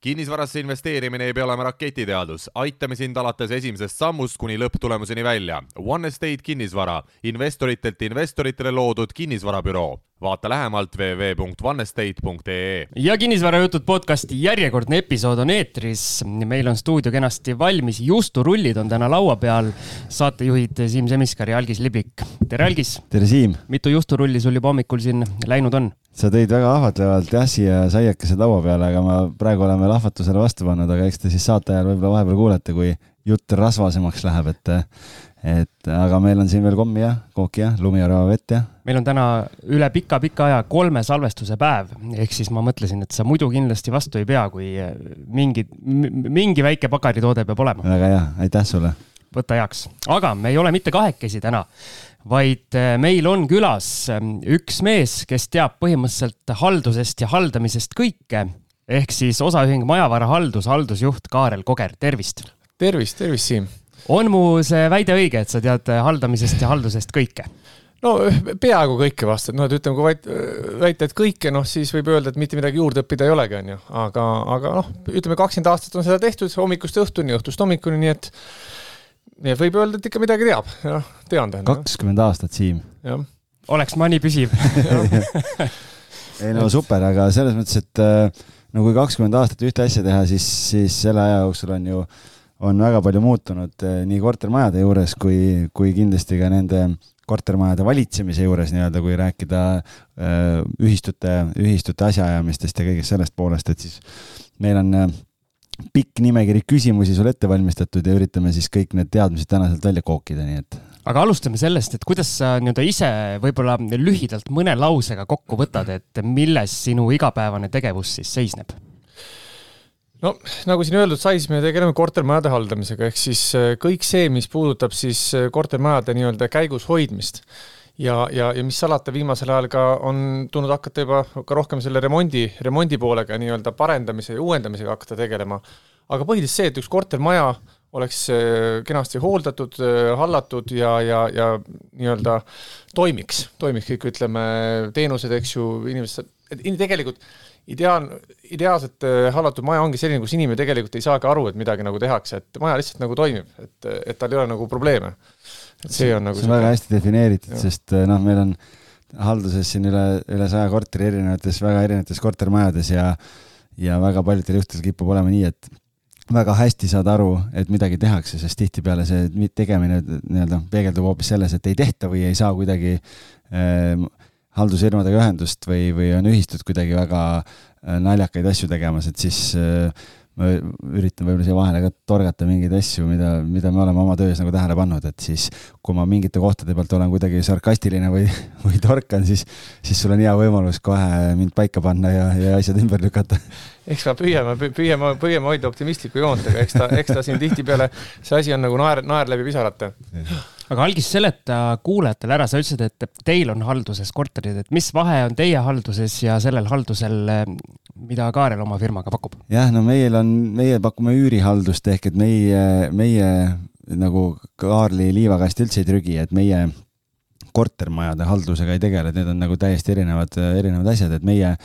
kinnisvarasse investeerimine ei pea olema raketiteadus, aitame sind alates esimesest sammust kuni lõpptulemuseni välja. One Estate kinnisvara, investoritelt investoritele loodud kinnisvarabüroo. vaata lähemalt www.onestate.ee. ja kinnisvarajutud podcasti järjekordne episood on eetris. meil on stuudio kenasti valmis, justurullid on täna laua peal. saatejuhid Siim Semiskar ja Algis Liblik. tere, Algis! tere, Siim! mitu justurulli sul juba hommikul siin läinud on? Sa tõid väga ahvatlevalt jah siia saiakese laua peale, aga ma praegu oleme lahvatusele vastu pannud, aga eks te siis saate ajal võib-olla vahepeal kuulete, kui jutt rasvasemaks läheb, et et aga meil on siin veel kommi ja kooki ja lumiorava vett ja. meil on täna üle pika-pika aja kolme salvestuse päev, ehk siis ma mõtlesin, et sa muidu kindlasti vastu ei pea, kui mingi, mingi väike pagaritoode peab olema. väga hea, aitäh sulle. võta heaks, aga me ei ole mitte kahekesi täna vaid äh, meil on külas ähm, üks mees, kes teab põhimõtteliselt haldusest ja haldamisest kõike. ehk siis osaühing Majavara Haldus, haldusjuht Kaarel Koger, tervist. tervist, tervist, Siim. on mu see väide õige, et sa tead äh, haldamisest ja haldusest kõike? no peaaegu kõike vast, et noh, et ütleme, kui vaid, väita, et kõike, noh, siis võib öelda, et mitte midagi juurde õppida ei olegi, on ju, aga, aga noh, ütleme kakskümmend aastat on seda tehtud hommikust õhtuni, õhtust hommikuni, nii et nii et võib öelda, et ikka midagi teab, jah, tean tähendab. kakskümmend aastat, Siim. oleks ma nii püsiv ei no super, aga selles mõttes, et äh, no kui kakskümmend aastat ühte asja teha, siis, siis selle aja jooksul on ju, on väga palju muutunud äh, nii kortermajade juures kui, kui kindlasti ka nende kortermajade valitsemise juures nii-öelda, kui rääkida äh, ühistute, ühistute asjaajamistest ja kõigest sellest poolest, et siis meil on pikk nimekiri küsimusi sul ette valmistatud ja üritame siis kõik need teadmised täna sealt välja kookida, nii et. aga alustame sellest, et kuidas sa nii-öelda ise võib-olla lühidalt mõne lausega kokku võtad, et milles sinu igapäevane tegevus siis seisneb? no nagu siin öeldud sai, siis me tegeleme kortermajade haldamisega, ehk siis äh, kõik see, mis puudutab siis äh, kortermajade nii-öelda käigus hoidmist ja, ja, ja mis salata, viimasel ajal ka on tulnud hakata juba ka rohkem selle remondi, remondi poolega nii-öelda parendamise ja uuendamisega hakata tegelema. aga põhiliselt see, et üks kortermaja oleks äh, kenasti hooldatud, äh, hallatud ja, ja, ja nii-öelda toimiks, toimiks kõik, ütleme, teenused, eks ju, inimesed, et tegelikult ideaal, ideaalselt äh, hallatud maja ongi selline, kus inimene tegelikult ei saagi aru, et midagi nagu tehakse, et maja lihtsalt nagu toimib, et, et tal ei ole nagu probleeme see on nagu see on väga hästi defineeritud, sest eh, noh, meil on halduses siin üle, üle saja korteri erinevates, väga erinevates kortermajades ja ja väga paljudel juhtudel kipub olema nii, et väga hästi saad aru, et midagi tehakse, sest tihtipeale see tegemine nii-öelda peegeldub hoopis selles, et ei tehta või ei saa kuidagi äh, haldusfirmadega ühendust või, või on ühistud kuidagi väga äh, naljakaid asju tegemas, et siis äh, ma üritan võib-olla siia vahele ka torgata mingeid asju, mida, mida me oleme oma töös nagu tähele pannud, et siis kui ma mingite kohtade pealt olen kuidagi sarkastiline või, või torkan, siis, siis sul on hea võimalus kohe mind paika panna ja, ja asjad ümber lükata. eks me püüame, püüame, püüame hoida optimistlikku joont, aga eks ta, eks ta siin tihtipeale, see asi on nagu naer, naer läbi pisarate aga algis seleta kuulajatele ära, sa ütlesid, et teil on halduses korterid, et mis vahe on teie halduses ja sellel haldusel, mida Kaarel oma firmaga pakub? jah, no meil on, meie pakume üürihaldust ehk et meie, meie nagu Kaarli liivakast üldse ei trügi, et meie kortermajade haldusega ei tegele, need on nagu täiesti erinevad, erinevad asjad, et meie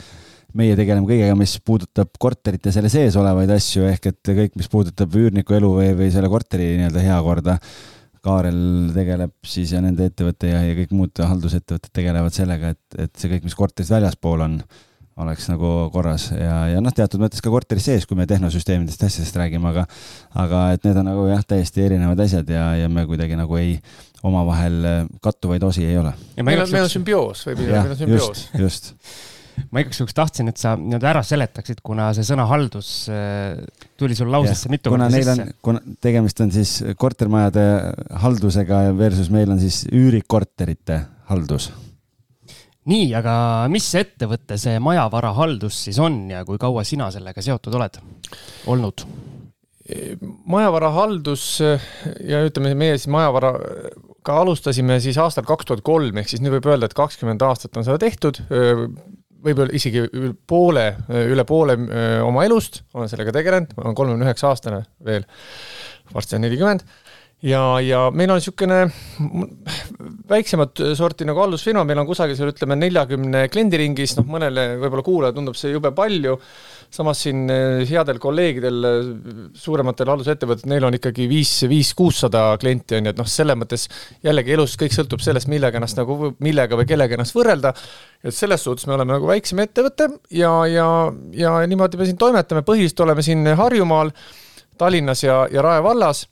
meie tegeleme kõigega, mis puudutab korterite selle sees olevaid asju, ehk et kõik, mis puudutab üürniku elu või, või selle korteri nii-öelda heakorda Kaarel tegeleb siis ja nende ettevõte ja, ja kõik muud haldusettevõtted tegelevad sellega, et, et see kõik, mis korterist väljaspool on, oleks nagu korras ja, ja noh, teatud mõttes ka korteris sees, kui me tehnosüsteemidest asjadest räägime, aga aga et need on nagu jah, täiesti erinevad asjad ja, ja me kuidagi nagu ei, omavahel kattuvaid osi ei ole. meil on, meil on sümbioos, võib öelda, meil on sümbioos. just, just ma igaks juhuks tahtsin, et sa nii-öelda ära seletaksid, kuna see sõna haldus äh, tuli sul lausesse mitu korda sisse. kuna tegemist on siis kortermajade haldusega versus meil on siis üürikorterite haldus. nii, aga mis ettevõte see Majavara Haldus siis on ja kui kaua sina sellega seotud oled olnud? majavara haldus ja ütleme, meie siis majavara ka alustasime siis aastal kaks tuhat kolm, ehk siis nüüd võib öelda, et kakskümmend aastat on seda tehtud võib-olla isegi üle poole, üle poole oma elust olen sellega tegelenud, ma olen kolmekümne üheksa aastane veel, varsti on nelikümmend ja, ja meil on niisugune väiksemat sorti nagu haldusfirma, meil on kusagil seal ütleme neljakümne kliendi ringis, noh mõnele võib-olla kuulajale tundub see jube palju, samas siin eh, headel kolleegidel, suurematel haldusettevõtetel, neil on ikkagi viis, viis-kuussada klienti, on ju, et noh, selles mõttes jällegi elus kõik sõltub sellest, millega ennast nagu, millega või kellega ennast võrrelda, et selles suhtes me oleme nagu väiksem ettevõte ja, ja, ja niimoodi me siin toimetame, põhiliselt oleme siin Harjumaal, Tallinnas ja, ja Rae vallas.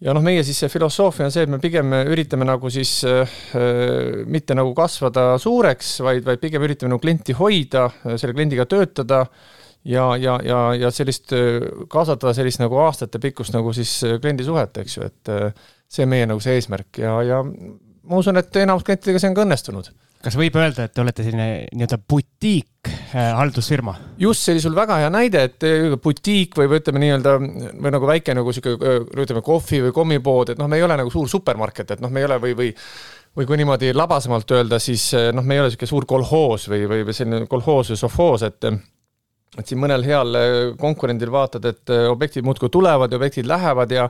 Ja noh, meie siis see filosoofia on see, et me pigem üritame nagu siis äh, mitte nagu kasvada suureks, vaid, vaid pigem üritame nagu klienti hoida, selle kliendiga töötada ja, ja, ja, ja sellist, kaasata sellist nagu aastatepikkust nagu siis kliendisuhet, eks ju, et äh, see meie nagu see eesmärk ja, ja ma usun, et enamus klientidega see on ka õnnestunud kas võib öelda, et te olete selline nii-öelda butiik äh, haldusfirma? just, see oli sul väga hea näide, et äh, butiik või, või ütleme nii-öelda või nagu väike nagu sihuke äh, ütleme kohvi või kommipood, et noh, me ei ole nagu suur supermarket, et noh, me ei ole või, või või kui niimoodi labasemalt öelda, siis noh, me ei ole niisugune suur kolhoos või, või, või selline kolhoos või sovhoos, et et siin mõnel heal konkurendil vaatad, et objektid muudkui tulevad ja objektid lähevad ja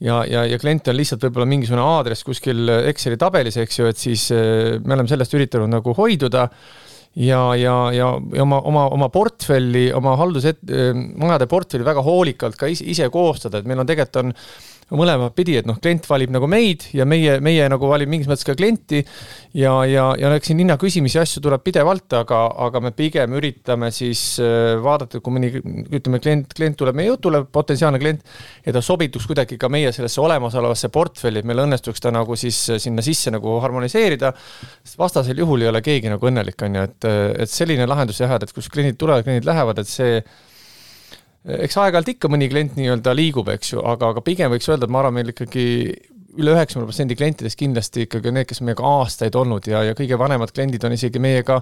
ja, ja, ja klient on lihtsalt võib-olla mingisugune aadress kuskil Exceli tabelis, eks ju, et siis eh, me oleme sellest üritanud nagu hoiduda ja, ja, ja, ja oma, oma, oma portfelli, oma haldused, eh, majade portfelli väga hoolikalt ka ise koostada, et meil on tegelikult on mõlemat pidi, et noh, klient valib nagu meid ja meie, meie nagu valib mingis mõttes ka klienti ja, ja, ja eks siin hinnaküsimisi asju tuleb pidevalt, aga, aga me pigem üritame siis äh, vaadata, kui mõni, ütleme, klient, klient tuleb meie jutule, potentsiaalne klient, ja ta sobituks kuidagi ka meie sellesse olemasolevasse portfelli, et meil õnnestuks ta nagu siis sinna sisse nagu harmoniseerida, sest vastasel juhul ei ole keegi nagu õnnelik, on ju, et, et selline lahendus jah, et kus kliendid tulevad, kliendid lähevad, et see eks aeg-ajalt ikka mõni klient nii-öelda liigub, eks ju, aga, aga pigem võiks öelda, et ma arvan, meil ikkagi üle üheksakümne protsendi klientidest kindlasti ikkagi need, kes meiega aastaid olnud ja, ja kõige vanemad kliendid on isegi meiega,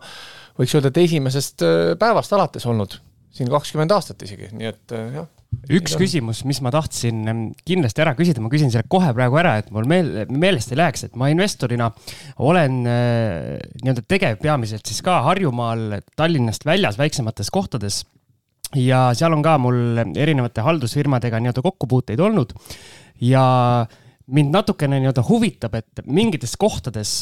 võiks öelda, et esimesest äh, päevast alates olnud, siin kakskümmend aastat isegi, nii et äh, jah. Üks küsimus, mis ma tahtsin kindlasti ära küsida, ma küsin selle kohe praegu ära, et mul meel, meelest ei läheks, et ma investorina olen äh, nii-öelda tegev peamiselt siis ka Harjumaal, Tallinnast väljas, väiksemates kohtades ja seal on ka mul erinevate haldusfirmadega nii-öelda kokkupuuteid olnud. Ja mind natukene nii-öelda huvitab, et mingites kohtades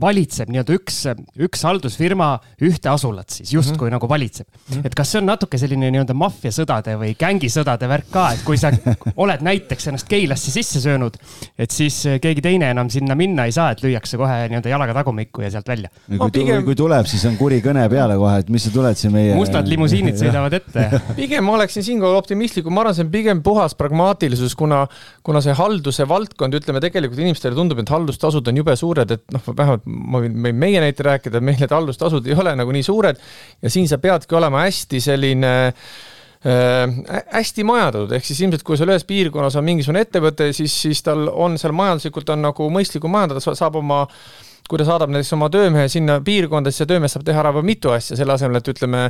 valitseb nii-öelda üks, üks haldusfirma ühte asulat siis justkui mm -hmm. nagu valitseb mm. -hmm. et kas see on natuke selline nii-öelda maffiasõdade või gängisõdade värk ka, et kui sa oled näiteks ennast Keilasse sisse söönud, et siis keegi teine enam sinna minna ei saa, et lüüakse kohe nii-öelda jalaga tagumikku ja sealt välja. kui, pigem... kui tuleb, siis on kuri kõne peale kohe, et mis sa tuled siin meie. mustad limusiinid sõidavad ette pigem ma oleksin siinkohal optimistlikum, ma arvan, see on pigem puhas pragmaatilisus, kuna, kuna see halduse valdkond, ütleme tegelikult inimestele tundub, et haldustasud on jube suured, et noh, vähemalt ma võin, võin meie näite rääkida, meil need haldustasud ei ole nagu nii suured ja siin sa peadki olema hästi selline äh, hästi majadatud, ehk siis ilmselt kui seal ühes piirkonnas on mingisugune ettevõte, siis, siis tal on seal majanduslikult on nagu mõistlikum majandada, saab oma äh, kui ta saadab näiteks oma töömehe sinna piirkonda, siis see töömees saab teha ära veel mitu asja, selle asemel, et ütleme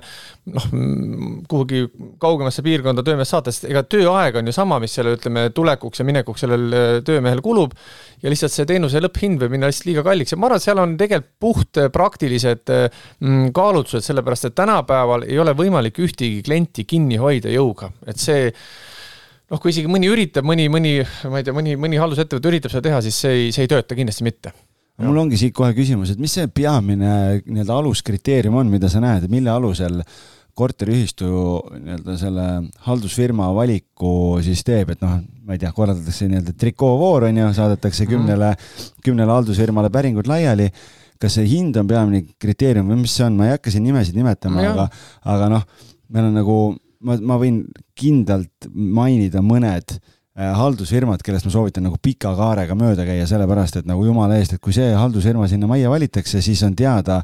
noh, kuhugi kaugemasse piirkonda töömees saata, sest ega tööaeg on ju sama, mis selle ütleme tulekuks ja minekuks sellel äh, töömehel kulub ja lihtsalt see teenuse lõpphind võib minna lihtsalt liiga kalliks. Ja ma arvan, et seal on tegelikult puht äh, praktilised äh, mm, kaalutlused, sellepärast et tänapäeval ei ole võimalik ühtegi klienti kinni hoida jõuga, et see noh, kui isegi mõni üritab, mõni, mõni, ma ei tea, mõni, mõni haldusettevõte üritab seda teha, siis see ei, see ei tööta kindlasti mitte mul ongi siit kohe küsimus, et mis see peamine nii-öelda aluskriteerium on, mida sa näed, mille alusel korteriühistu nii-öelda selle haldusfirma valiku siis teeb, et noh, ma ei tea, korraldatakse nii-öelda trikoovoor on ju, saadetakse kümnele mm., kümnele haldusfirmale päringud laiali. kas see hind on peamine kriteerium või mis see on, ma ei hakka siin nimesid nimetama, aga, aga noh, meil on nagu, ma, ma võin kindlalt mainida mõned haldusfirmad, kellest ma soovitan nagu pika kaarega mööda käia, sellepärast et nagu jumala eest, et kui see haldusfirma sinna majja valitakse, siis on teada,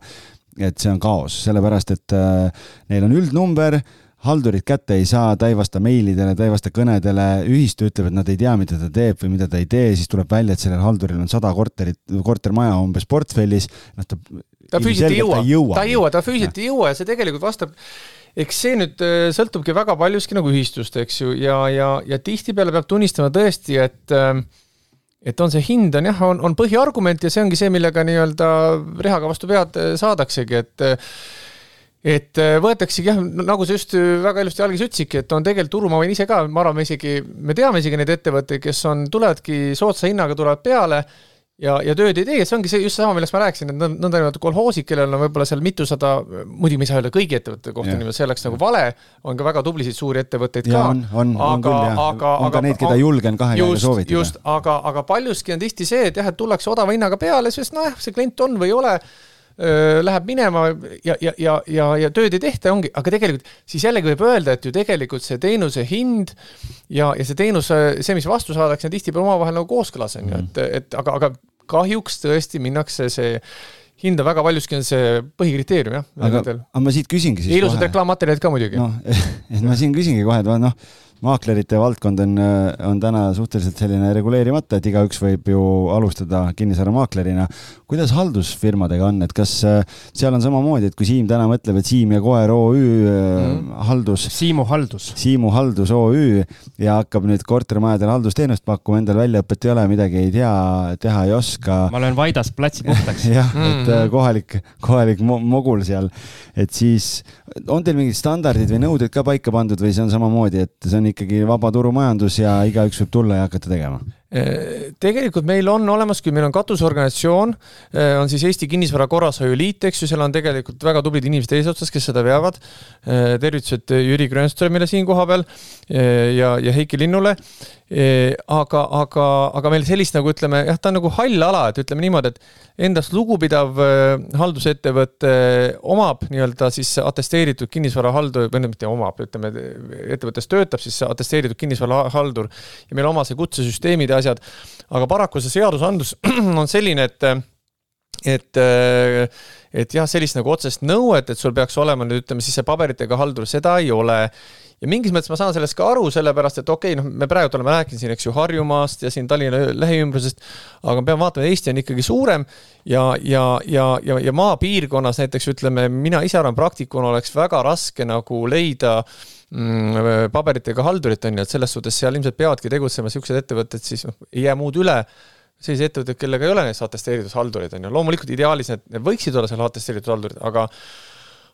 et see on kaos, sellepärast et äh, neil on üldnumber, haldurid kätte ei saa, ta ei vasta meilidele, ta ei vasta kõnedele, ühistu ütleb, et nad ei tea, mida ta teeb või mida ta ei tee, siis tuleb välja, et sellel halduril on sada korterit, kortermaja umbes portfellis, noh ta ta füüsiliselt ei jõua, ta ei jõua, ta füüsiliselt ei jõua ja see tegelikult vastab eks see nüüd äh, sõltubki väga paljuski nagu ühistust, eks ju, ja, ja, ja tihtipeale peab tunnistama tõesti, et äh, et on see hind on jah, on, on põhiargument ja see ongi see, millega nii-öelda rehaga vastu pead äh, saadaksegi, et et äh, võetaksegi jah, nagu sa just väga ilusti algis ütlesidki, et on tegelikult turu, ma võin ise ka, ma arvan, me isegi, me teame isegi neid ettevõtteid, kes on, tulevadki soodsa hinnaga, tulevad peale ja, ja tööd ei tee, see ongi see just seesama, millest ma rääkisin, et nõndanimetatud kolhoosid, kellel on võib-olla seal mitusada, muidugi me ei saa öelda kõigi ettevõtete kohta niimoodi, see oleks nagu vale, on ka väga tublisid suuri ettevõtteid ja ka. on, on, on küll jah, on aga, ka neid, keda julgen kahe käega soovitada. just, aga, aga paljuski on tihti see, et jah, et tullakse odava hinnaga peale, sest nojah, see klient on või ei ole läheb minema ja, ja, ja, ja, ja tööd ei tehta, ongi, aga tegelikult siis jällegi võib öelda, et ju tegelikult see teenuse hind ja, ja see teenuse, see, mis vastu saadakse, on tihtipeale omavahel nagu kooskõlas, on ju, mm. et, et aga, aga kahjuks tõesti minnakse see hinda väga paljuski on see põhikriteerium jah. aga, aga ma siit küsingi siis. ilusad reklaammaterjalid ka muidugi. noh, et ma siin küsingi kohe, et noh maaklerite valdkond on, on täna suhteliselt selline reguleerimata, et igaüks võib ju alustada kinnisvaramaaklerina. kuidas haldusfirmadega on, et kas äh, seal on samamoodi, et kui Siim täna mõtleb, et Siim ja Koer OÜ mm. haldus. Siimu haldus. Siimu haldus OÜ ja hakkab nüüd kortermajadele haldusteenust pakkuma, endal väljaõpet ei ole, midagi ei tea, teha ei oska. ma löön Vaidas platsi puhtaks jah, et mm. kohalik, kohalik mogul seal, et siis on teil mingid standardid või nõuded ka paika pandud või see on samamoodi, et see on ikkagi vaba turumajandus ja igaüks võib tulla ja hakata tegema? Tegelikult meil on olemas küll, meil on katusorganisatsioon, on siis Eesti Kinnisvara Korrashoiu Liit, eks ju, seal on tegelikult väga tublid inimesed eesotsas, kes seda veavad. tervitused Jüri Grönströmile siin kohapeal ja, ja Heiki Linnule. aga, aga, aga meil sellist nagu ütleme, jah, ta on nagu hall ala, et ütleme niimoodi, et endast lugupidav haldusettevõte omab nii-öelda siis atesteeritud kinnisvarahaldur, või mitte omab, ütleme, ettevõttes töötab siis atesteeritud kinnisvarahaldur ja meil oma see kutsesüsteemid ja asjad. aga paraku see seadusandlus on selline, et, et, et jah, sellist nagu otsest nõuet, et sul peaks olema nüüd ütleme siis see paberitega haldur, seda ei ole ja mingis mõttes ma saan sellest ka aru, sellepärast et okei okay,, noh, me praegu oleme rääkinud siin, eks ju, Harjumaast ja siin Tallinna lähiümbrusest, aga me peame vaatama, Eesti on ikkagi suurem ja, ja, ja, ja, ja maapiirkonnas näiteks ütleme, mina ise arvan, praktikuna oleks väga raske nagu leida mm, paberitega haldurit, on ju, et selles suhtes seal ilmselt peavadki tegutsema niisugused ettevõtted, siis noh, ei jää muud üle. Selliseid ettevõtteid, kellega ei ole näiteks atesteeritud haldurid, on ju, loomulikult ideaalis need, need võiksid olla seal atesteeritud haldurid, aga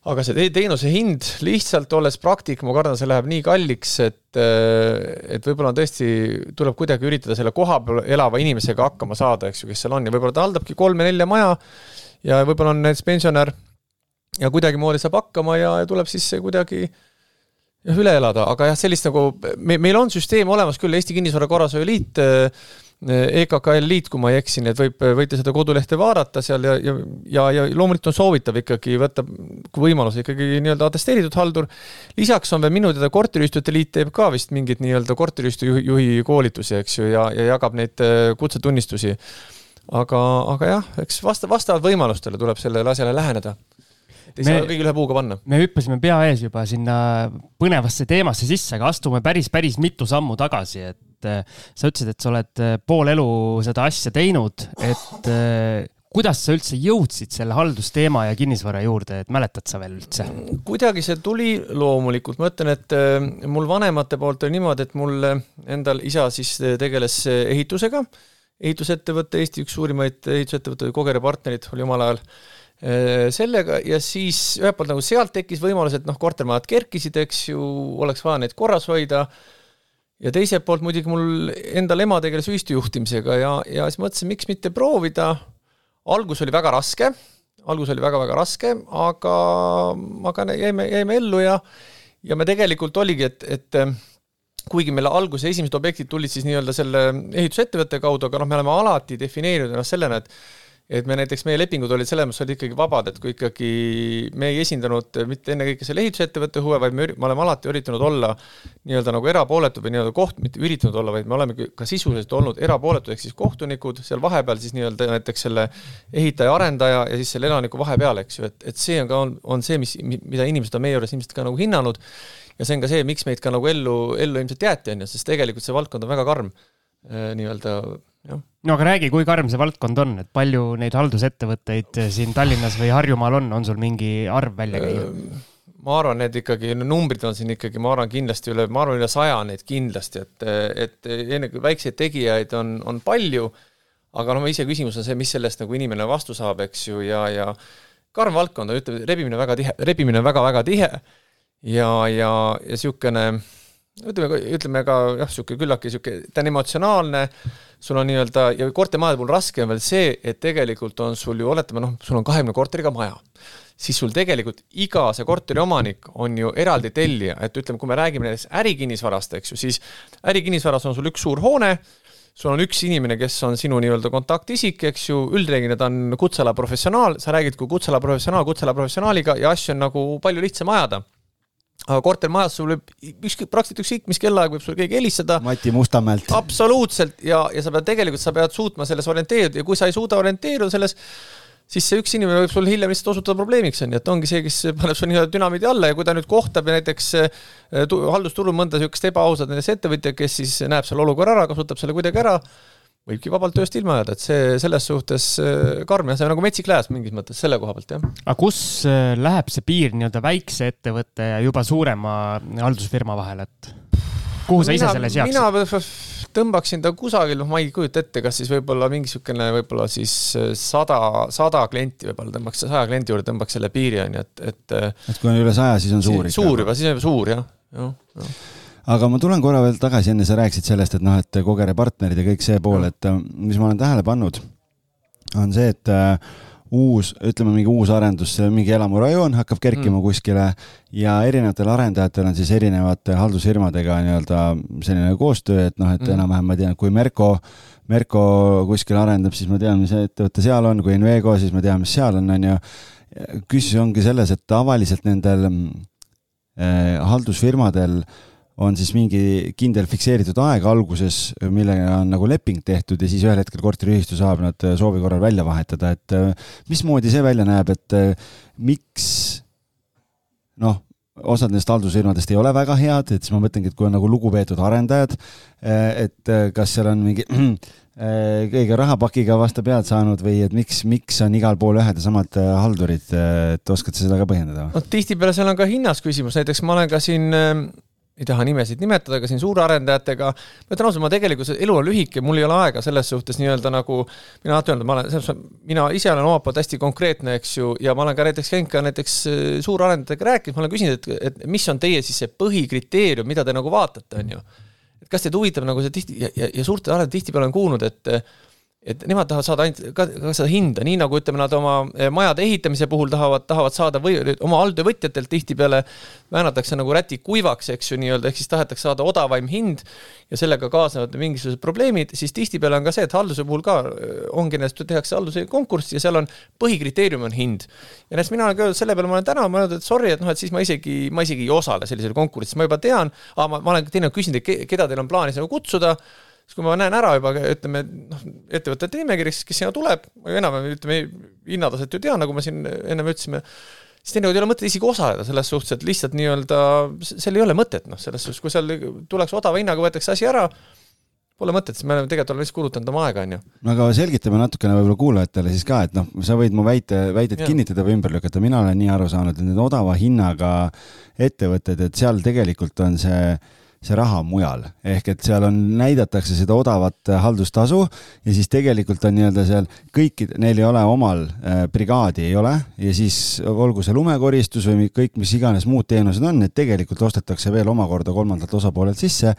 aga see teenuse hind lihtsalt olles praktik, ma kardan, see läheb nii kalliks, et, et võib-olla tõesti tuleb kuidagi üritada selle kohapeal elava inimesega hakkama saada, eks ju, kes seal on. Ja võib-olla ta haldabki kolme-nelja maja ja võib-olla on näiteks pensionär ja kuidagimoodi saab hakkama ja, ja tuleb siis kuidagi jah, üle elada, aga jah, sellist nagu me, meil on süsteem olemas küll, Eesti Kinnisvara Korrashoiu Liit äh, EKKL Liit, kui ma ei eksi, nii et võib, võite seda kodulehte vaadata seal ja, ja, ja, ja loomulikult on soovitav ikkagi võtta, kui võimalus, ikkagi nii-öelda atesteeritud haldur. lisaks on veel minu teada Korteriühistute Liit teeb ka vist mingeid nii-öelda korteriühistu juhi koolitusi, eks ju, ja, ja jagab neid äh, kutsetunnistusi. aga, aga jah, eks vasta, vastavalt võimalustele tuleb sellele asjale läheneda et ei me, saa kõigil ühe puuga panna. me hüppasime pea ees juba sinna põnevasse teemasse sisse, aga astume päris, päris mitu sammu tagasi, et et äh, sa ütlesid, et sa oled äh, pool elu seda asja teinud, et äh, kuidas sa üldse jõudsid selle haldusteema ja kinnisvara juurde, et mäletad sa veel üldse? kuidagi see tuli loomulikult, ma ütlen, et mul vanemate poolt oli niimoodi, et mul endal isa siis tegeles ehitusega, ehitusettevõte, Eesti üks suurimaid ehitusettevõtteid, Kogere partnerid oli omal ajal sellega ja siis ühelt poolt nagu sealt tekkis võimalus, et noh, kortermajad kerkisid, eks ju, oleks vaja neid korras hoida ja teiselt poolt muidugi mul endal ema tegeles ühistu juhtimisega ja, ja siis mõtlesin, miks mitte proovida. algus oli väga raske, algus oli väga-väga raske, aga, aga jäime, jäime ellu ja, ja me tegelikult oligi, et, et kuigi meil alguse esimesed objektid tulid siis nii-öelda selle ehitusettevõtte kaudu, aga noh, me oleme alati defineerinud ennast sellena, et et me näiteks, meie lepingud olid selles mõttes olid ikkagi vabad, et kui ikkagi me ei esindanud mitte ennekõike selle ehitusettevõtte huve, vaid me, me oleme alati üritanud olla nii-öelda nagu erapooletud või nii-öelda koht, mitte üritanud olla, vaid me oleme ka sisuliselt olnud erapooletud, ehk siis kohtunikud seal vahepeal siis nii-öelda näiteks selle ehitaja, arendaja ja siis selle elaniku vahepeal, eks ju, et, et see on ka, on, on see, mis, mida inimesed on meie juures ilmselt ka nagu hinnanud. Ja see on ka see, miks meid ka nagu ellu, ellu ilmselt jäeti, on ju, sest tegelikult see valdkond on väga karm eh, nii-öelda no aga räägi, kui karm see valdkond on, et palju neid haldusettevõtteid siin Tallinnas või Harjumaal on, on sul mingi arv välja käia? ma arvan, need ikkagi, numbrid on siin ikkagi, ma arvan, kindlasti üle, ma arvan, üle saja neid kindlasti, et, et enne kui väikseid tegijaid on, on palju, aga noh, ise küsimus on see, mis sellest nagu inimene vastu saab, eks ju, ja, ja karm valdkond on, ütleme, rebimine väga tihe, rebimine väga-väga tihe ja, ja, ja niisugune ütleme, ütleme ka jah, niisugune küllaltki niisugune, ta on emotsionaalne, sul on nii-öelda ja kortermajade puhul raske on veel see, et tegelikult on sul ju, oletame noh, sul on kahekümne korteriga maja, siis sul tegelikult iga see korteriomanik on ju eraldi tellija, et ütleme, kui me räägime näiteks ärikinnisvarast, eks ju, siis ärikinnisvaras on sul üks suur hoone, sul on üks inimene, kes on sinu nii-öelda kontaktisik, eks ju, üldreeglina ta on kutseala professionaal, sa räägid kui kutseala professionaal kutseala professionaaliga ja asju on nagu palju lihtsam ajada aga kortermajas sul võib ükskõik, praktiliselt ükskõik mis kellaaeg võib sulle keegi helistada. Mati Mustamäelt. absoluutselt ja, ja sa pead tegelikult, sa pead suutma selles orienteeruda ja kui sa ei suuda orienteeruda selles, siis see üks inimene võib sul hiljem lihtsalt osutuda probleemiks, on ju, et ongi see, kes paneb sul nii-öelda dünamiidi alla ja kui ta nüüd kohtab näiteks äh, haldusturul mõnda niisugust ebaausat näiteks ettevõtjat, kes siis näeb selle olukorra ära, kasutab selle kuidagi ära, võibki vabalt tööst ilma jääda, et see selles suhtes äh, karm ja see on nagu metsik lääs mingis mõttes selle koha pealt, jah. aga kus äh, läheb see piir nii-öelda väikse ettevõtte ja juba suurema haldusfirma vahel, et kuhu sa ise selle seaksid? mina tõmbaksin ta kusagil, noh, ma ei kujuta ette, kas siis võib-olla mingi niisugune võib-olla siis äh, sada, sada klienti võib-olla tõmbaks saja kliendi juurde, tõmbaks selle piiri, on ju, et, et et kui on üle saja, siis on suur ikka? suur juba, siis on juba suur, jah, jah, jah aga ma tulen korra veel tagasi, enne sa rääkisid sellest, et noh, et Kogere partnerid ja kõik see pool, et äh, mis ma olen tähele pannud, on see, et äh, uus, ütleme mingi uus arendus, mingi elamurajoon hakkab kerkima mm. kuskile ja erinevatel arendajatel on siis erinevate haldusfirmadega nii-öelda selline koostöö, et noh, et mm. enam-vähem ma tean, kui Merko, Merko kuskil arendab, siis ma tean, mis ettevõte seal on, kui Invego, siis ma tean, mis seal on, on ju. küsimus ongi selles, et tavaliselt nendel eh, haldusfirmadel eh, on siis mingi kindel fikseeritud aeg alguses, millega on nagu leping tehtud ja siis ühel hetkel korteriühistu saab nad äh, soovi korral välja vahetada, et äh, mismoodi see välja näeb, et äh, miks noh, osad nendest haldusfirmadest ei ole väga head, et siis ma mõtlengi, et kui on nagu lugupeetud arendajad, et kas seal on mingi kõige rahapakiga vastu pead saanud või et miks, miks on igal pool ühed ja samad haldurid, et oskad sa seda ka põhjendada? no tihtipeale seal on ka hinnas küsimus, näiteks ma olen ka siin ei taha nimesid nimetada, ka siin suurarendajatega, ma ütlen ausalt, ma tegelikult, elu on lühike, mul ei ole aega selles suhtes nii-öelda nagu, mina alati öelnud, ma olen, selles mõttes, mina ise olen omalt poolt hästi konkreetne, eks ju, ja ma olen ka näiteks käinud ka näiteks äh, suurarendajatega rääkimas, ma olen küsinud, et, et mis on teie siis see põhikriteerium, mida te nagu vaatate, on ju. et kas teid huvitab nagu see tihti ja, ja, ja suurte arendajate tihtipeale olen kuulnud, et et nemad tahavad saada ainult ka, ka seda hinda, nii nagu ütleme, nad oma eh, majade ehitamise puhul tahavad, tahavad saada või oma alltöövõtjatelt tihtipeale väänatakse nagu räti kuivaks, eks ju, nii-öelda, ehk siis tahetakse saada odavaim hind ja sellega kaasnevad mingisugused probleemid, siis tihtipeale on ka see, et halduse puhul ka eh, ongi, tehakse halduse konkurss ja seal on põhikriteerium on hind. ja näiteks mina olen ka öelnud, selle peale ma olen täna mõelnud, et sorry, et noh, et siis ma isegi, ma isegi ei osale sellisel konkursil, ma juba tean, ma, ma olen teinekord küsinud, et keda teil on plaanis nagu kutsuda siis kui ma näen ära juba, ütleme noh, ettevõtete nimekirjas, kes sinna tuleb, enam-vähem ütleme, hinnataset ju tean, nagu me siin ennem ütlesime, siis teinekord ei ole mõtet isegi osaleda selles suhtes, et lihtsalt nii-öelda, seal ei ole mõtet, noh, selles suhtes, kui seal tuleks odava hinnaga, võetakse asi ära, pole mõtet, sest me oleme tegelikult oleme lihtsalt kulutanud oma aega, on ju. no aga selgitame natukene võib-olla kuulajatele siis ka, et noh, sa võid mu väite, väited ja. kinnitada või ümber lükata, mina olen nii aru saanud, et need odava hinnaga ettevõtted, et seal tegelikult on see see raha mujal, ehk et seal on, näidatakse seda odavat äh, haldustasu ja siis tegelikult on nii-öelda seal kõikid, neil ei ole omal äh, brigaadi, ei ole, ja siis olgu see lumekoristus või kõik, mis iganes muud teenused on, need tegelikult ostetakse veel omakorda kolmandalt osapoolelt sisse.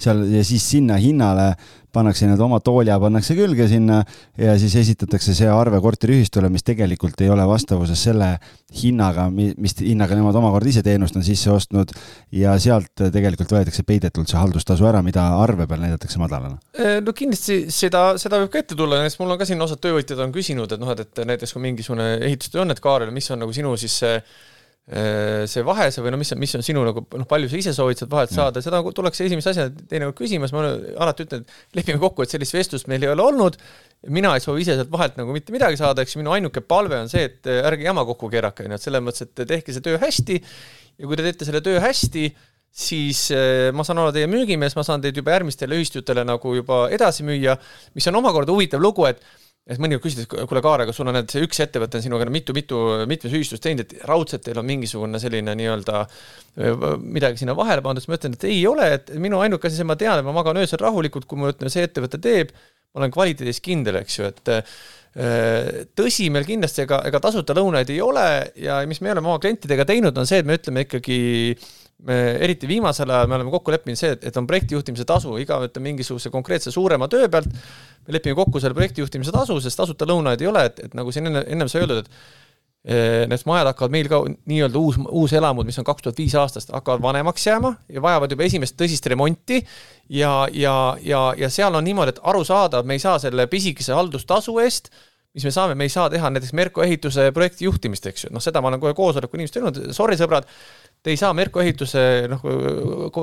Seal ja siis sinna hinnale pannakse nii-öelda oma toolja pannakse külge sinna ja siis esitatakse see arve korteriühistule, mis tegelikult ei ole vastavuses selle hinnaga, mis hinnaga nemad omakorda ise teenust on sisse ostnud ja sealt tegelikult võetakse peidetult see haldustasu ära, mida arve peal näidatakse madalana. no kindlasti seda, seda võib ka ette tulla, näiteks mul on ka siin osad töövõtjad on küsinud, et noh, et, et näiteks kui mingisugune ehitustöö on, et Kaarel, mis on nagu sinu siis see Äh, see vahe, see või no mis mis on sinu nagu noh, palju sa ise soovid sealt vahelt saada, seda nagu tuleks esimese asjana teinekord küsima, siis ma alati ütlen, et lepime kokku, et sellist vestlust meil ei ole olnud. mina ei soovi ise sealt vahelt nagu mitte midagi saada, eks minu ainuke palve on see, et äh, ärge jama kokku keerake, onju, et selles mõttes, et tehke see töö hästi. ja kui te teete selle töö hästi, siis äh, ma saan olla teie müügimees, ma saan teid juba järgmistele ühistutele nagu juba edasi müüa, mis on omakorda huvitav lugu, et et mõnikord küsida, et kuule, Kaare, kas sul on need, see üks ettevõte on sinuga mitu-mitu, mitmes ühistus teinud, et raudselt teil on mingisugune selline nii-öelda midagi sinna vahele pandud, siis ma ütlen, et ei ole, et minu ainuke asi, ma tean, et ma magan öösel rahulikult, kui ma ütlen, see ettevõte teeb, ma olen kvaliteedis kindel, eks ju, et tõsi, meil kindlasti ega, ega tasuta lõunaid ei ole ja mis me oleme oma klientidega teinud, on see, et me ütleme ikkagi me eriti viimasel ajal me oleme kokku leppinud see, et, on projektijuhtimise tasu iga, ütleme mingisuguse konkreetse suurema töö pealt. me lepime kokku selle projektijuhtimise tasu, sest tasuta lõunaid ei ole, et, et nagu siin enne, ennem sai öeldud, et Need majad hakkavad meil ka nii-öelda uus, uuselamud, mis on kaks tuhat viis aastast, hakkavad vanemaks jääma ja vajavad juba esimest tõsist remonti. ja, ja, ja, ja seal on niimoodi, et arusaadav, me ei saa selle pisikese haldustasu eest mis me saame, me ei saa teha näiteks Merko ehituse projekti juhtimist, eks ju, noh, seda ma olen kohe koosoleku inimestele öelnud, sorry sõbrad, te ei saa Merko ehituse noh,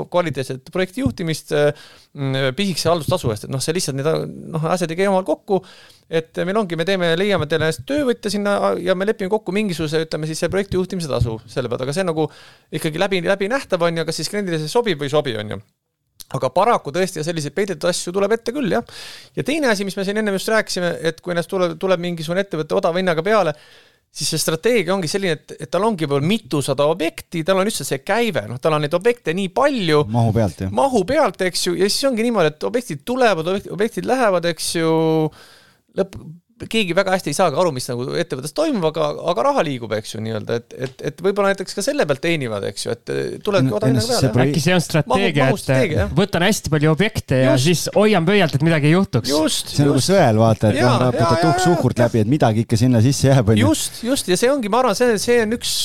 kvaliteetset projekti juhtimist mm, pisikese haldustasu eest, et noh, see lihtsalt need noh, asjad ei käi omavahel kokku. et meil ongi, me teeme, leiame teile töövõtja sinna ja me lepime kokku mingisuguse, ütleme siis see projekti juhtimise tasu selle pealt, aga see nagu ikkagi läbi, läbinähtav on ju, kas siis kliendile see sobib või ei sobi, on ju aga paraku tõesti selliseid peidetud asju tuleb ette küll, jah. ja teine asi, mis me siin ennem just rääkisime, et kui ennast tuleb, tuleb mingisugune ettevõte odava hinnaga peale, siis see strateegia ongi selline, et, et tal ongi veel mitusada objekti, tal on lihtsalt see käive, noh, tal on neid objekte nii palju. mahu pealt, jah. mahu pealt, eks ju, ja siis ongi niimoodi, et objektid tulevad, objektid lähevad, eks ju, lõpp, keegi väga hästi ei saagi aru, mis nagu ettevõttes toimub, aga, aga raha liigub, eks ju, nii-öelda, et, et, et võib-olla näiteks ka selle pealt teenivad, eks ju, et tulebki odav hinnaga peale. Äkki see on strateegia, et võtan hästi palju objekte ja just. siis hoian pöialt, et midagi ei juhtuks. see on nagu sõel, vaata, et noh, raputad tuhk suhkurt läbi, et midagi ikka sinna sisse jääb, just, just ja see ongi, ma arvan, see, see on üks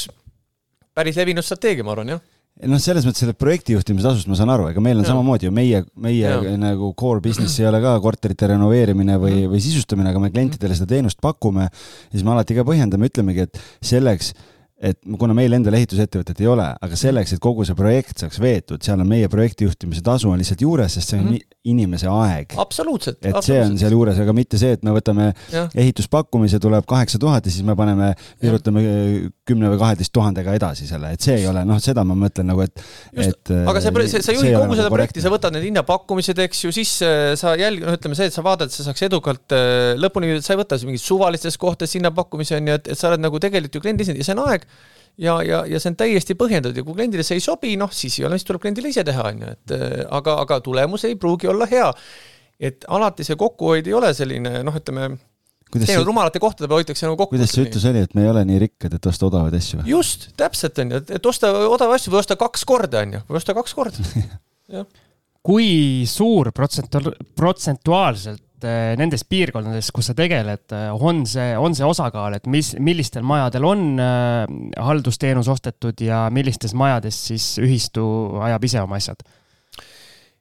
päris levinud strateegia, ma arvan, jah noh, selles mõttes selle projektijuhtimise tasust ma saan aru, ega meil on ja. samamoodi ju meie, meie ja. nagu core business ei ole ka korterite renoveerimine või, mm. või sisustamine, aga me klientidele seda teenust pakume. siis me alati ka põhjendame, ütlemegi, et selleks et kuna meil endal ehitusettevõtet ei ole, aga selleks, et kogu see projekt saaks veetud, seal on meie projektijuhtimise tasu on lihtsalt juures, sest see on mm -hmm. inimese aeg. absoluutselt. et see on seal juures, aga mitte see, et me võtame ja. ehituspakkumise, tuleb kaheksa tuhat ja siis me paneme, virutame kümne või kaheteist tuhandega edasi selle, et see ei ole, noh, seda ma mõtlen nagu, et, et. aga see, see, sa juhid kogu nagu seda nagu projekti, sa võtad need hinnapakkumised, eks ju, siis äh, sa jälg-, noh, ütleme see, et sa vaatad, et see saaks edukalt äh, lõpuni, sa ei võta mingit suvalistes kohtades hinnapakkumisi on ju, et, et sa oled nagu tegelikult ju kliendi esindaja ja see on aeg ja, ja, ja see on täiesti põhjendatud ja kui kliendile see ei sobi, noh, siis ei ole, siis tuleb kliendile ise teha, on ju, et äh, aga, aga tulemus ei pruugi olla hea. et alati see kokkuhoid ei ole selline noh, ütleme kuidas see, rumalate kohtade peal hoitakse nagu kokku. kuidas see ütlus oli, et me ei ole nii rikkad, et osta odavaid asju või? just, täpselt on ju, et osta odavaid asju või osta kaks korda, on ju, või osta kaks korda jah kui suur protsentu-, protsentuaalselt Eh, nendes piirkondades, kus sa tegeled, eh, on see, on see osakaal, et mis, millistel majadel on äh, haldusteenus ostetud ja millistes majades siis ühistu ajab ise oma asjad?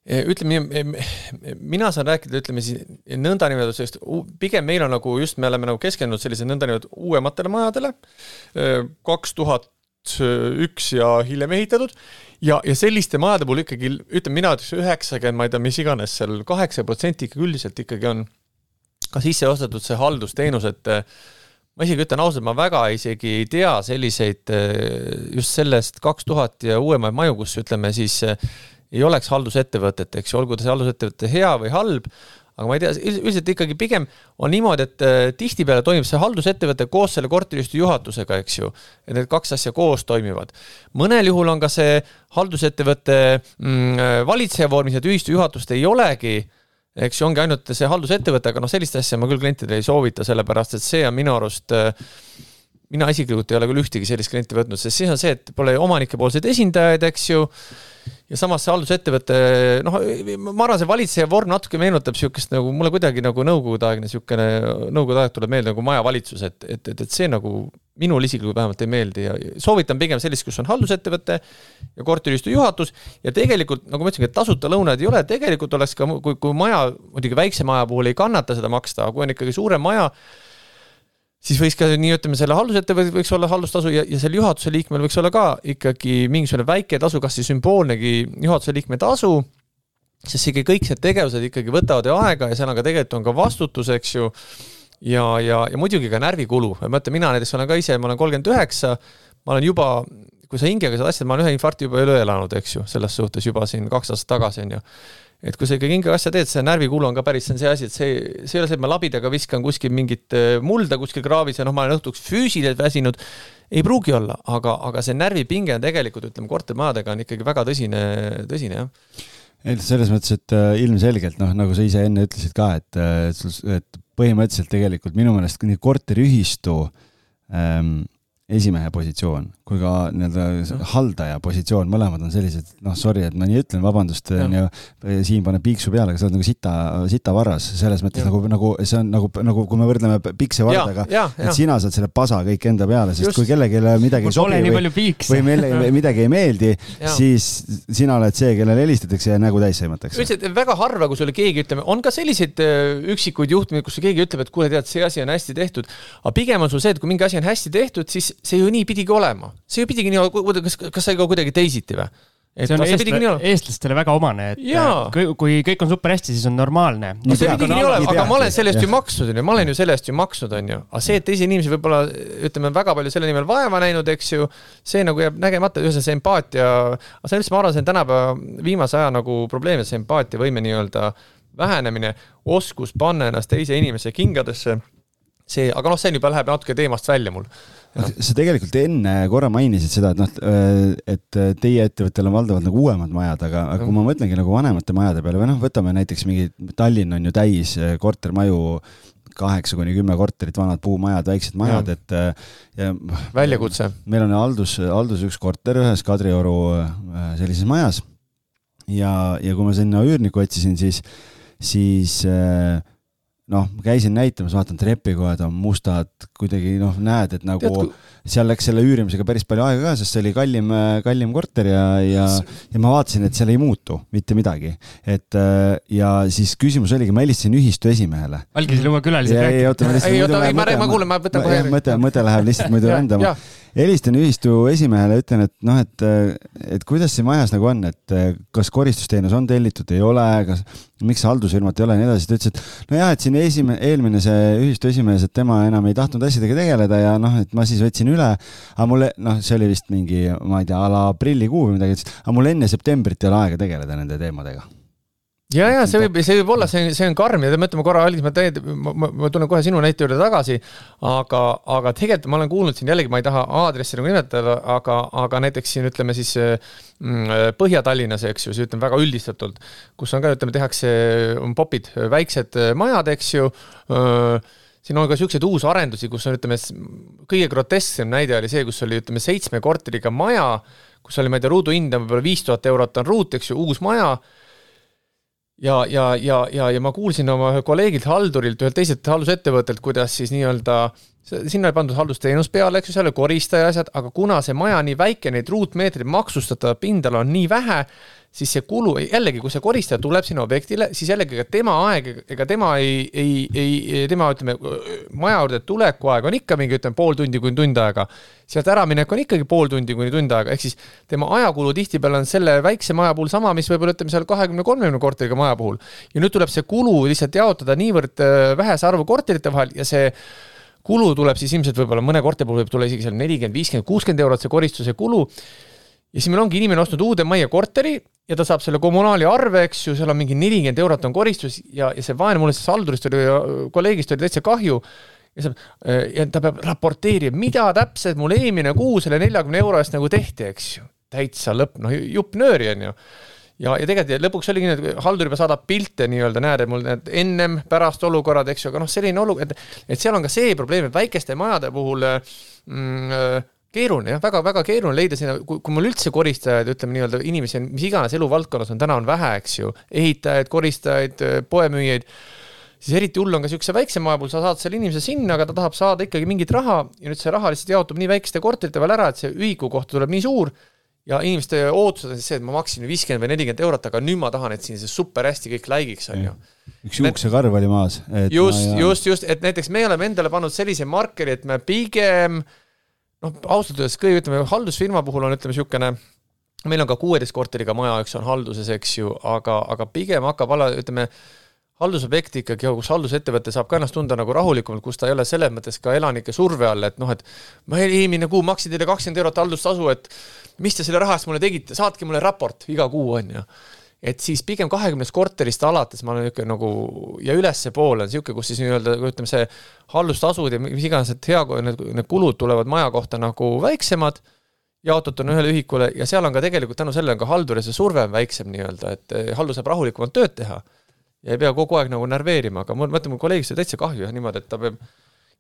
ütleme nii, mina saan rääkida, ütleme siis nõndanimetatud sellist, pigem meil on nagu just, me oleme nagu keskendunud sellisele nõndanimetatud uuematele majadele, kaks tuhat üks ja hiljem ehitatud. Ja, ja selliste majade puhul ikkagi ütleme, mina ütleks üheksakümmend, ma ei tea, mis iganes seal, kaheksa protsenti ikkagi üldiselt ikkagi on ka sisse ostetud see haldusteenus, et ma isegi ütlen ausalt, ma väga isegi ei tea selliseid eh, just sellest kaks tuhat ja uuemaid maju, kus ütleme siis eh, ei oleks haldusettevõtet, eks ju, olgu ta see haldusettevõte hea või halb, aga ma ei tea, üldiselt ikkagi pigem on niimoodi, et äh, tihtipeale toimib see haldusettevõte koos selle korteriühistu juhatusega, eks ju. et need kaks asja koos toimivad. mõnel juhul on ka see haldusettevõte mm, äh, valitseja vormis, et ühistu juhatust ei olegi eks ju, ongi ainult see haldusettevõte, aga noh, sellist asja ma küll klientidele ei soovita, sellepärast et see on minu arust äh, mina isiklikult ei ole küll ühtegi sellist klienti võtnud, sest siis on see, et pole omanikepoolseid esindajaid, eks ju ja samas see haldusettevõte, noh, ma arvan, see valitseja vorm natuke meenutab niisugust nagu mulle kuidagi nagu nõukogudeaegne niisugune, nõukogude aeg tuleb meelde nagu majavalitsus, et, et, et, et see nagu minul isiklikult vähemalt ei meeldi ja soovitan pigem sellist, kus on haldusettevõte ja korteriühistu juhatus ja tegelikult, nagu ma ütlesin, et tasuta lõunaid ei ole, tegelikult oleks ka, kui, kui maja, muidugi väikse maja puhul ei kannata seda maksta, aga kui on ikkagi suurem maja, siis võiks ka nii, ütleme, selle haldusettevõttel võiks olla haldustasu ja, ja selle juhatuse liikmel võiks olla ka ikkagi mingisugune väike tasu, kas siis sümboolnegi juhatuse liikme tasu, sest ikkagi kõik need tegevused ikkagi võtavad ju aega ja seal on ka tegelikult on ka vastutus, eks ju, ja, ja, ja muidugi ka närvikulu, ma mõtlen, mina näiteks olen ka ise, ma olen kolmkümmend üheksa, ma olen juba, kui sa hingega saad asjad, ma olen ühe infarkti juba üle elanud, eks ju, selles suhtes juba siin kaks aastat tagasi, on ju et kui sa ikkagi mingi asja teed, see närvikulu on ka päris, see on see asi, et see, see ei ole see, et ma labidaga viskan kuskil mingit äh, mulda kuskil kraavis ja noh, ma olen õhtuks füüsiliselt väsinud, ei pruugi olla, aga, aga see närvipinge on tegelikult, ütleme, kortermajadega on ikkagi väga tõsine, tõsine, jah. Ei, selles mõttes, et äh, ilmselgelt noh, nagu sa ise enne ütlesid ka, et, äh, et põhimõtteliselt tegelikult minu meelest nii korteriühistu ähm, esimehe positsioon kui ka nii-öelda haldaja positsioon, mõlemad on sellised, noh, sorry, et ma nii ütlen, vabandust, onju, Siim paneb piiksu peale, aga sa oled nagu sita, sita varras, selles mõttes ja. nagu, nagu see on nagu, nagu kui me võrdleme piksevardaga, et sina saad selle pasa kõik enda peale, sest Just. kui kellelegi midagi ei sobi või, või meile midagi ei meeldi, siis sina oled see, kellele helistatakse ja nägu täis sõimatakse. üldiselt väga harva, kui sulle keegi, ütleme, on ka selliseid äh, üksikuid juhtumeid, kus keegi ütleb, et kuule, tead, see asi on hästi tehtud, aga pigem on sul see, et kui mingi asi on hästi tehtud, siis see ju nii pidigi olema see ju pidigi nii olema, kas, kas sai ka kuidagi teisiti või? et see on eestla, eestlastele väga omane, et Jaa. kui kõik on super hästi, siis on normaalne. no see pidigi nii olema, aga ma olen selle eest ju maksnud, onju, ma olen ju selle eest ju maksnud, onju. aga see, et teisi inimesi võib-olla ütleme, väga palju selle nimel vaeva näinud, eks ju, see nagu jääb nägemata, ühesõnaga see empaatia, aga see on üldse, ma arvan, see on tänapäeva viimase aja nagu probleem, et see empaatiavõime nii-öelda vähenemine, oskus panna ennast teise inimese kingadesse, see, aga noh, see juba läheb natuke teemast välja mul sa tegelikult enne korra mainisid seda, et noh, et teie ettevõttel on valdavalt nagu uuemad majad, aga, aga kui ma mõtlengi nagu vanemate majade peale või noh, võtame näiteks mingi, Tallinn on ju täis eh, kortermaju, kaheksa kuni kümme korterit, vanad puumajad, väiksed majad, et ja väljakutse. meil on haldus, haldus üks korter ühes Kadrioru sellises majas ja, ja kui ma sinna üürnikku otsisin, siis, siis äh, noh, ma käisin näitamas, vaatan trepikojad on mustad, kuidagi noh, näed, et nagu Tead, seal läks selle üürimisega päris palju aega ka, sest see oli kallim, kallim korter ja, ja, ja ma vaatasin, et seal ei muutu mitte midagi. et ja siis küsimus oligi, ma helistasin ühistu esimehele. algisid luua külalised rääkima? ei, oota, ma lihtsalt. ei, oota, ei, ma, ma kuulen, ma võtan kohe. mõte, mõte läheb lihtsalt muidu rändama helistan ühistu esimehele, ütlen, et noh, et, et kuidas siin majas nagu on, et kas koristusteenus on tellitud, ei ole, kas, miks haldusfirmat ei ole ja nii edasi. ta ütles, et nojah, et siin esimene, eelmine see ühistu esimees, et tema enam ei tahtnud asjadega tegeleda ja noh, et ma siis võtsin üle. aga mulle, noh, see oli vist mingi, ma ei tea, a la aprillikuu või midagi, ütles, aga mul enne septembrit ei ole aega tegeleda nende teemadega ja, ja see võib, see võib olla, see, see on karm. Ja mõtleme korra, Algis, ma täiesti, ma, ma, ma tulen kohe sinu näite juurde tagasi, aga, aga tegelikult ma olen kuulnud siin jällegi, ma ei taha aadressi nagu nimetada, aga, aga näiteks siin ütleme siis mm, Põhja-Tallinnas, eks ju, siis ütleme väga üldistatult, kus on ka, ütleme, tehakse, on popid, väiksed majad, eks ju, siin on ka niisuguseid uusarendusi, kus on, ütleme, kõige grotesksem näide oli see, kus oli, ütleme, seitsme korteriga maja, kus oli, ma ei tea, ruuduhind on võib-olla viis tuhat eurot on ruut, eks ju, uus maja ja, ja, ja, ja, ja ma kuulsin oma kolleegilt, haldurilt, ühelt teiselt haldusettevõttelt, kuidas siis nii-öelda sinna oli pandud haldusteenus peale, eks ju, seal oli koristaja asjad, aga kuna see maja nii väike, neid ruutmeetreid maksustatavat pindala on nii vähe, siis see kulu, jällegi, kui see koristaja tuleb sinna objektile, siis jällegi ega tema aeg, ega tema ei, ei, ei, tema ütleme, maja juurde tuleku aeg on ikka mingi, ütleme, pool tundi kuni tund aega. sealt äraminek on ikkagi pool tundi kuni tund aega, ehk siis tema ajakulu tihtipeale on selle väikse maja puhul sama, mis võib-olla ütleme seal kahekümne, kolmekümne korteriga maja puhul. ja nüüd tuleb see kulu lihtsalt jaotada niivõrd äh, vähese arvu korterite vahel ja see kulu tuleb siis ilmselt võib-olla mõne korteri puhul võib tulla isegi seal nelikümmend, viiskümmend, kuuskümmend eurot see koristuse kulu ja siis meil ongi inimene ostnud uude majja korteri ja ta saab selle kommunaali arve, eks ju, seal on mingi nelikümmend eurot on koristus ja, ja see vaene, mulle sellest haldurist oli, kolleegist oli täitsa kahju. ja see, ja ta peab raporteerima, mida täpselt mul eelmine kuu selle neljakümne euro eest nagu tehti, eks ju. täitsa lõpp, noh, jupp nööri, on ju ja, ja tegelikult lõpuks oligi nii, et haldur juba saadab pilte nii-öelda, näed, et mul need ennem, pärast olukorrad, eks ju, aga noh, selline olukord, et, et seal on ka see probleem, et väikeste majade puhul mm, keeruline jah, väga-väga keeruline leida sinna, kui, kui mul üldse koristajaid, ütleme nii-öelda inimesi on, mis iganes eluvaldkonnas on, täna on vähe, eks ju, ehitajaid, koristajaid, poemüüjaid, siis eriti hull on ka niisuguse väikse maja puhul, sa saad selle inimese sinna, aga ta tahab saada ikkagi mingit raha ja nüüd see raha lihtsalt jaotub nii väikeste korterite peal ära, et see ühiku kohta tuleb nii suur ja inimeste ootused on siis see, et ma maksin viiskümmend või nelikümmend eurot, aga nüüd ma tahan, et siin see super hästi kõik läigiks, on ju. üks juuksekarv oli maas. just, just, just, et näiteks me oleme endale pannud sellise markeri, et me pigem noh, ausalt öeldes kõige, ütleme haldusfirma puhul on, ütleme niisugune meil on ka kuueteist korteriga maja, eks on halduses, eks ju, aga, aga pigem hakkab alla, ütleme, haldusobjekt ikkagi, kus haldusettevõte saab ka ennast tunda nagu rahulikumalt, kus ta ei ole selles mõttes ka elanike surve all, et noh, et ma eelmine kuu maksin teile kakskümmend eurot haldustasu, et mis te selle raha eest mulle tegite, saatke mulle raport iga kuu, on ju et siis pigem kahekümnest korterist alates ma olen niisugune nagu ja ülespoole on niisugune, kus siis nii-öelda ütleme, see haldustasud ja mis iganes, et hea, need, need kulud tulevad maja kohta nagu väiksemad jaotatud on ühele ühikule ja seal on ka tegelikult tänu sellele on ka halduri see surve on väiksem nii-öelda, et eh, haldur saab rahulikumalt tööd teha. Ja ei pea kogu aeg nagu närveerima, aga mul, ma ütlen, mu kolleegist oli täitsa kahju jah niimoodi, et ta peab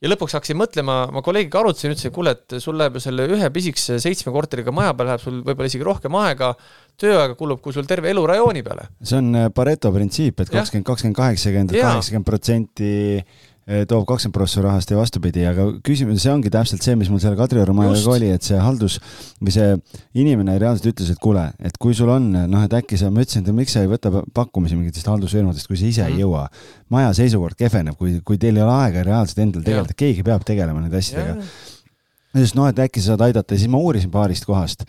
ja lõpuks hakkasin mõtlema, ma kolleegiga arutasin, ütlesin, kuule, et sul läheb ju selle ühe pisikese seitsme korteriga maja peal läheb sul võib-olla isegi rohkem aega, tööaega kulub, kui sul terve elu rajooni peale. see on äh, Pareto printsiip, et kakskümmend, kakskümmend, kaheksakümmend, kaheksakümmend protsenti toob kakskümmend prossa rahast ja vastupidi, aga küsimus, see ongi täpselt see, mis mul seal Kadrioru majaga oli, et see haldus või see inimene reaalselt ütles, et kuule, et kui sul on, noh, et äkki sa, ma ütlesin, et miks sa ei võta pakkumisi mingitest haldusfirmadest, kui sa ise mm ei mhm. jõua. Maja seisukord kehveneb, kui, kui teil ei ole aega reaalselt endal tegeleda, keegi peab tegelema nende asjadega. siis noh, et äkki sa saad aidata ja siis ma uurisin paarist kohast.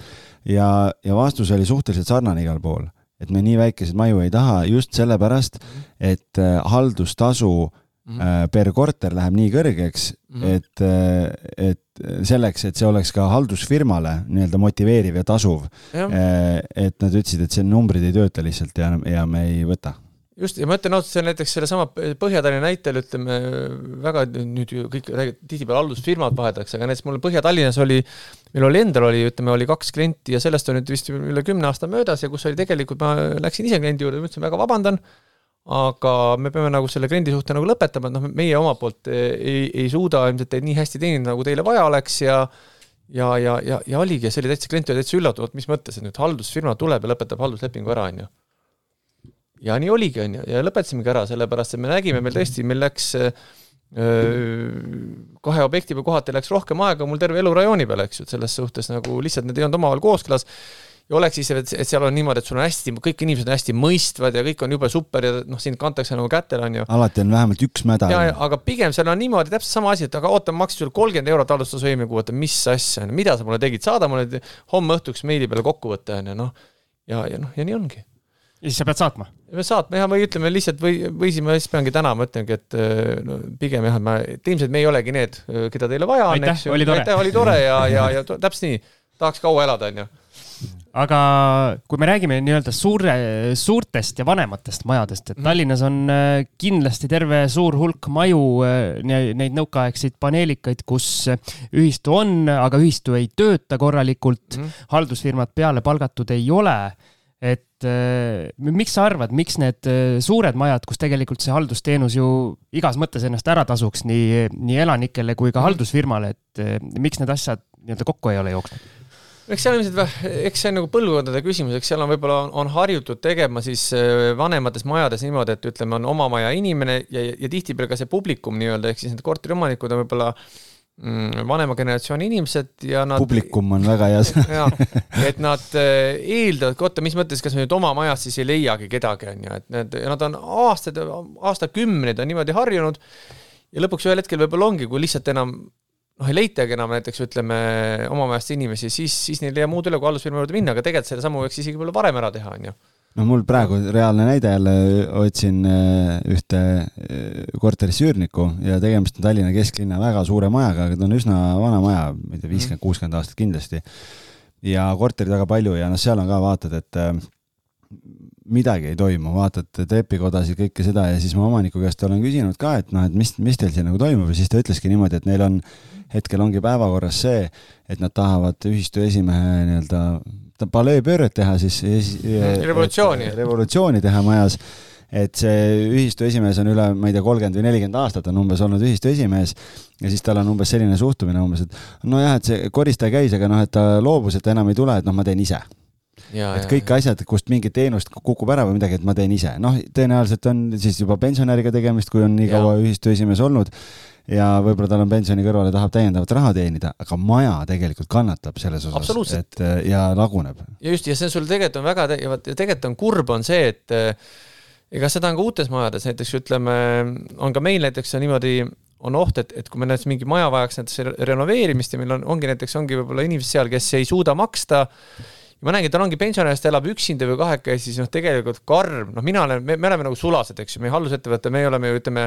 Ja, ja vastus oli suhteliselt sarnane igal pool, et me nii väikeseid maju ei taha just sellepärast, et äh, haldustasu Mm -hmm. per korter läheb nii kõrgeks mm, -hmm. et, äh, et selleks, et see oleks ka haldusfirmale nii-öelda motiveeriv ja tasuv. et nad ütlesid, et see numbrid ei tööta lihtsalt ja, ja me ei võta just, ja ma ütlen on näiteks sellesama Põhja-Tallinna näitel, ütleme väga nüüd ju kõik tihtipeale haldusfirmad vahetatakse, aga näiteks mul Põhja-Tallinnas oli, meil oli endal oli, ütleme, oli kaks klienti ja sellest on nüüd vist üle kümne aasta möödas ja kus oli tegelikult, ma läksin ise kliendi juurde, ütlesin väga vabandan, aga me peame nagu selle kliendi suhte nagu lõpetama, et noh, meie omalt poolt ei, ei suuda ilmselt teid nii hästi teenida, nagu teile vaja oleks ja ja, ja, ja, ja oligi, see oli täitsa, klient oli täitsa üllatunud, mis mõttes, et nüüd haldusfirma tuleb ja lõpetab halduslepingu ära, on ju. Ja nii oligi, on ju, ja lõpetasimegi ära, sellepärast et me nägime, meil tõesti, meil läks kahe objekti peal kohati läks rohkem aega mul terve elu rajooni peal, eks ju, et selles suhtes nagu lihtsalt need ei olnud omavahel kooskõlas ja oleks siis, et seal on niimoodi, et sul on hästi, kõik inimesed on hästi mõistvad ja kõik on jube super ja noh, sind kantakse nagu kätele, on ju. alati on vähemalt üks mäda. ja, aga pigem seal on niimoodi täpselt sama asi, et aga oota, ma maksin sulle kolmkümmend eurot haldustasu eelmine kuu, oota, mis asja, mida sa mulle tegid, saada mulle homme õhtuks meili peale kokkuvõte, on ju, noh. ja, ja noh, ja nii ongi ja siis sa pead saatma? pead saatma jah, või ütleme lihtsalt või, või siis ma siis peangi täna, ma ütlengi, et äh, no pigem jah, et ma, et ilmselt me ei olegi need, äh, keda teile vaja on, eks ju. aitäh, oli tore ja, ja, ja täpselt nii, tahaks kaua elada, on ju aga kui me räägime nii-öelda suure, suurtest ja vanematest majadest, et mhm. Tallinnas on äh, kindlasti terve suur hulk maju, neid nõukaaegseid paneelikaid, kus ühistu on, aga ühistu ei tööta korralikult mm, haldusfirmad peale palgatud ei ole et äh, miks sa arvad, miks need äh, suured majad, kus tegelikult see haldusteenus ju igas mõttes ennast ära tasuks nii, nii elanikele kui ka mhm. haldusfirmale, et äh, miks need asjad nii-öelda kokku ei ole jooksnud? Eks seal ilmselt, eks see on nagu põlvkondade küsimus, eks seal on võib-olla on, on harjutud tegema siis äh, vanemates majades niimoodi, et ütleme, on oma maja inimene ja, ja tihtipeale ka see publikum nii-öelda, ehk siis need korteriomanikud on võib-olla äh, Mm, vanema generatsiooni inimesed ja nad. publikum on väga hea sõna et nad eh, eeldavad, oota, mis mõttes, kas me nüüd oma majas siis ei leiagi kedagi, on ju, et need, nad on aastaid, aastakümneid on niimoodi harjunud ja lõpuks ühel hetkel võib-olla ongi, kui lihtsalt enam noh, ei leitagi enam näiteks ütleme oma majast inimesi, siis, siis neil ei jää muud üle, kui hallusfirma juurde minna, aga tegelikult selle sammu võiks isegi võib-olla varem ära teha, on ju no mul praegu reaalne näide jälle, otsin äh, ühte äh, korterisse üürnikku ja tegemist on Tallinna kesklinna väga suure majaga, aga ta on üsna vana maja, ma ei tea, viiskümmend, kuuskümmend aastat kindlasti. ja korterid väga palju ja noh, seal on ka vaatad, et äh, midagi ei toimu, vaatad trepikodasid, kõike seda ja siis ma omaniku käest olen küsinud ka, et noh, et mis, mis teil siin nagu toimub ja siis ta ütleski niimoodi, et neil on, hetkel ongi päevakorras see, et nad tahavad ühistu esimehe nii-öelda paleepööret teha siis revolutsiooni, revolutsiooni teha majas et see ühistu esimees on üle, ma ei tea, kolmkümmend või nelikümmend aastat on umbes olnud ühistu esimees ja siis tal on umbes selline suhtumine umbes, et nojah, et see koristaja käis, aga noh, et ta loobus, et ta enam ei tule, et noh, ma teen ise. Et kõik ja, asjad, kust mingit teenust kukub ära või midagi, et ma teen ise, noh, tõenäoliselt on siis juba pensionäriga tegemist, kui on nii kaua ühistu esimees olnud ja võib-olla tal on pensioni kõrvale, tahab täiendavat raha teenida, aga maja tegelikult kannatab selles osas, et äh, ja laguneb. ja just, ja see sul tegelikult on väga, ja tegelikult on kurb, on see, et äh, ega seda on ka uutes majades, näiteks ütleme, on ka meil näiteks on niimoodi, on oht, et, et kui meil näiteks mingi maja vajaks näiteks renoveerimist ja meil on, ongi näiteks, ongi võib-olla inimesed seal, kes ei suuda maksta, ja ma näengi, tal ongi pensionärist, elab üksinda või kahekesi, siis noh, tegelikult karm, noh, mina olen, me oleme nagu sulased, eks ju, meie haldusettevõte, me oleme ju ütleme,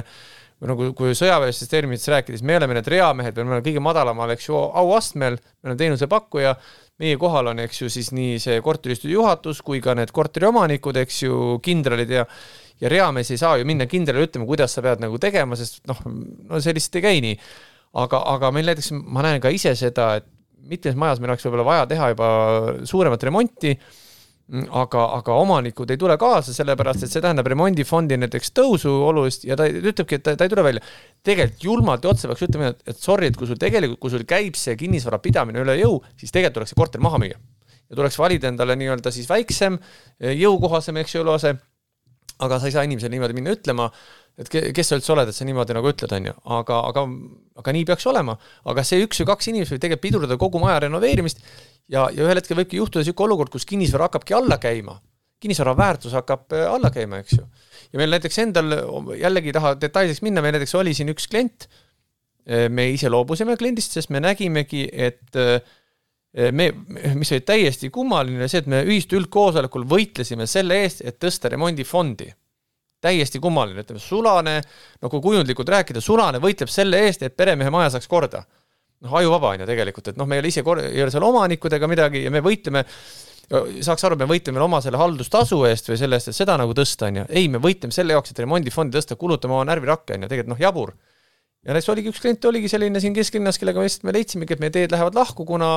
nagu kui sõjaväelistest terminitest rääkides, me oleme need reamehed, me oleme kõige madalamal, eks ju, auastmel, me oleme teenusepakkuja, meie kohal on, eks ju, siis nii see korteriühistu juhatus kui ka need korteriomanikud, eks ju, kindralid ja ja reamees ei saa ju minna kindralile ütlema, kuidas sa pead nagu tegema, sest noh, no see lihtsalt ei käi nii. aga, aga meil näiteks ma näen ka ise seda, et mitmes majas meil oleks võib-olla vaja teha juba suuremat remonti aga, aga omanikud ei tule kaasa, sellepärast et see tähendab remondifondi näiteks tõusu olulist ja ta ütlebki, et ta, ta ei tule välja. tegelikult julmalt ja otse peaks ütlema, et, et sorry, et kui sul tegelikult, kui sul käib see kinnisvara pidamine üle jõu, siis tegelikult tuleks see korter maha müüa. ja tuleks valida endale nii-öelda siis väiksem, jõukohasem, eks ju, eluase. aga sa ei saa inimesele niimoodi minna ütlema, et kes sa üldse oled, et sa niimoodi nagu ütled, on ju, aga, aga, aga nii peaks olema. aga see üks või kaks inimest võib tegelikult pidurdada kogu maja renoveerimist ja, ja ühel hetkel võibki juhtuda niisugune olukord, kus kinnisvara hakkabki alla käima. kinnisvara väärtus hakkab äh, alla käima, eks ju. ja meil näiteks endal, jällegi ei taha detailideks minna, meil näiteks oli siin üks klient, äh, me ise loobusime kliendist, sest me nägimegi, et äh, me, mis oli täiesti kummaline, see, et me ühistu üldkoosolekul võitlesime selle eest, et tõsta remondifondi. Täiesti kummaline, ütleme, Sulane, no kui kujundlikult rääkida, Sulane võitleb selle eest, et peremehe maja saaks korda noh, ajuvaba on ju tegelikult, et noh, me ei ole ise kor-, ei ole seal omanikud ega midagi ja me võitleme, saaks aru, me võitleme oma selle haldustasu eest või selle eest, et seda nagu tõsta, on ju. ei, me võitleme selle jaoks, et remondifondi tõsta, kulutame oma närvirakke, on ju, tegelikult noh, jabur. Ja näiteks oligi üks klient oligi selline siin kesklinnas, kellega me lihtsalt, me leidsimegi, et meie teed lähevad lahku, kuna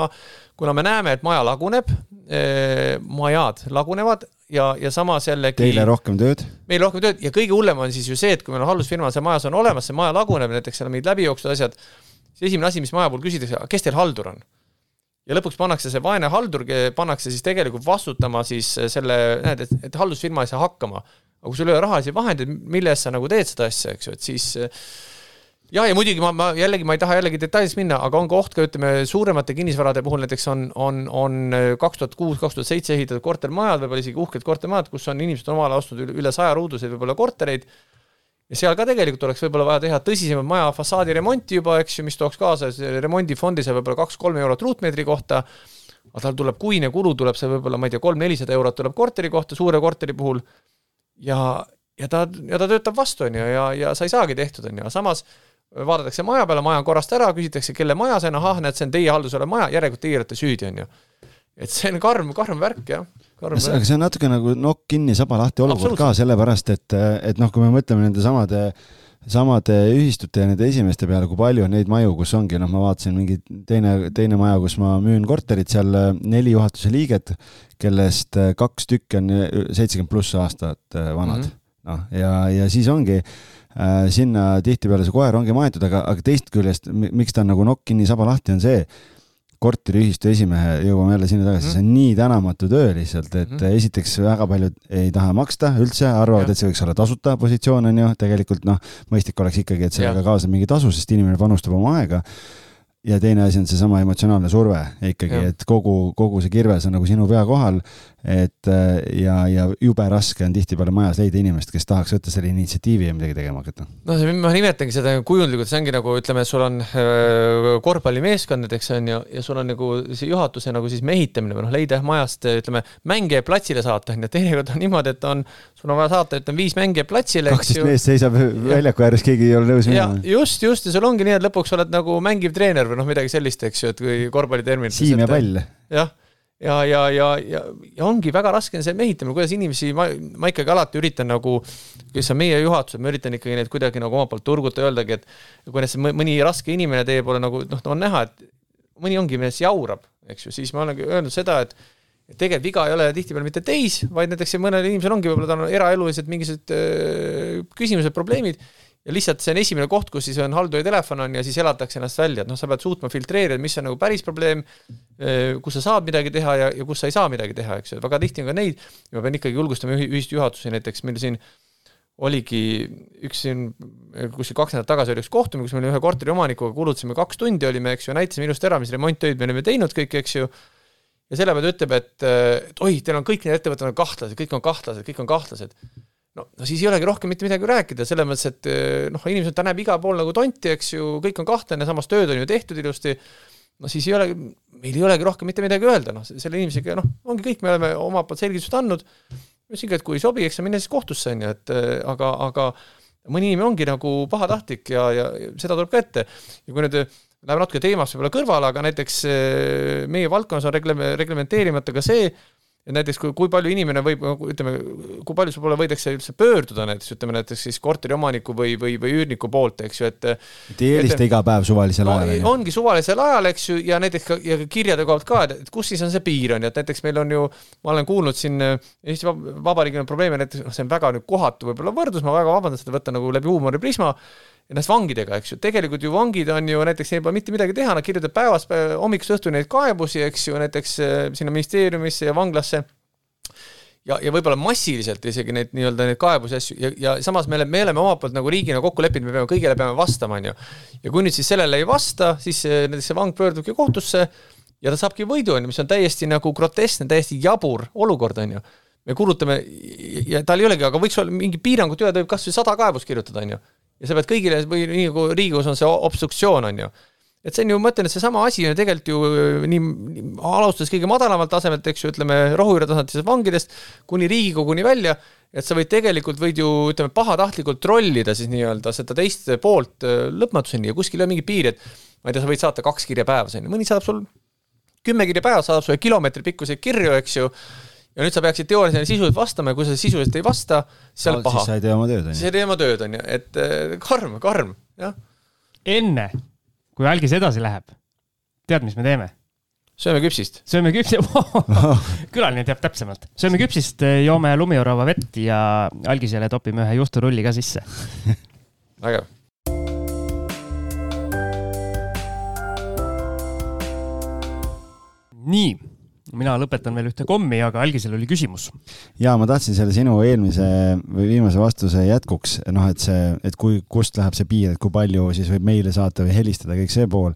kuna me näeme, et maja laguneb, eh, majad lagunevad ja, ja samas jällegi Teile rohkem tööd? meil rohkem tööd ja kõige hullem on siis ju see, et kui meil on haldusfirma seal majas on olemas, see maja laguneb, näiteks seal on mingid läbijooksvad asjad, siis esimene asi, mis maja puhul küsitakse, kes teil haldur on? ja lõpuks pannakse see vaene haldur, pannakse siis tegelikult vastutama siis selle, näed, et, et haldusfirma ei saa hakkama. aga kui sul ei ole rahalisi vahendeid, mille eest sa nagu teed seda asja, eks ju, et siis jah, ja muidugi ma, ma jällegi, ma ei taha jällegi detailides minna, aga on ka oht ka ütleme, suuremate kinnisvarade puhul näiteks on, on, on kaks tuhat kuus, kaks tuhat seitse ehitatud kortermajad, võib-olla isegi uhked kortermajad, kus on inimesed omale ostnud üle saja ruuduseid võib-olla kortereid. Ja seal ka tegelikult oleks võib-olla vaja teha tõsisemat maja fassaadi remonti juba, eks ju, mis tooks kaasa remondifondi seal võib-olla kaks-kolm eurot ruutmeetri kohta, aga tal tuleb kuine kulu, tuleb see võib-olla, ma ei tea, kolm-nelisada eurot tuleb korteri kohta, suure korteri puhul, ja, ja ta, ja ta töötab vastu, on ju, ja, ja sa ei saagi tehtud, on ju, aga samas vaadatakse maja peale, maja on korrast ära, küsitakse, kelle maja see on, ahah, näed, see on teie haldusalas maja, järelikult teie olete süüdi, on ju. et see on karm, karm värk, jah aga see on natuke nagu nokk kinni, saba lahti olukord ka, sellepärast et, et noh, kui me mõtleme nende samade samade ühistute ja nende esimeste peale, kui palju on neid maju, kus ongi, noh, ma vaatasin mingi teine, teine maja, kus ma müün korterit, seal äh, neli juhatuse liiget, kellest äh, kaks tükki on äh, seitsekümmend pluss aastat vanad mm. -hmm. noh, ja, ja siis ongi äh, sinna tihtipeale see koer ongi maetud, aga, aga teist küljest, miks ta on nagu nokk kinni, saba lahti, on see, korteriühistu esimehe, jõuame jälle sinna tagasi mm, -hmm. see on nii tänamatu töö lihtsalt, et mm -hmm. esiteks väga paljud ei taha maksta üldse, arvavad, et see võiks olla tasuta positsioon, on ju, tegelikult noh, mõistlik oleks ikkagi, et sellega kaasneb mingi tasu, sest inimene panustab oma aega. Ja teine asi on seesama emotsionaalne surve ikkagi, et kogu, kogu see kirves on nagu sinu pea kohal et äh, ja, ja jube raske on tihtipeale majas leida inimest, kes tahaks võtta selle initsiatiivi ja midagi tegema hakata. no ma nimetangi seda kujundlikult, see ongi nagu ütleme, et sul on äh, korvpallimeeskond näiteks on ju, ja sul on nagu see juhatuse nagu siis mehitamine või noh, leida majast ütleme, mängija platsile saata on ju, teinekord on niimoodi, et on, sul on vaja saata, ütleme viis mängijat platsile. kaksteist meest seisab väljaku ääres, keegi ei ole nõus minema. just, just ja sul ongi nii, et lõpuks oled nagu mängiv treener või noh, midagi sellist, eks ju, et kui korvpallitermin. siim ja pall. jah ja, ja, ja, ja, ja ongi väga raske on see mehitamine, kuidas inimesi, ma, ma ikkagi alati üritan nagu, kes on meie juhatused, ma üritan ikkagi neid kuidagi nagu omalt poolt turgutada, öeldagi, et kui näiteks mõni raske inimene teie poole nagu noh, on näha, et mõni ongi mees jaurab, eks ju, siis ma olengi öelnud seda, et tegelikult viga ei ole tihtipeale mitte teis, vaid näiteks mõnel inimesel ongi võib-olla tal on eraelulised mingisugused öö, küsimused, probleemid ja lihtsalt see on esimene koht, kus siis on halduri telefon on ja siis elatakse ennast välja, et noh, sa pead suutma filtreerida, mis on nagu päris probleem, eh, kus sa saad midagi teha ja, ja kus sa ei saa midagi teha, eks ju, väga tihti on ka neid, ma pean ikkagi julgustama ühist juhatusi, näiteks meil siin oligi üks siin, kuskil kaks nädalat tagasi oli üks kohtumine, kus me ühe korteri omanikuga kulutasime kaks tundi, olime, eks ju, näitasime ilusti ära, mis remonttöid me olime teinud kõik, eks ju, ja selle peale ta ütleb, et, et oi, teil on kõik need ettevõtted on kahtlased, kõik on kahtlased, kõik on kahtlased no, no siis ei olegi rohkem mitte midagi rääkida, selles mõttes, et eh, noh, inimesed, ta näeb igal pool nagu tonti, eks ju, kõik on kahtlane, samas tööd on ju tehtud ilusti, no siis ei ole, meil ei olegi rohkem mitte midagi öelda, noh, selle inimesega, noh, ongi kõik, me oleme omalt poolt selgitused andnud, ütlesingi, et kui ei sobi, eks sa mine siis kohtusse, on ju, et eh, aga, aga mõni inimene ongi nagu pahatahtlik ja, ja seda tuleb ka ette. ja kui nüüd läheme natuke teemast võib-olla kõrvale, aga näiteks eh, meie valdkonnas on regle-, reglementeerimata ka see, et näiteks kui, kui palju inimene võib, ütleme, kui palju sul poole võidakse üldse pöörduda näiteks, ütleme näiteks siis korteriomaniku või, või, või üürniku poolt, eks ju, et et ei helista iga päev suvalisel ajal, ju? ongi suvalisel ajal, eks ju, ja näiteks ka ja kirjade koha pealt ka, et kus siis on see piir, on ju, et näiteks meil on ju, ma olen kuulnud siin Eesti Vabariigil on probleeme näiteks, noh, see on väga nüüd kohatu võib-olla võrdlus, ma väga vabandan seda võtta nagu läbi huumoriprisma, ennast vangidega, eks ju, tegelikult ju vangid on ju näiteks, neil pole mitte midagi teha, nad kirjutavad päevast päeva, hommikust õhtuni neid kaebusi, eks ju, näiteks sinna ministeeriumisse ja vanglasse ja, ja võib-olla massiliselt isegi neid nii-öelda neid kaebusi asju ja, ja samas me oleme, me oleme omalt poolt nagu riigina kokku leppinud, me peame kõigele peame vastama, on ju. ja kui nüüd siis sellele ei vasta, siis näiteks see vang pöördubki kohtusse ja ta saabki võidu, on ju, mis on täiesti nagu groteskne, täiesti jabur olukord, on ju. me kulutame ja tal ei olegi, aga võiks olla mingi piirangud üle, ta võib kas või sada kaebust kirjutada, on ju. Ja sa pead kõigile või nii nagu Riigikogus on see obstruktsioon, on ju. Et see on ju, ma ütlen, et seesama asi on tegelikult ju äh, nii, nii, alustades kõige madalamalt tasemelt, eks ju, ütleme rohujuure tasanditest vangidest kuni Riigikoguni välja, et sa võid tegelikult, võid ju ütleme, pahatahtlikult trollida siis nii-öelda seda teist poolt äh, lõpmatuseni ja kuskil ei ole mingit piiri, et ma ei tea, sa võid saata kaks kirja päevas, on ju, mõni saadab sul kümme kirja päevas, saadab sulle kilomeetri pikkuseid kirju, eks ju, ja nüüd sa peaksid teoorias neile sisuliselt vastama ja kui sa sisuliselt ei vasta, siis sa oled paha. siis sa ei tee oma tööd, on ju. siis ei tee oma tööd, on ju, et äh, karm, karm, jah. enne kui algis edasi läheb, tead, mis me teeme? sööme küpsist. sööme küpsist külaline teab täpsemalt. sööme küpsist, joome lumiorava vett ja algisele topime ühe juusturulli ka sisse vägev nii mina lõpetan veel ühte kommi, aga algisel oli küsimus. ja ma tahtsin selle sinu eelmise või viimase vastuse jätkuks, noh, et see, et kui, kust läheb see piir, et kui palju siis võib meile saata või helistada, kõik see pool.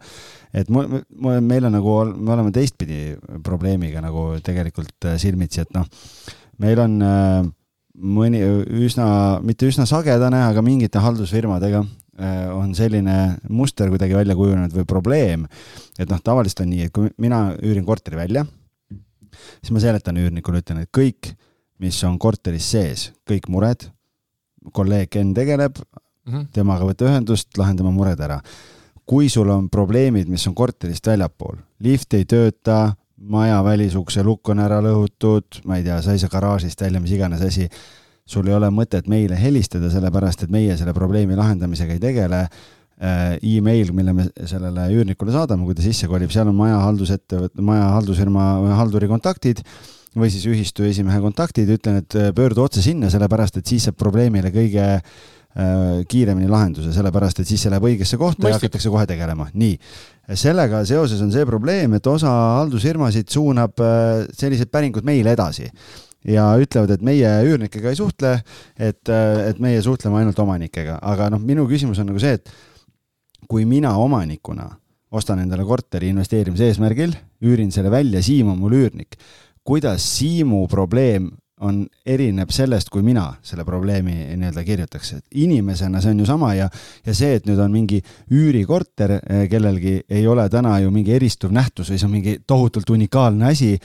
et mul, mul, meil on nagu, me oleme teistpidi probleemiga nagu tegelikult äh, silmitsi, et noh, meil on äh, mõni üsna, mitte üsna sagedane, aga mingite haldusfirmadega äh, on selline muster kuidagi välja kujunenud või probleem, et noh, tavaliselt on nii, et kui mina üürin korteri välja siis ma seletan üürnikule, ütlen, et kõik, mis on korteris sees, kõik mured, kolleeg Ken tegeleb mm, -hmm. temaga võta ühendust, lahendame mured ära. kui sul on probleemid, mis on korterist väljapool, lift ei tööta, maja välisukse lukk on ära lõhutud, ma ei tea, sa ei saa garaažist välja, mis iganes asi, sul ei ole mõtet meile helistada, sellepärast et meie selle probleemi lahendamisega ei tegele email, mille me sellele üürnikule saadame, kui ta sisse kolib, seal on maja haldusettevõtte, maja haldusfirma halduri kontaktid või siis ühistu esimehe kontaktid, ütlen, et äh, pöördu otse sinna, sellepärast et siis saab probleemile kõige äh, kiiremini lahenduse, sellepärast et siis see läheb õigesse kohta Mõistlik. ja hakatakse kohe tegelema. nii, sellega seoses on see probleem, et osa haldusfirmasid suunab sellised päringud meile edasi ja ütlevad, et meie üürnikega ei suhtle, et, et meie suhtleme ainult omanikega, aga noh, minu küsimus on nagu see, et kui mina omanikuna ostan endale korteri investeerimise eesmärgil, üürin selle välja, Siim on mul üürnik, kuidas Siimu probleem on, erineb sellest, kui mina selle probleemi nii-öelda kirjutaks, et inimesena see on ju sama ja, ja see, et nüüd on mingi üürikorter, eh, kellelgi ei ole täna ju mingi eristuv nähtus või see on mingi tohutult unikaalne asi,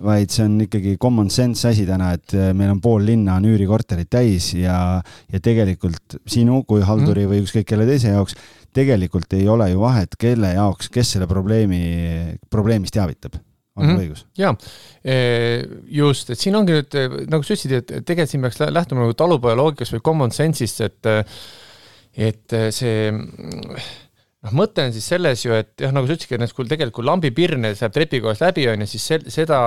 vaid see on ikkagi common sense asi täna, et eh, meil on pool linna on üürikorterid täis ja, ja tegelikult sinu kui halduri mm. või ükskõik kelle teise jaoks tegelikult ei ole ju vahet, kelle jaoks, kes selle probleemi, probleemist teavitab on mm -hmm. õigus? jaa, e, just, et siin ongi nüüd, nagu sa ütlesid, et tegelikult siin peaks lähtuma nagu talupoja loogikast või common sense'ist, et et see noh, mõte on siis selles ju, et jah, nagu sa ütlesidki, et kui tegelikult lambipirne läheb trepikohast läbi, on ju, siis sel-, seda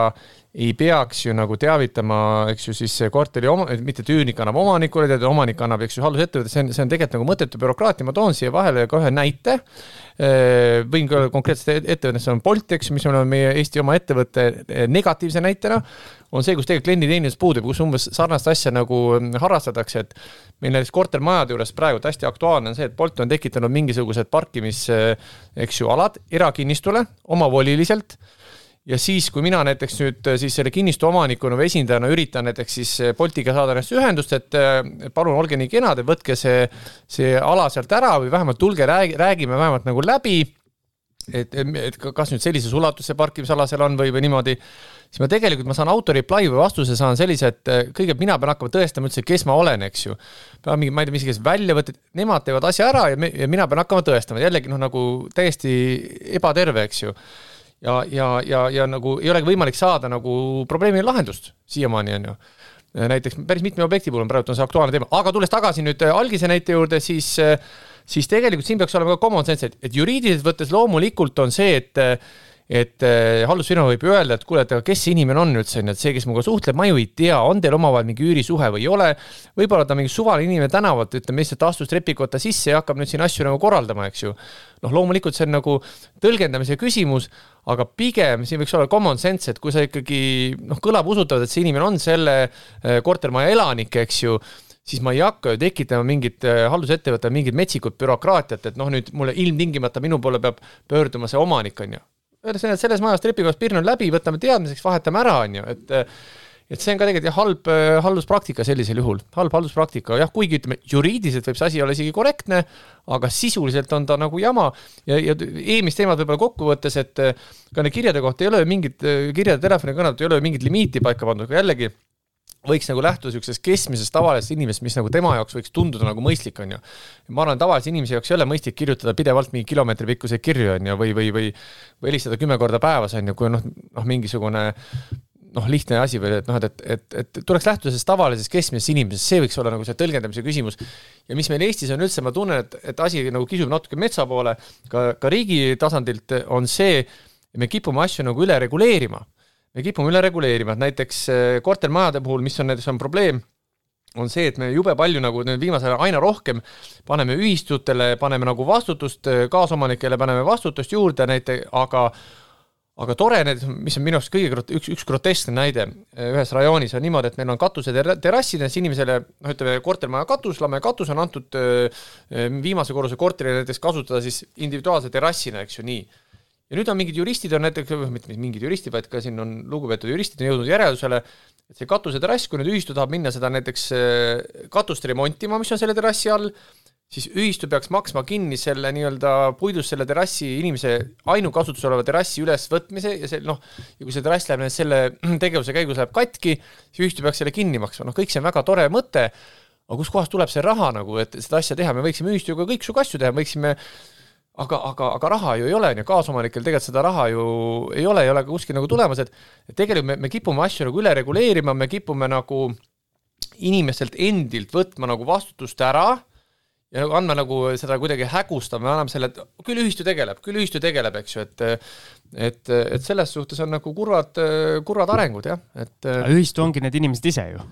ei peaks ju nagu teavitama, eks ju, siis korteri oma, mitte et üürnik annab omanikule teada, omanik annab, eks ju, haldusettevõte, see on, see on tegelikult nagu mõttetu bürokraatia, ma toon siia vahele ka ühe näite. võin ka konkreetselt ettevõttest, see on Bolt, eks ju, mis on meie Eesti oma ettevõte negatiivse näitena, on see, kus tegelikult klienditeenindus puudub, kus umbes sarnast asja nagu harrastatakse, et meil näiteks kortermajade juures praegu hästi aktuaalne on see, et Bolt on tekitanud mingisugused parkimis, eks ju, alad erakinnistule omavoliliselt ja siis, kui mina näiteks nüüd äh, siis selle kinnistu omanikuna või esindajana üritan näiteks siis äh, Boltiga saada ennast ühendust, et palun olge nii kenad, et võtke see, see ala sealt ära või vähemalt tulge, räägi, räägime vähemalt nagu läbi. et, et kas nüüd sellises ulatuses see parkimisala seal on või, või niimoodi, siis ma tegelikult, ma saan auto reply või vastuse saan sellise, et kõigepealt mina pean hakkama tõestama üldse, kes ma olen, eks ju. pean mingi, ma ei tea, mis iganes väljavõtted, nemad teevad asja ära ja, me, ja mina pean hakkama tõestama, jällegi noh, nagu täiesti ebaterve, eks ju. Ja, ja, ja, ja nagu ei olegi võimalik saada nagu probleemile lahendust siiamaani, on ju. Näiteks päris mitme objekti puhul on praegu on see aktuaalne teema, aga tulles tagasi nüüd algise näite juurde, siis siis tegelikult siin peaks olema ka common sense, et, et juriidiliselt võttes loomulikult on see, et et äh, haldusfirma võib öelda, et kuule, et aga kes see inimene on üldse, on ju, et see, kes minuga suhtleb, ma ju ei tea, on teil omavahel mingi üürisuhe või ei ole. võib-olla ta mingi suvaline inimene tänavalt, ütleme lihtsalt astus trepikotta sisse ja hakkab nüüd siin asju nagu korraldama, eks ju. noh, loomulikult see on nagu tõlgendamise küsimus, aga pigem siin võiks olla common sense, et kui sa ikkagi noh, kõlab usutavalt, et see inimene on selle äh, kortermaja elanik, eks ju siis ma ei hakka ju tekitama mingit äh, haldusettevõtte mingit metsikut bürokraatiat, et noh, nüüd mulle ilmtingimata minu poole peab pöörduma see omanik, on ju et selles majas trepikojas pirn on läbi, võtame teadmiseks, vahetame ära, on ju, et et see on ka tegelikult halb äh, halduspraktika sellisel juhul, halb halduspraktika, jah, kuigi ütleme, juriidiliselt võib see asi olla isegi korrektne, aga sisuliselt on ta nagu jama. Ja, ja eelmist teemat võib-olla kokku võttes, et äh, ka nende kirjade kohta ei ole mingit, äh, kirjade telefonikõned ei ole mingit limiiti paika pandud, aga jällegi võiks nagu lähtuda niisugusest keskmisest tavalisest inimesest, mis nagu tema jaoks võiks tunduda nagu mõistlik, on ju. ma arvan, tavalise inimese jaoks ei ole mõistlik kirjutada pidevalt mingi kilomeetri pikkuseid kirju, on ju, või, või, või või helistada kümme korda päevas, on ju, kui noh, noh mingisugune noh, lihtne asi või et noh, et, et, et tuleks lähtuda sellest tavalisest keskmisest inimesest, see võiks olla nagu see tõlgendamise küsimus. ja mis meil Eestis on üldse, ma tunnen, et, et asi nagu kisub natuke metsa poole, ka, ka riigi tasandilt on see, me kipume asju nagu üle reguleerima me kipume üle reguleerima, et näiteks äh, kortermajade puhul, mis on näiteks on probleem, on see, et me jube palju nagu nüüd viimasel ajal aina rohkem paneme ühistutele, paneme nagu vastutust, äh, kaasomanikele paneme vastutust juurde näite-, aga aga tore, need, mis on minu arust kõige grot-, üks, üks groteskne näide äh, ühes rajoonis on niimoodi, et meil on katuseterrassides inimesele, noh, ütleme kortermaja katus, lame katus on antud viimase korruse korterile näiteks kasutada siis individuaalse terrassina, eks ju, nii ja nüüd on mingid juristid on näiteks, mitte mingid juristid, vaid ka siin on lugupeetud juristid on jõudnud järeldusele, et see katuseterrass, kui nüüd ühistu tahab minna seda näiteks äh, katust remontima, mis on selle terrassi all, siis ühistu peaks maksma kinni selle nii-öelda puidust selle terrassi inimese ainukasutuses oleva terrassi ülesvõtmise ja see noh, ja kui see terrass läheb selle tegevuse käigus läheb katki, siis ühistu peaks selle kinni maksma, noh, kõik see on väga tore mõte, aga kustkohast tuleb see raha nagu, et seda asja teha, me võiksime ühistuga kõiksugu asju teha, võiksime aga, aga, aga raha ju ei ole, on ju, kaasomanikel tegelikult seda raha ju ei ole, ei ole kuskil nagu tulemas, et et tegelikult me, me kipume asju nagu üle reguleerima, me kipume nagu inimestelt endilt võtma nagu vastutust ära ja nagu andma nagu seda kuidagi hägustama, me anname selle, et küll ühistu tegeleb, küll ühistu tegeleb, eks ju, et et, et selles suhtes on nagu kurvad, kurvad arengud jah, et ühistu ongi need inimesed ise ju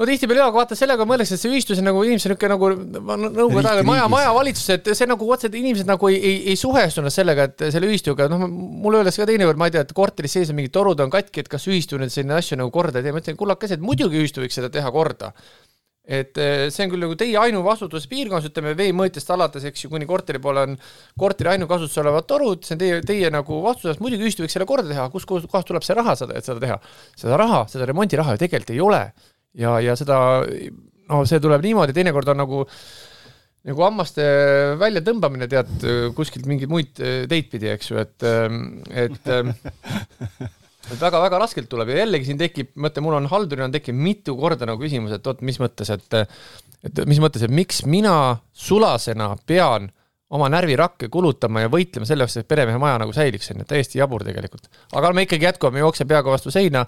no tihtipeale jaa, aga vaata sellega mõeldakse, et see ühistus on nagu inimesel niisugune nagu nõukogude ajal maja, majavalitsus, et see nagu otseselt inimesed nagu ei, ei, ei suhestunud sellega, et selle ühistuga, noh, mulle öeldakse ka teinekord, ma ei tea, et korteris sees on mingid torud on katki, et kas ühistu nüüd selline asju nagu korda ei tee, ma ütlen, kullakesed, muidugi ühistu võiks seda teha korda. Et eh, see on küll nagu teie ainuvastutus piirkonnas, ütleme veemõõtjast alates, eks ju, kuni korteri poole on korteri ainukasutuses olevad torud, see on teie, teie nagu vastutus, muidugi ühistu võiks selle korda teha, kust kohast tuleb see raha seda, et seda teha. seda raha, seda remondiraha ju tegelikult ei ole ja, ja seda, no see tuleb niimoodi, teinekord on nagu nagu hammaste väljatõmbamine, tead, kuskilt mingeid muid teid pidi, eks ju, et, et et väga-väga raskelt tuleb. Ja jällegi siin tekib, mõtle, mul on haldurina tekkinud mitu korda nagu küsimus, et oot, mis mõttes, et et mis mõttes, et miks mina sulasena pean oma närvirakke kulutama ja võitlema selle jaoks, et peremehe maja nagu säiliks, on ju, täiesti jabur tegelikult. aga me ikkagi jätkuvame, jookseb peaga vastu seina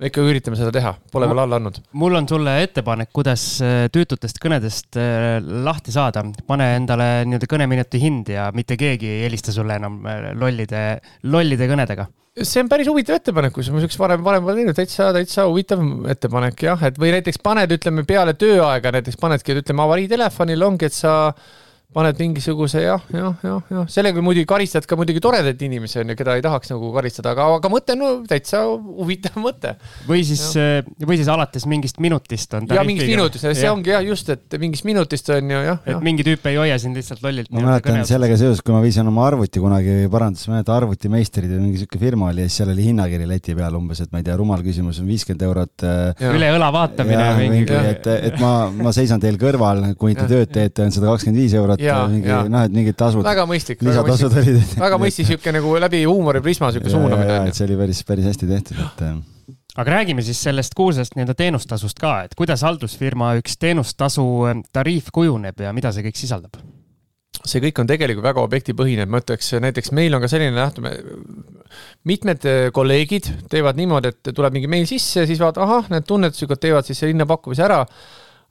me ikka üritame seda teha, pole veel alla andnud. mul on sulle ettepanek, kuidas äh, tüütutest kõnedest äh, lahti saada. pane endale nii-öelda kõneminuti hind ja mitte keegi ei helista sulle enam äh, lollide, lollide kõnedega. see on päris huvitav ettepanek, kui sa niisugust varem, varem pole teinud, täitsa, täitsa huvitav ettepanek jah, et või näiteks paned, ütleme peale tööaega näiteks panedki, ütleme avariitelefonil ongi, et sa paned mingisuguse jah, jah, jah, jah, sellega muidugi karistad ka muidugi toredaid inimesi on ju, keda ei tahaks nagu karistada, aga, aga mõte on no, täitsa huvitav mõte. või siis, äh, või siis alates mingist minutist on. ja mingist minutist, see ongi jah, just, et mingist minutist on ju jah. et ja. mingi tüüp ei hoia sind lihtsalt lollilt. ma mäletan sellega seoses, kui ma viisin oma arvuti kunagi parandusse, ma ei mäleta, arvutimeistrid või mingi sihuke firma oli ja siis seal oli hinnakiri leti peal umbes, et ma ei tea, rumal küsimus on viiskümmend eurot. Äh, üle õla vaatamine. et, et ma, ma seisan teil kõrval, kui te tööd teete, on sada kakskümmend viis eurot mingi noh, et mingid tasud. väga mõistlik. lisatasud olid. väga mõistlik sihuke nagu läbi huumoriprisma sihuke suunamine. et see oli päris, päris hästi tehtud, et aga räägime siis sellest kuulsast nii-öelda teenustasust ka, et kuidas haldusfirma üks teenustasu äh, tariif kujuneb ja mida see kõik sisaldab? see kõik on tegelikult väga objektipõhine, ma ütleks, näiteks meil on ka selline nähtum-, mitmed äh, kolleegid teevad niimoodi, et tuleb mingi meil sisse, siis vaatavad, ahah, need tunnetuslikud teevad siis selle hinnapakkumise ära,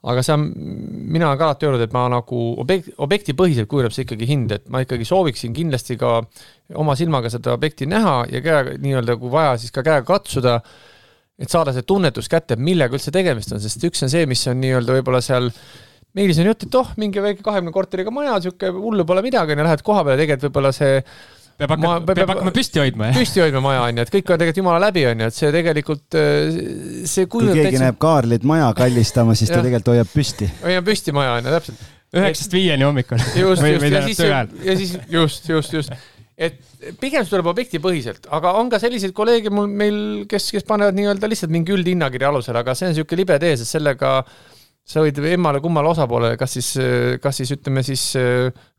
aga see on, mina olen ka alati öelnud, et ma nagu objekt, objektipõhiselt kujuneb see ikkagi hind, et ma ikkagi sooviksin kindlasti ka oma silmaga seda objekti näha ja käega nii-öelda, kui vaja, siis ka käega katsuda, et saada see tunnetus kätte, millega üldse tegemist on, sest üks on see, mis on nii-öelda võib-olla seal meilis on jutt, et oh, mingi väike kahekümne korteriga maja, niisugune hullu pole midagi, on ju, lähed koha peale, tegelikult võib-olla see peab hakkama, peab, peab hakkama püsti hoidma, jah? püsti hoidma maja, on ju, et kõik on tegelikult jumala läbi, on ju, et see tegelikult, äh, see kui keegi täitsa... näeb Kaarlit maja kallistama, siis ta tegelikult hoiab püsti. hoiab püsti maja, on ju, täpselt. üheksast viieni hommikul. just, just, ja siis, ja siis just, just, just et pigem see tuleb objektipõhiselt, aga on ka selliseid kolleege mul, meil, kes, kes panevad nii-öelda lihtsalt mingi üldhinnakirja alusel, aga see on niisugune libe tee, sest sellega äh, sa võid emmale-kummale osapoolele, kas siis, kas siis ütleme siis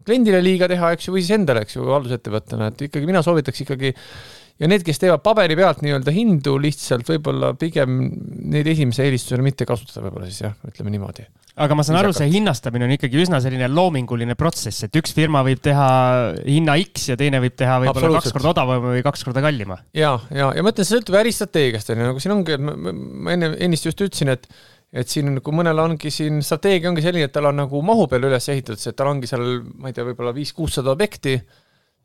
kliendile liiga teha, eks ju, või siis endale, eks ju, haldusettevõttena, et ikkagi mina soovitaks ikkagi ja need, kes teevad paberi pealt nii-öelda hindu lihtsalt võib-olla pigem neid esimese eelistusena mitte kasutada võib-olla siis jah, ütleme niimoodi. aga ma saan aru, see hinnastamine on ikkagi üsna selline loominguline protsess, et üks firma võib teha hinna X ja teine võib teha võib-olla kaks korda odavama või kaks korda kallima. ja, ja, ja ma ütlen, see sõltub äristrateegiast on ju, nagu siin ongi, ma enne, ennist just ütlesin, et et siin, kui mõnel ongi siin, strateegia ongi selline, et tal on nagu mahu peale üles ehitatud, see, et tal ongi seal, ma ei tea, võib-olla viis-kuussada objekti,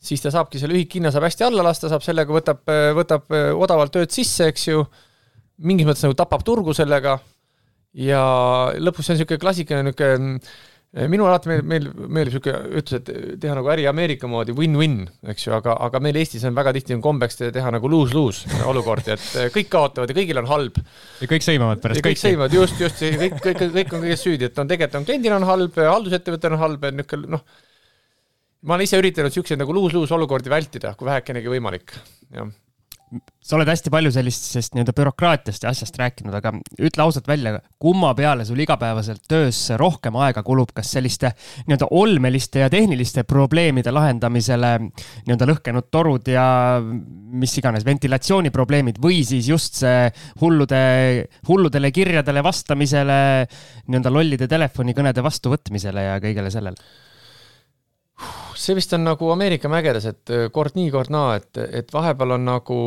siis ta saabki selle ühikhinna saab hästi alla lasta, saab sellega, võtab, võtab odavalt tööd sisse, eks ju, mingis mõttes nagu tapab turgu sellega ja lõpuks see on niisugune klassikaline niisugune minul alati meeldib, meeldib, meeldib niisugune ütlus, et teha nagu äri Ameerika moodi win-win, eks ju, aga, aga meil Eestis on väga tihti on kombeks teha nagu lose-lose olukordi, et eh, kõik kaotavad ja kõigil on halb. ja kõik sõimavad pärast kõiki. kõik sõimavad, just, just, kõik, kõik, kõik on kõiges süüdi, et on tegelikult on kliendil on halb, haldusettevõttel on halb, niisugune noh, ma olen ise üritanud niisuguseid nagu lose-lose olukordi vältida, kui vähekenegi võimalik, jah sa oled hästi palju sellisest nii-öelda bürokraatiast ja asjast rääkinud, aga ütle ausalt välja, kumma peale sul igapäevaselt töös rohkem aega kulub, kas selliste nii-öelda olmeliste ja tehniliste probleemide lahendamisele, nii-öelda lõhkenud torud ja mis iganes ventilatsiooniprobleemid või siis just see hullude, hulludele kirjadele vastamisele, nii-öelda lollide telefonikõnede vastuvõtmisele ja kõigele sellele? See vist on nagu Ameerika mägedes, et äh, kord nii, kord naa, et, et vahepeal on nagu,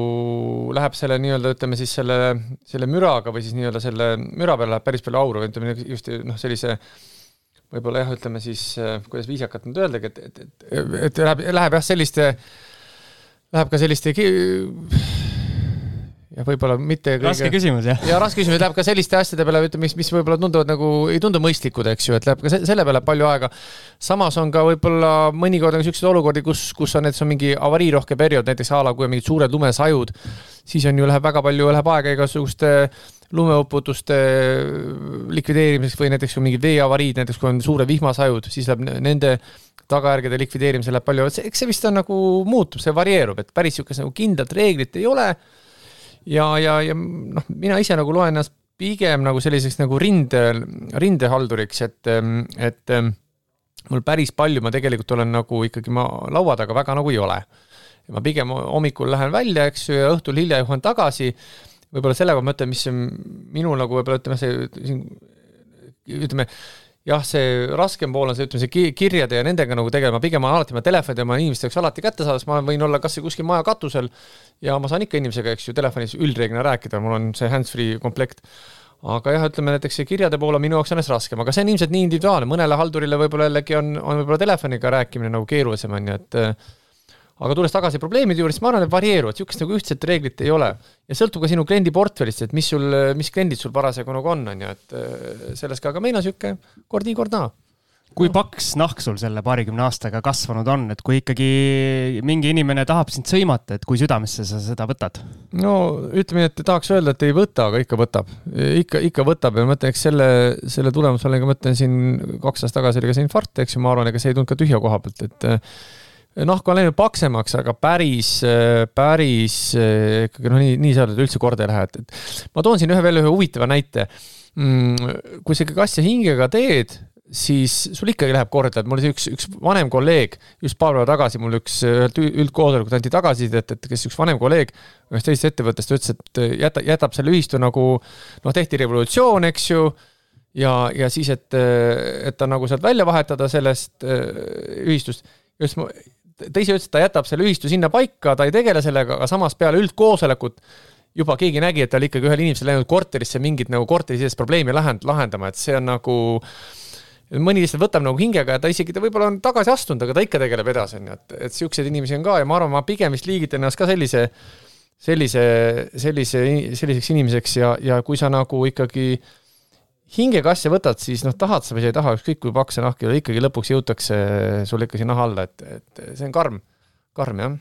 läheb selle nii-öelda, ütleme siis selle, selle müraga või siis nii-öelda selle müra peale läheb päris palju auru, ütleme just noh, sellise võib-olla jah, ütleme siis, äh, kuidas viisakalt nüüd öeldagi, et, et, et, et läheb, läheb jah, selliste, läheb ka selliste ja võib-olla mitte kõige... raske küsimus, jah. ja raske küsimus, läheb ka selliste asjade peale, ütleme, mis, mis võib-olla tunduvad nagu, ei tundu mõistlikud, eks ju, et läheb ka selle peale palju aega. samas on ka võib-olla mõnikord on niisuguseid olukordi, kus, kus on näiteks on mingi avariirohke periood, näiteks a la kui on mingid suured lumesajud, siis on ju, läheb väga palju, läheb aega igasuguste lumeuputuste likvideerimiseks või näiteks kui mingid veeavariid, näiteks kui on suured vihmasajud, siis läheb nende tagajärgede likvideerimisel läheb palju, eks see vist on nagu muutub, see varieerub, et päris niisugust nagu kindlat reeglit ei ole ja, ja, ja noh, mina ise nagu loen ennast pigem nagu selliseks nagu rinde, rindehalduriks, et, et mul päris palju ma tegelikult olen nagu ikkagi ma laua taga väga nagu ei ole. ma pigem hommikul lähen välja, eks ju, ja õhtul hilja jõuan tagasi. võib-olla sellega ma mõtlen, mis minul nagu võib-olla ütleme, see siin ütleme, jah, see raskem pool on see, ütleme, see kirjade ja nendega nagu tegelema, pigem on alati ma telefonid oma inimeste jaoks alati kättesaadav, sest ma võin olla kas või kuskil maja katusel ja ma saan ikka inimesega, eks ju, telefonis üldreeglina rääkida, mul on see hands-free komplekt. aga jah, ütleme näiteks see kirjade pool on minu jaoks alles raskem, aga see on ilmselt nii individuaalne, mõnele haldurile võib-olla jällegi on, on võib-olla telefoniga rääkimine nagu keerulisem, on ju, et aga tulles tagasi probleemide juurde, siis ma arvan, et varieeruvad, niisugust nagu ühtset reeglit ei ole. ja sõltub ka sinu kliendi portfellist, et mis sul, mis kliendid sul parasjagu nagu on, on ju, et äh, sellest ka, aga meil on niisugune kord nii, kord naa kui paks nahk sul selle paarikümne aastaga kasvanud on, et kui ikkagi mingi inimene tahab sind sõimata, et kui südamesse sa seda võtad? no ütleme nii, et tahaks öelda, et ei võta, aga ikka võtab. ikka, ikka võtab ja ma mõtlen, eks selle, selle tulemusel, ma mõtlen siin kaks aastat tagasi oli ka see infarkt, eks ju, ma arvan, ega see ei tulnud ka tühja koha pealt, et nahk on läinud paksemaks, aga päris, päris ikkagi noh, nii, nii seal üldse korda ei lähe, et, et ma toon siin ühe veel ühe huvitava näite. Mm, kui sa ikkagi asja hingega teed, siis sul ikkagi läheb korda, et mul oli üks, üks vanem kolleeg just paar päeva tagasi mul üks ühelt üldkoosolekult anti tagasisidet, et kes üks vanem kolleeg ühest teisest ettevõttest ütles, et jäta, jätab selle ühistu nagu noh, tehti revolutsioon, eks ju ja, ja siis, et, et ta nagu sealt välja vahetada sellest ühistust. just ma, ta ise ütles, et ta jätab selle ühistu sinna paika, ta ei tegele sellega, aga samas peale üldkoosolekut juba keegi nägi, et ta oli ikkagi ühel inimesel läinud korterisse mingit nagu korterisisest probleemi lahend-, lahendama, et see on nagu mõni lihtsalt võtab nagu hingega ja ta isegi, ta võib-olla on tagasi astunud, aga ta ikka tegeleb edasi, on ju, et, et siukseid inimesi on ka ja ma arvan, ma pigem vist liigitan ennast ka sellise, sellise, sellise, selliseks inimeseks ja, ja kui sa nagu ikkagi hingega asja võtad, siis noh, tahad sa või sa ei taha, ükskõik kui paks see nahk ei ole, ikkagi lõpuks jõutakse sul ikka sinna naha alla, et, et see on karm, karm jah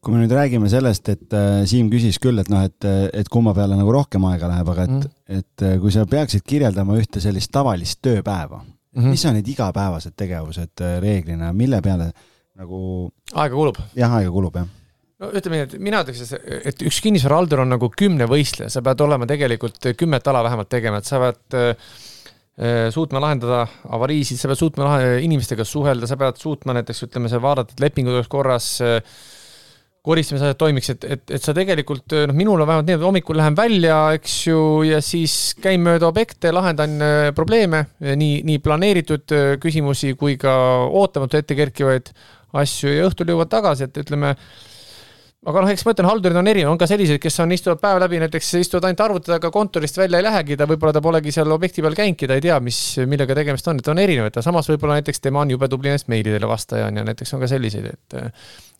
kui me nüüd räägime sellest, et äh, Siim küsis küll, et noh, et, et kumma peale nagu rohkem aega läheb, aga et mm., et äh, kui sa peaksid kirjeldama ühte sellist tavalist tööpäeva mm, -hmm. mis on need igapäevased tegevused äh, reeglina, mille peale nagu aega kulub? jah, aega kulub, jah no ütleme nii, et mina ütleks, et üks kinnisvarahaldur on nagu kümne võistleja, sa pead olema tegelikult kümmet ala vähemalt tegema, et sa pead äh, suutma lahendada avariisid, sa pead suutma inimestega suhelda, sa pead suutma näiteks ütleme, sa vaadata, et lepingud oleks korras äh,, koristamisasjad toimiks, et, et, et sa tegelikult noh, minul on vähemalt nii, et hommikul lähen välja, eks ju, ja siis käin mööda objekte, lahendan äh, probleeme, nii, nii planeeritud äh, küsimusi kui ka ootamatu ette kerkivaid asju ja õhtul jõuad tagasi, et ütleme, aga noh, eks ma ütlen, haldurid on erinevad, on ka selliseid, kes on, istuvad päev läbi, näiteks istuvad ainult arvuti taga, kontorist välja ei lähegi, ta võib-olla ta polegi seal objekti peal käinudki, ta ei tea, mis, millega tegemist on, et on erinevad, aga samas võib-olla näiteks tema on jube tubli näiteks meilidele vastaja on ja näiteks on ka selliseid, et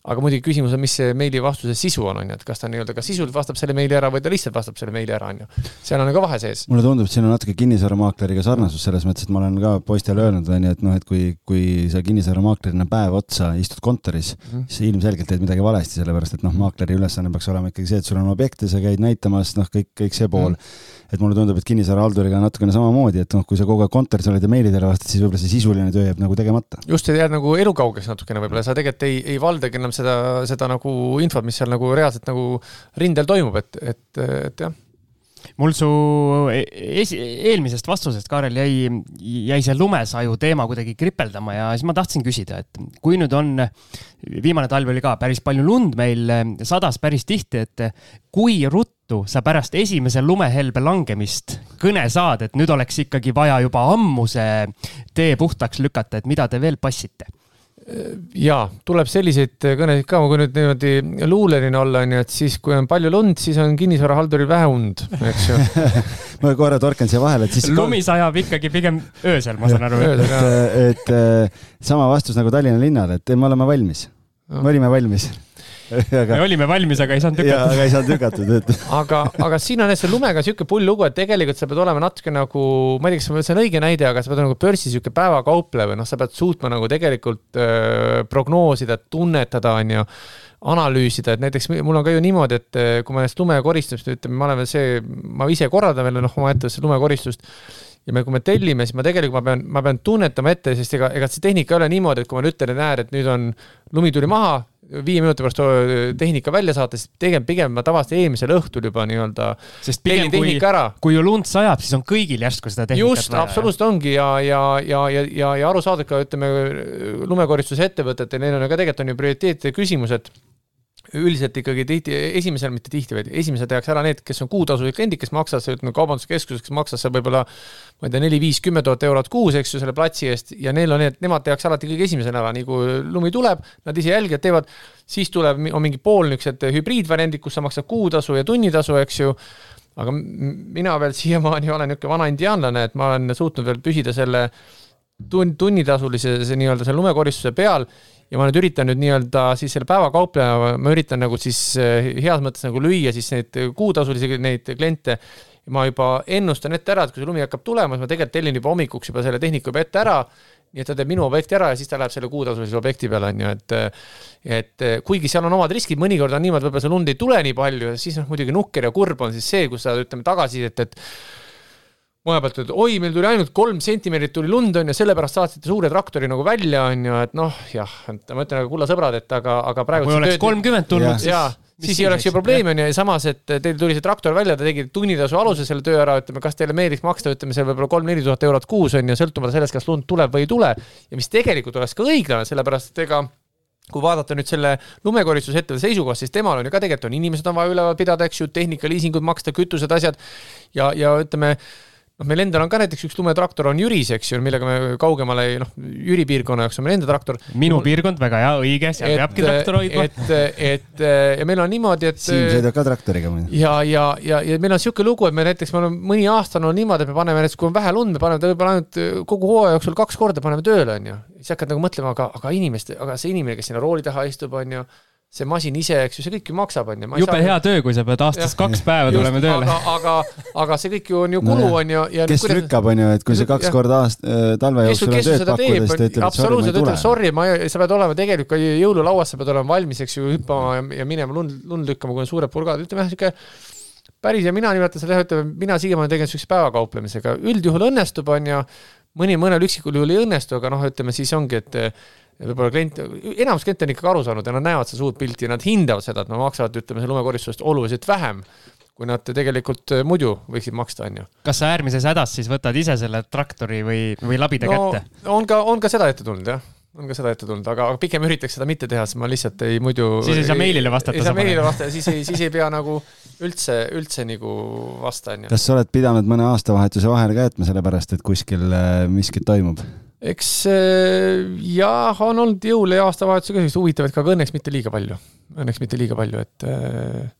aga muidugi küsimus on, mis see meili vastuse sisu on, on ju, et kas ta nii-öelda ka sisult vastab selle meili ära või ta lihtsalt vastab selle meili ära, on ju. seal on ka vahe sees. mulle tundub, et siin on natuke kinnisvaramaakleriga sarnasus selles mõttes, et ma olen ka poistele öelnud, on ju, et noh, et kui, kui sa kinnisvaramaaklerina päev otsa istud kontoris mm, -hmm. siis ilmselgelt teed midagi valesti, sellepärast et noh, maakleri ülesanne peaks olema ikkagi see, et sul on objekte, sa käid näitamas, noh, kõik, kõik see pool mm. -hmm et mulle tundub, et kinnisvarahalduriga on natukene samamoodi, et noh, kui sa kogu aeg kontoris oled ja meilidele vastad, siis võib-olla see sisuline töö jääb nagu tegemata. just, sa jääd nagu elukaugeks natukene võib-olla, sa tegelikult ei, ei valdagi enam seda, seda nagu infot, mis seal nagu reaalselt nagu rindel toimub, et, et, et jah mul su e-, esi, eelmisest vastusest, Kaarel, jäi, jäi see lumesaju teema kuidagi kripeldama ja siis ma tahtsin küsida, et kui nüüd on, viimane talv oli ka päris palju lund meil, sadas päris tihti, et kui ruttu tõttu sa pärast esimese lumehelbe langemist kõne saad, et nüüd oleks ikkagi vaja juba ammu see tee puhtaks lükata, et mida te veel passite? ja tuleb selliseid kõnesid ka, kui nüüd niimoodi luulerina olla, onju, et siis, kui on palju lund, siis on kinnisvarahalduril vähe und, eks ju ma korra torkan siia vahele, et siis. lumi sajab ikkagi pigem öösel, ma saan aru. et, et, et sama vastus nagu Tallinna linnal, et me oleme valmis. me olime valmis aga... me olime valmis, aga ei saanud lükatud. aga ei saanud lükatud, et aga, aga siin on see lumega sihuke pull lugu, et tegelikult sa pead olema natuke nagu, ma ei tea, kas see on õige näide, aga sa pead nagu börsi sihuke päevakaupleja või noh, sa pead suutma nagu tegelikult öö, prognoosida, tunnetada, onju analüüsida, et näiteks mul on ka ju niimoodi, et kui ma näiteks lumekoristamist, ütleme, ma olen veel see, ma ise korraldan veel noh, oma ettevõttes lumekoristust ja me, kui me tellime, siis ma tegelikult, ma pean, ma pean tunnetama ette, sest ega, ega see tehnika ei ole niimoodi, et kui ma nüüd ütlen, et näed, et nüüd on, lumi tuli maha, viie minuti pärast tehnika välja saata, siis pigem, pigem ma tavaliselt eelmisel õhtul juba nii-öelda sest pigem kui, kui ju lund sajab, siis on kõigil järsku seda tehnikat just, absoluutselt ongi ja, ja, ja, ja, ja, ja arusaadav ka ütleme lumekoristusettevõtetel, neil on ka tegelikult on ju prioriteetide küsimus, et üldiselt ikkagi tihti, esimesel, mitte tihti, vaid esimesel tehakse ära need, kes on kuutasulised kliendid, kes maksavad, ütleme kaubanduskeskuses, kes maksavad seal võib-olla ma ei tea, neli-viis, kümme tuhat eurot kuus, eks ju, selle platsi eest ja neil on need, nemad tehakse alati kõige esimesena ära, nii kui lumi tuleb, nad ise jälgivad, teevad, siis tuleb, on mingi pool niisugused hübriidvariandid, kus sa maksad kuutasu ja tunnitasu, eks ju, aga mina veel siiamaani olen niisugune vana indiaanlane, et ma olen suutnud veel püsida selle tun-, tunnitasulise nii-öelda selle lumekoristuse peal ja ma nüüd üritan nüüd nii-öelda siis selle päevakaupleja, ma üritan nagu siis eh, heas mõttes nagu lüüa siis neid kuutasulisi, neid kliente. ma juba ennustan ette ära, et kui see lumi hakkab tulema, siis ma tegelikult tellin juba hommikuks juba selle tehnika juba ette ära nii et ta teeb minu objekti ära ja siis ta läheb selle kuutasulise objekti peale, on ju, et et kuigi seal on omad riskid, mõnikord on niimoodi, võib-olla see lund ei tule nii palju ja siis noh, muidugi nukker ja kurb on siis see, kus sa ütleme tagasisidet, et maja pealt, et oi, meil tuli ainult kolm sentimeetrit tuli lund, on ju, sellepärast saatsite suure traktori nagu välja, on ju, et noh, jah, et ma ütlen, aga kulla sõbrad, et aga, aga praegu. kui oleks kolmkümmend tulnud, siis. jaa, siis ei oleks ju probleemi, on ju, ja samas, et teil tuli see traktor välja, te tegite tunnitasu alusel selle töö ära, ütleme, kas teile meeldiks maksta, ütleme seal võib-olla kolm-neli tuhat eurot kuus, on ju, sõltumata sellest, kas lund tuleb või ei tule. ja mis tegelikult oleks ka õiglane, sellepärast et ega kui vaadata nüüd selle lumekoristusettevõtte seisukohast, siis temal on ju ka tegelikult on inimesed on vaja üleval pidada, eks ju, tehnika, liisingud maksta, kütused, asjad ja, ja ütleme noh, meil endal on ka näiteks üks lumetraktor on Jüris, eks ju, millega me kaugemale, noh, Jüri piirkonna jaoks on meil enda traktor. minu piirkond, väga hea, õige, seal et, peabki traktor hoidma. et, et ja meil on niimoodi, et. Siim sõidab ka traktoriga muidu. ja, ja, ja, ja meil on niisugune lugu, et me näiteks, me oleme mõni aasta on no, niimoodi, et me paneme näiteks, kui on vähe lund, me paneme ta võib-olla ainult kogu hooaja jooksul kaks korda paneme tööle, on ju. siis hakkad nagu mõtlema, aga, aga inimeste, aga see inimene, kes sinna rooli taha istub, on ju see masin ise, eks ju, see kõik ju maksab, on ju. jube hea saa... töö, kui sa pead aastas ja. kaks päeva tulema tööle. aga, aga, aga see kõik ju on ju kulu, on ju. kes kuidas... lükkab, on ju, et kui sa kaks korda aast-, äh, talve jooksul on tööd pakkuda, siis ta ütleb, et sorry, ma ei tule. Sorry, ma ei, sa pead olema tegelikult ka jõululauas, sa pead olema valmis, eks ju, hüppama ja, ja minema lund, lund lükkama, kui on suured purgad, ütleme jah, sihuke päris ja mina nimetan seda jah, ütleme, mina siiamaani tegelen siukse päevakauplemisega, üldjuhul õnnestub, on ju, mõni mõnel üksikul juhul ei õnnestu, aga noh, ütleme siis ongi, et võib-olla klient, enamus kliente on ikkagi aru saanud ja nad näevad seda suurt pilti ja nad hindavad seda, et nad maksavad, ütleme, selle lumekoristusest oluliselt vähem, kui nad tegelikult äh, muidu võiksid maksta, on ju. kas sa äärmises hädas siis võtad ise selle traktori või, või labida no, kätte? on ka, on ka seda ette tulnud, jah on ka seda ette tulnud, aga, aga pigem üritaks seda mitte teha, sest ma lihtsalt ei muidu. siis ei saa meilile vastata. ei saa meilile vastata, siis ei, siis ei pea nagu üldse, üldse nagu vasta, on ju. kas sa oled pidanud mõne aastavahetuse vahele ka jätma, sellepärast et kuskil äh, miskit toimub? Eks äh, jah, on olnud jõule ja aastavahetusega selliseid huvitavaid ka, aga õnneks mitte liiga palju. Õnneks mitte liiga palju, et äh,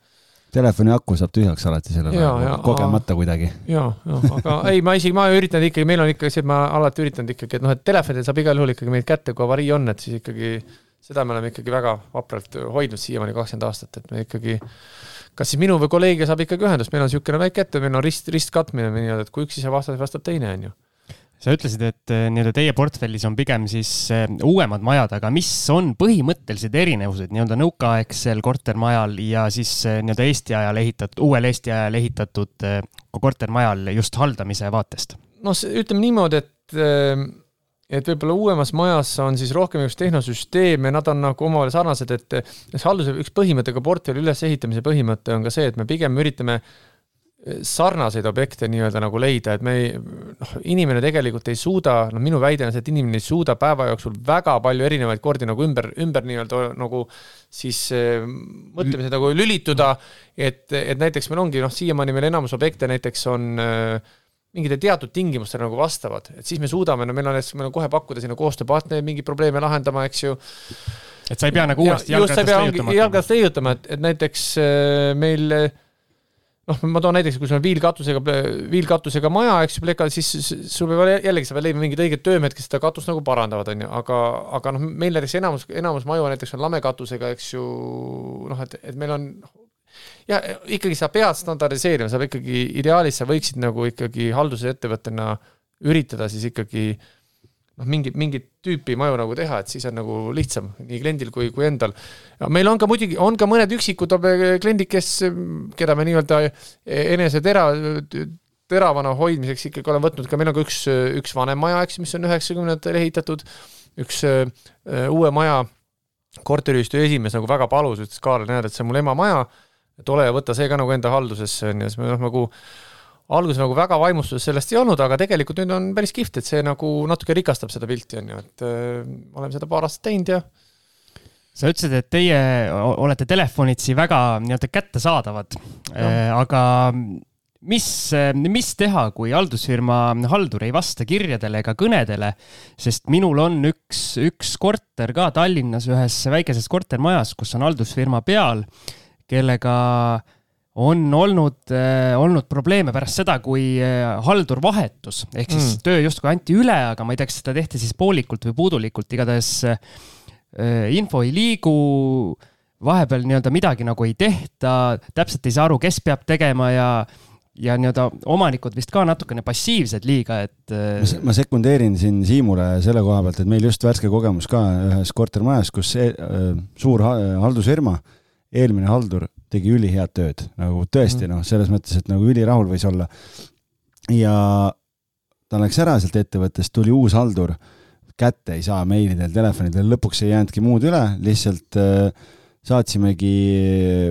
telefoni aku saab tühjaks alati selle peale, kogemata kuidagi. ja, ja, aga ei, ma isegi, ma üritan ikkagi, meil on ikka see, et ma alati üritanud ikkagi, et noh, et telefonil saab igal juhul ikkagi meid kätte, kui avarii on, et siis ikkagi seda me oleme ikkagi väga vapralt hoidnud siiamaani kakskümmend aastat, et me ikkagi kas siis minu või kolleegiga saab ikkagi ühendust, meil on niisugune väike ette, meil on rist, ristkatmine nii-öelda, et kui üks ei saa vastata, vastab teine, on ju sa ütlesid, et eh, nii-öelda teie portfellis on pigem siis eh, uuemad majad, aga mis on põhimõttelised erinevused nii-öelda nõukaaegsel kortermajal ja siis eh, nii-öelda Eesti ajal ehitatud, uuel Eesti ajal ehitatud kortermajal just haldamise vaatest? noh, ütleme niimoodi, et et võib-olla uuemas majas on siis rohkem üks tehnosüsteem ja nad on nagu omavahel sarnased, et halduse üks põhimõte, ka portfelli ülesehitamise põhimõte on ka see, et me pigem üritame sarnaseid objekte nii-öelda nagu leida, et me ei, noh, inimene tegelikult ei suuda, noh, minu väide on see, et inimene ei suuda päeva jooksul väga palju erinevaid kordi nagu ümber, ümber nii-öelda nagu siis äh, mõtlemise nagu lülituda, et, et näiteks meil ongi noh, siiamaani meil enamus objekte näiteks on äh, mingite teatud tingimustele nagu vastavad, et siis me suudame, no meil on, meil on kohe pakkuda sinna koostööpartnereid mingeid probleeme lahendama, eks ju. et sa ei pea nagu uuesti jalgratast leiutama. jalgratast leiutama, et, et näiteks äh, meil äh, noh, ma toon näiteks, kui sul on viilkatusega, viilkatusega maja, eks ju, plekal, siis sul peab jällegi, sa pead leidma mingid õiged töömehed, kes seda katust nagu parandavad, on ju, aga, aga noh, meil näiteks enamus, enamus maju näiteks on lamekatusega, eks ju, noh, et, et meil on ja ikkagi sa pead standardiseerima, sa pead ikkagi, ideaalis sa võiksid nagu ikkagi haldusettevõttena üritada siis ikkagi äh, noh, mingit, mingit tüüpi maju nagu teha, et siis on nagu lihtsam nii kliendil kui, kui endal. meil on ka muidugi, on ka mõned üksikud kliendid, kes, keda me nii-öelda enese tera, teravana hoidmiseks ikkagi olen võtnud. Ka, meil on ka üks, üks vanem maja, eks, mis on üheksakümnendatel ehitatud, üks uh, uue maja korteriühistu esimees nagu väga palus, ütles Kaarel, näed, et see on mul ema maja, et ole ja võta see ka nagu enda haldusesse, on ju, siis me noh, nagu alguses nagu väga vaimustuses sellest ei olnud, aga tegelikult nüüd on päris kihvt, et see nagu natuke rikastab seda pilti, on ju, et äh, oleme seda paar aastat teinud ja sa ütlesid, et teie olete telefonitsi väga nii-öelda kättesaadavad, äh, aga mis, mis teha, kui haldusfirma haldur ei vasta kirjadele ega kõnedele, sest minul on üks, üks korter ka Tallinnas ühes väikeses kortermajas, kus on haldusfirma peal, kellega äh, on olnud äh,, olnud probleeme pärast seda, kui äh, haldur vahetus, ehk siis mm. töö justkui anti üle, aga ma ei tea, kas seda tehti siis poolikult või puudulikult, igatahes äh, info ei liigu, vahepeal nii-öelda midagi nagu ei tehta, täpselt ei saa aru, kes peab tegema ja ja nii-öelda omanikud vist ka natukene passiivsed liiga, et. Ma sekundeerin siin Siimule selle koha pealt, et meil just värske kogemus ka ühes kortermajas, kus see, äh, suur haldusfirma, eelmine haldur tegi ülihead tööd, nagu tõesti mm. noh, selles mõttes, et nagu ülirahul võis olla. ja ta läks ära sealt ettevõttest, tuli uus haldur, kätte ei saa meilidel, telefonidel, lõpuks ei jäänudki muud üle, lihtsalt äh, saatsimegi,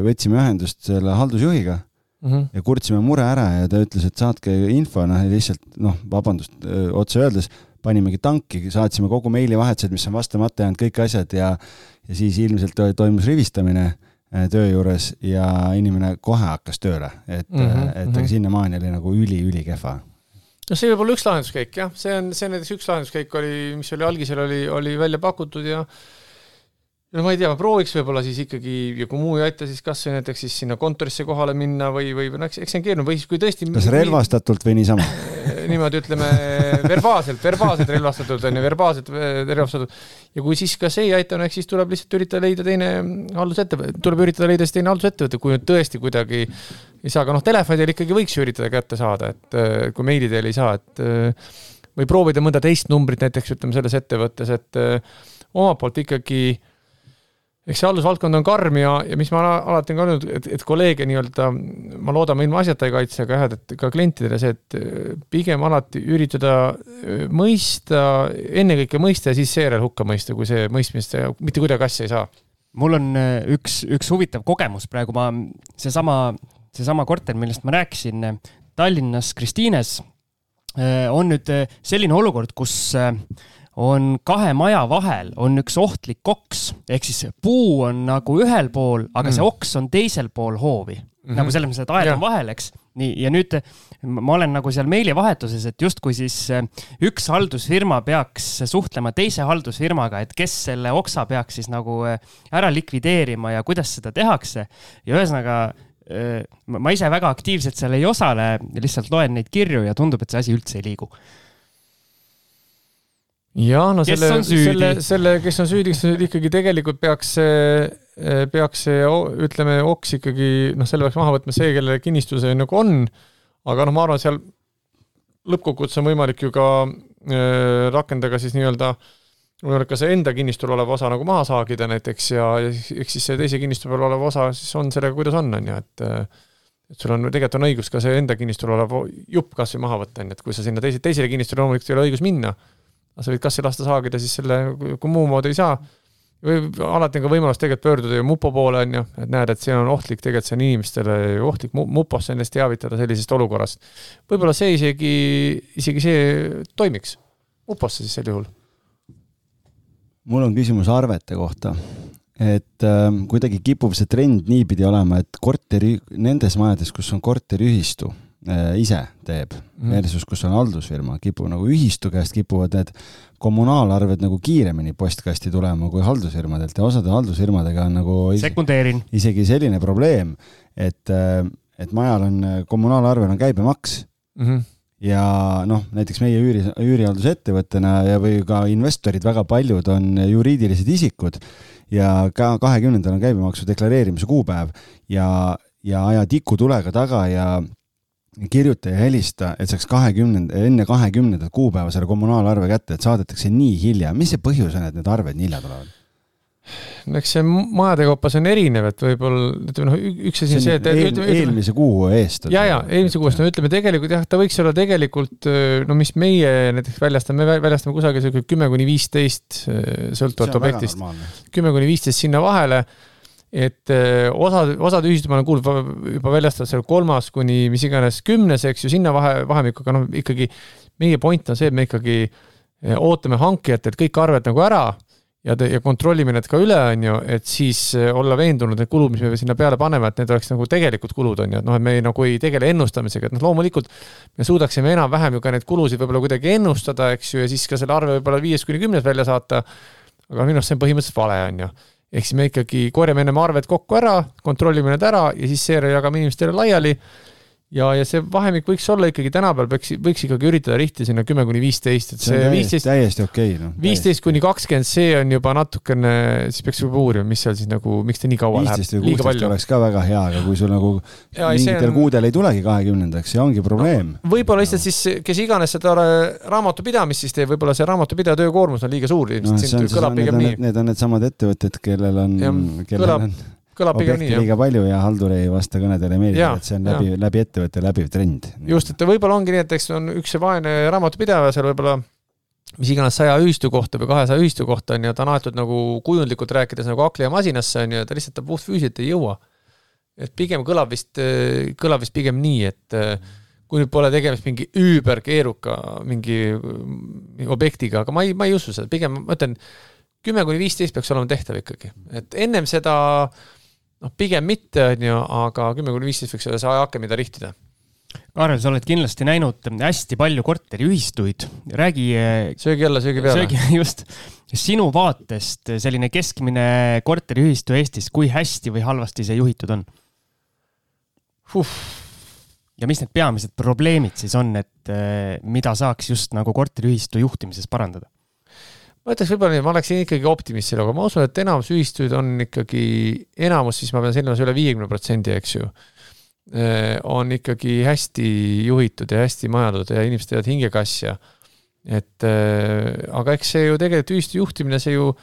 võtsime ühendust selle haldusjuhiga mm -hmm. ja kurtsime mure ära ja ta ütles, et saatke info, noh lihtsalt noh, vabandust öö, otse öeldes, panimegi tanki, saatsime kogu meilivahetused, mis on vastamata jäänud, kõik asjad ja ja siis ilmselt toimus rivistamine Äh, töö juures ja inimene kohe hakkas tööle, et mm, -hmm, et aga mm -hmm. sinnamaani oli nagu üli-ülikehva. no see võib olla üks lahenduskäik jah, see on, see näiteks üks lahenduskäik oli, mis oli algisel oli, oli välja pakutud ja no ma ei tea, ma prooviks võib-olla siis ikkagi ja kui muu ei aita, siis kas või näiteks siis sinna kontorisse kohale minna või, või no eks, eks see on keeruline või siis kui tõesti kas relvastatult või niisama? niimoodi ütleme verbaalselt, verbaalselt relvastatult on ju, verbaalselt eh, relvastatult. ja kui siis ka see ei aita, no eks siis tuleb lihtsalt üritada leida teine haldusettevõte, tuleb üritada leida siis teine haldusettevõte, kui nüüd tõesti kuidagi ei saa, aga noh, telefoni teel ikkagi võiks ju üritada kätte saada, et eh, kui meili teel ei saa, et eh, või proovida mõnda teist numbrit näiteks ütleme selles ettevõttes, et omalt poolt ikkagi eks see haldusvaldkond on karm ja, ja mis ma alati olen ka öelnud, et, et kolleege nii-öelda, ma loodan, ma ilma asjata ei kaitse, aga jah, et ka klientidele see, et äh, pigem alati üritada äh, mõista, ennekõike mõista ja siis seejärel hukka mõista, kui see mõistmist mitte kuidagi asja ei saa. mul on äh, üks, üks huvitav kogemus praegu, ma, seesama, seesama korter, millest ma rääkisin, Tallinnas Kristiines on nüüd selline olukord, kus on kahe maja vahel on üks ohtlik oks, ehk siis puu on nagu ühel pool, aga mm. see oks on teisel pool hoovi mm. -hmm. nagu selles mõttes, et aed on vahel, eks. nii, ja nüüd ma olen nagu seal meilivahetuses, et justkui siis eh, üks haldusfirma peaks suhtlema teise haldusfirmaga, et kes selle oksa peaks siis nagu eh, ära likvideerima ja kuidas seda tehakse. ja ühesõnaga eh, ma ise väga aktiivselt seal ei osale, lihtsalt loen neid kirju ja tundub, et see asi üldse ei liigu jah, no kes selle, selle, selle, kes on süüdi, kes ikkagi tegelikult peaks see, peaks see, ütleme, oks ikkagi, noh, selle peaks maha võtma see, kelle kinnistus nagu on. aga noh, ma arvan, seal lõppkokkuvõttes on võimalik ju ka äh, rakendada siis nii-öelda võimalik ka see enda kinnistul olev osa nagu maha saagida näiteks ja, ja eks siis see teise kinnistu peal olev osa siis on sellega, kuidas on, on ju, et et sul on, tegelikult on õigus ka see enda kinnistul olev jupp kas või maha võtta, on ju, et kui sa sinna teise, teisele kinnistule loomulikult ei ole õigus minna aga sa võid kas lasta saagida siis selle, kui muud moodi ei saa, või alati on ka võimalus tegelikult pöörduda ju mupo poole, on ju, et näed, et see on ohtlik, tegelikult see on inimestele ohtlik muposse ennast teavitada sellisest olukorrast. võib-olla see isegi, isegi see toimiks, muposse siis sel juhul. mul on küsimus arvete kohta, et äh, kuidagi kipub see trend niipidi olema, et korteri, nendes majades, kus on korteriühistu ise teeb mm. versus kus on haldusfirma, kipub nagu ühistu käest kipuvad need kommunaalarved nagu kiiremini postkasti tulema kui haldusfirmadelt ja osade haldusfirmadega on nagu sekundeerin. isegi selline probleem, et, äh, et majal on, kommunaalarvel on käibemaks mm. -hmm ja noh, näiteks meie üüri, üürihaldusettevõttena ja, või ka investorid, väga paljud on juriidilised isikud ja ka kahekümnendal on käibemaksu deklareerimise kuupäev ja, ja aja tikutulega taga ja kirjuta ja helista, et saaks kahekümnenda, enne kahekümnendat kuupäeva selle kommunaalarve kätte, et saadetakse nii hilja. mis see põhjus on, et need arved nii hilja tulevad? no eks see majade kaupa see on erinev, et võib-olla ütleme noh, üks asi on see, et eel, ütleme, eelmise kuu eest. ja, ja eelmise kuu eest, no ütleme tegelikult jah, ta võiks olla tegelikult no mis meie näiteks väljastame, me väljastame kusagil sihuke kümme kuni viisteist sõltuvalt objektist, kümme kuni viisteist sinna vahele et eh, osad, osad ühistud ma olen kuulnud juba väljastavad seal kolmas kuni mis iganes kümnes, eks ju, sinna vahe, vahemikuga, noh ikkagi meie point on see, et me ikkagi eh, ootame hankijatelt kõik arved nagu ära ja, ja kontrollime need ka üle, on ju, et siis eh, olla veendunud, need kulud, mis me sinna peale paneme, et need oleks nagu tegelikud kulud, on ju, et noh, et me ei, nagu ei tegele ennustamisega, et noh, loomulikult me suudaksime enam-vähem ju ka neid kulusid võib-olla kuidagi ennustada, eks ju, ja siis ka selle arve võib-olla viies kuni kümnes välja saata. aga minu arust see on põhimõtteliselt vale, on ju ehk siis me ikkagi korjame ennem arved kokku ära, kontrollime need ära ja siis seejärel jagame inimestele laiali ja, ja see vahemik võiks olla ikkagi tänapäeval peaks, võiks ikkagi üritada rihti sinna kümme kuni viisteist, et see viisteist. täiesti okei okay,, noh. viisteist kuni kakskümmend, see on juba natukene, siis peaks juba uurima, mis seal siis nagu, miks ta nii kaua läheb. viisteist või kuusteist oleks ka väga hea, aga kui sul nagu ja, mingitel on... kuudel ei tulegi kahekümnendaks, see ongi probleem no,. võib-olla lihtsalt siis, kes iganes seda raamatupidamist siis teeb, võib-olla see raamatupidaja töökoormus on liiga suur ilmselt no,, nii. Need on needsamad ettevõtted, kellel on, kellel on kõlab pigem nii. liiga palju ja haldur ei vasta kõnedele ei meeldi, et see on läbi, läbi ettevõtte läbiv trend. just, et võib-olla ongi nii, et eks on üks see vaene raamatupidaja seal võib-olla mis iganes saja ühistu kohta või kahesaja ühistu kohta on ju, ta on aetud nagu kujundlikult rääkides nagu hakkliha masinasse on ju, ta lihtsalt ta puhtfüüsiliselt ei jõua. et pigem kõlab vist, kõlab vist pigem nii, et kui nüüd pole tegemist mingi üüberkeeruka mingi objektiga, aga ma ei, ma ei usu seda, pigem ma ütlen, kümme kuni viisteist peaks olema tehtav ikkagi, et ennem seda noh, pigem mitte, on ju, aga kümme kuni viisteist võiks olla see ajaaken, mida rihtida. Kaarel, sa oled kindlasti näinud hästi palju korteriühistuid, räägi. söögi alla, söögi peale. söögi, just. sinu vaatest selline keskmine korteriühistu Eestis, kui hästi või halvasti see juhitud on huh.? ja mis need peamised probleemid siis on, et eh, mida saaks just nagu korteriühistu juhtimises parandada? Ma ütleks võib-olla nii, ma oleksin ikkagi optimist sellega, ma usun, et enamus ühistuid on ikkagi, enamus, siis ma pean silmas üle viiekümne protsendi, eks ju, eh, on ikkagi hästi juhitud ja hästi majandatud ja inimesed teevad hingega asja. et eh, aga eks see ju tegelikult ühistu juhtimine, see ju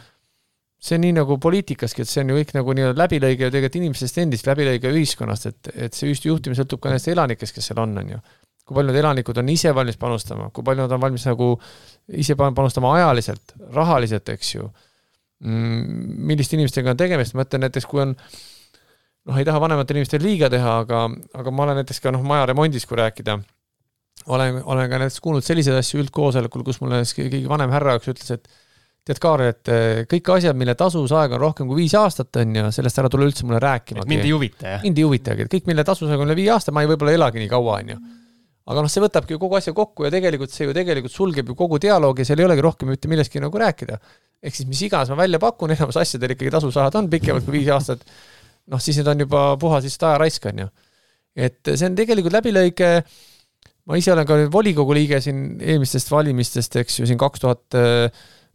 see on nii nagu poliitikaski, et see on ju kõik nagu nii-öelda läbilõige ju tegelikult inimestest endist, läbilõige ühiskonnast, et, et see ühistu juhtimine sõltub ka nendest elanikest, kes seal on, on ju. kui palju need elanikud on ise valmis panustama, kui palju nad on valmis nagu ise panustama ajaliselt, rahaliselt, eks ju mm,. milliste inimestega on tegemist, ma ütlen näiteks, kui on noh, ei taha vanematele inimestele liiga teha, aga, aga ma olen näiteks ka noh, maja remondis, kui rääkida, olen, olen ka näiteks kuulnud selliseid asju üldkoosolekul, kus mulle keegi vanem härra üks ütles, et tead, Kaarel, et eh, kõik asjad, mille tasuvusaeg on rohkem kui viis aastat, on ju, sellest ära tule üldse mulle rääkima. mind ei huvita, jah? mind ei huvitagi, et kõik, mille tasuvusaeg on üle viie aasta, ma ei võib-olla elagi nii kaua, on ju. Aga noh, see võtabki ju kogu asja kokku ja tegelikult see ju tegelikult sulgeb ju kogu dialoogi seal ei olegi rohkem mitte millestki nagu rääkida. ehk siis mis iganes ma välja pakun, enamus asjadel ikkagi tasuvusajad on pikemad kui viis aastat, noh, siis need on juba puhas lihtsalt ajaraisk, on ju. et see on tegelikult läbilõige ma ise olen ka volikogu liige siin eelmistest valimistest, eks ju, siin kaks tuhat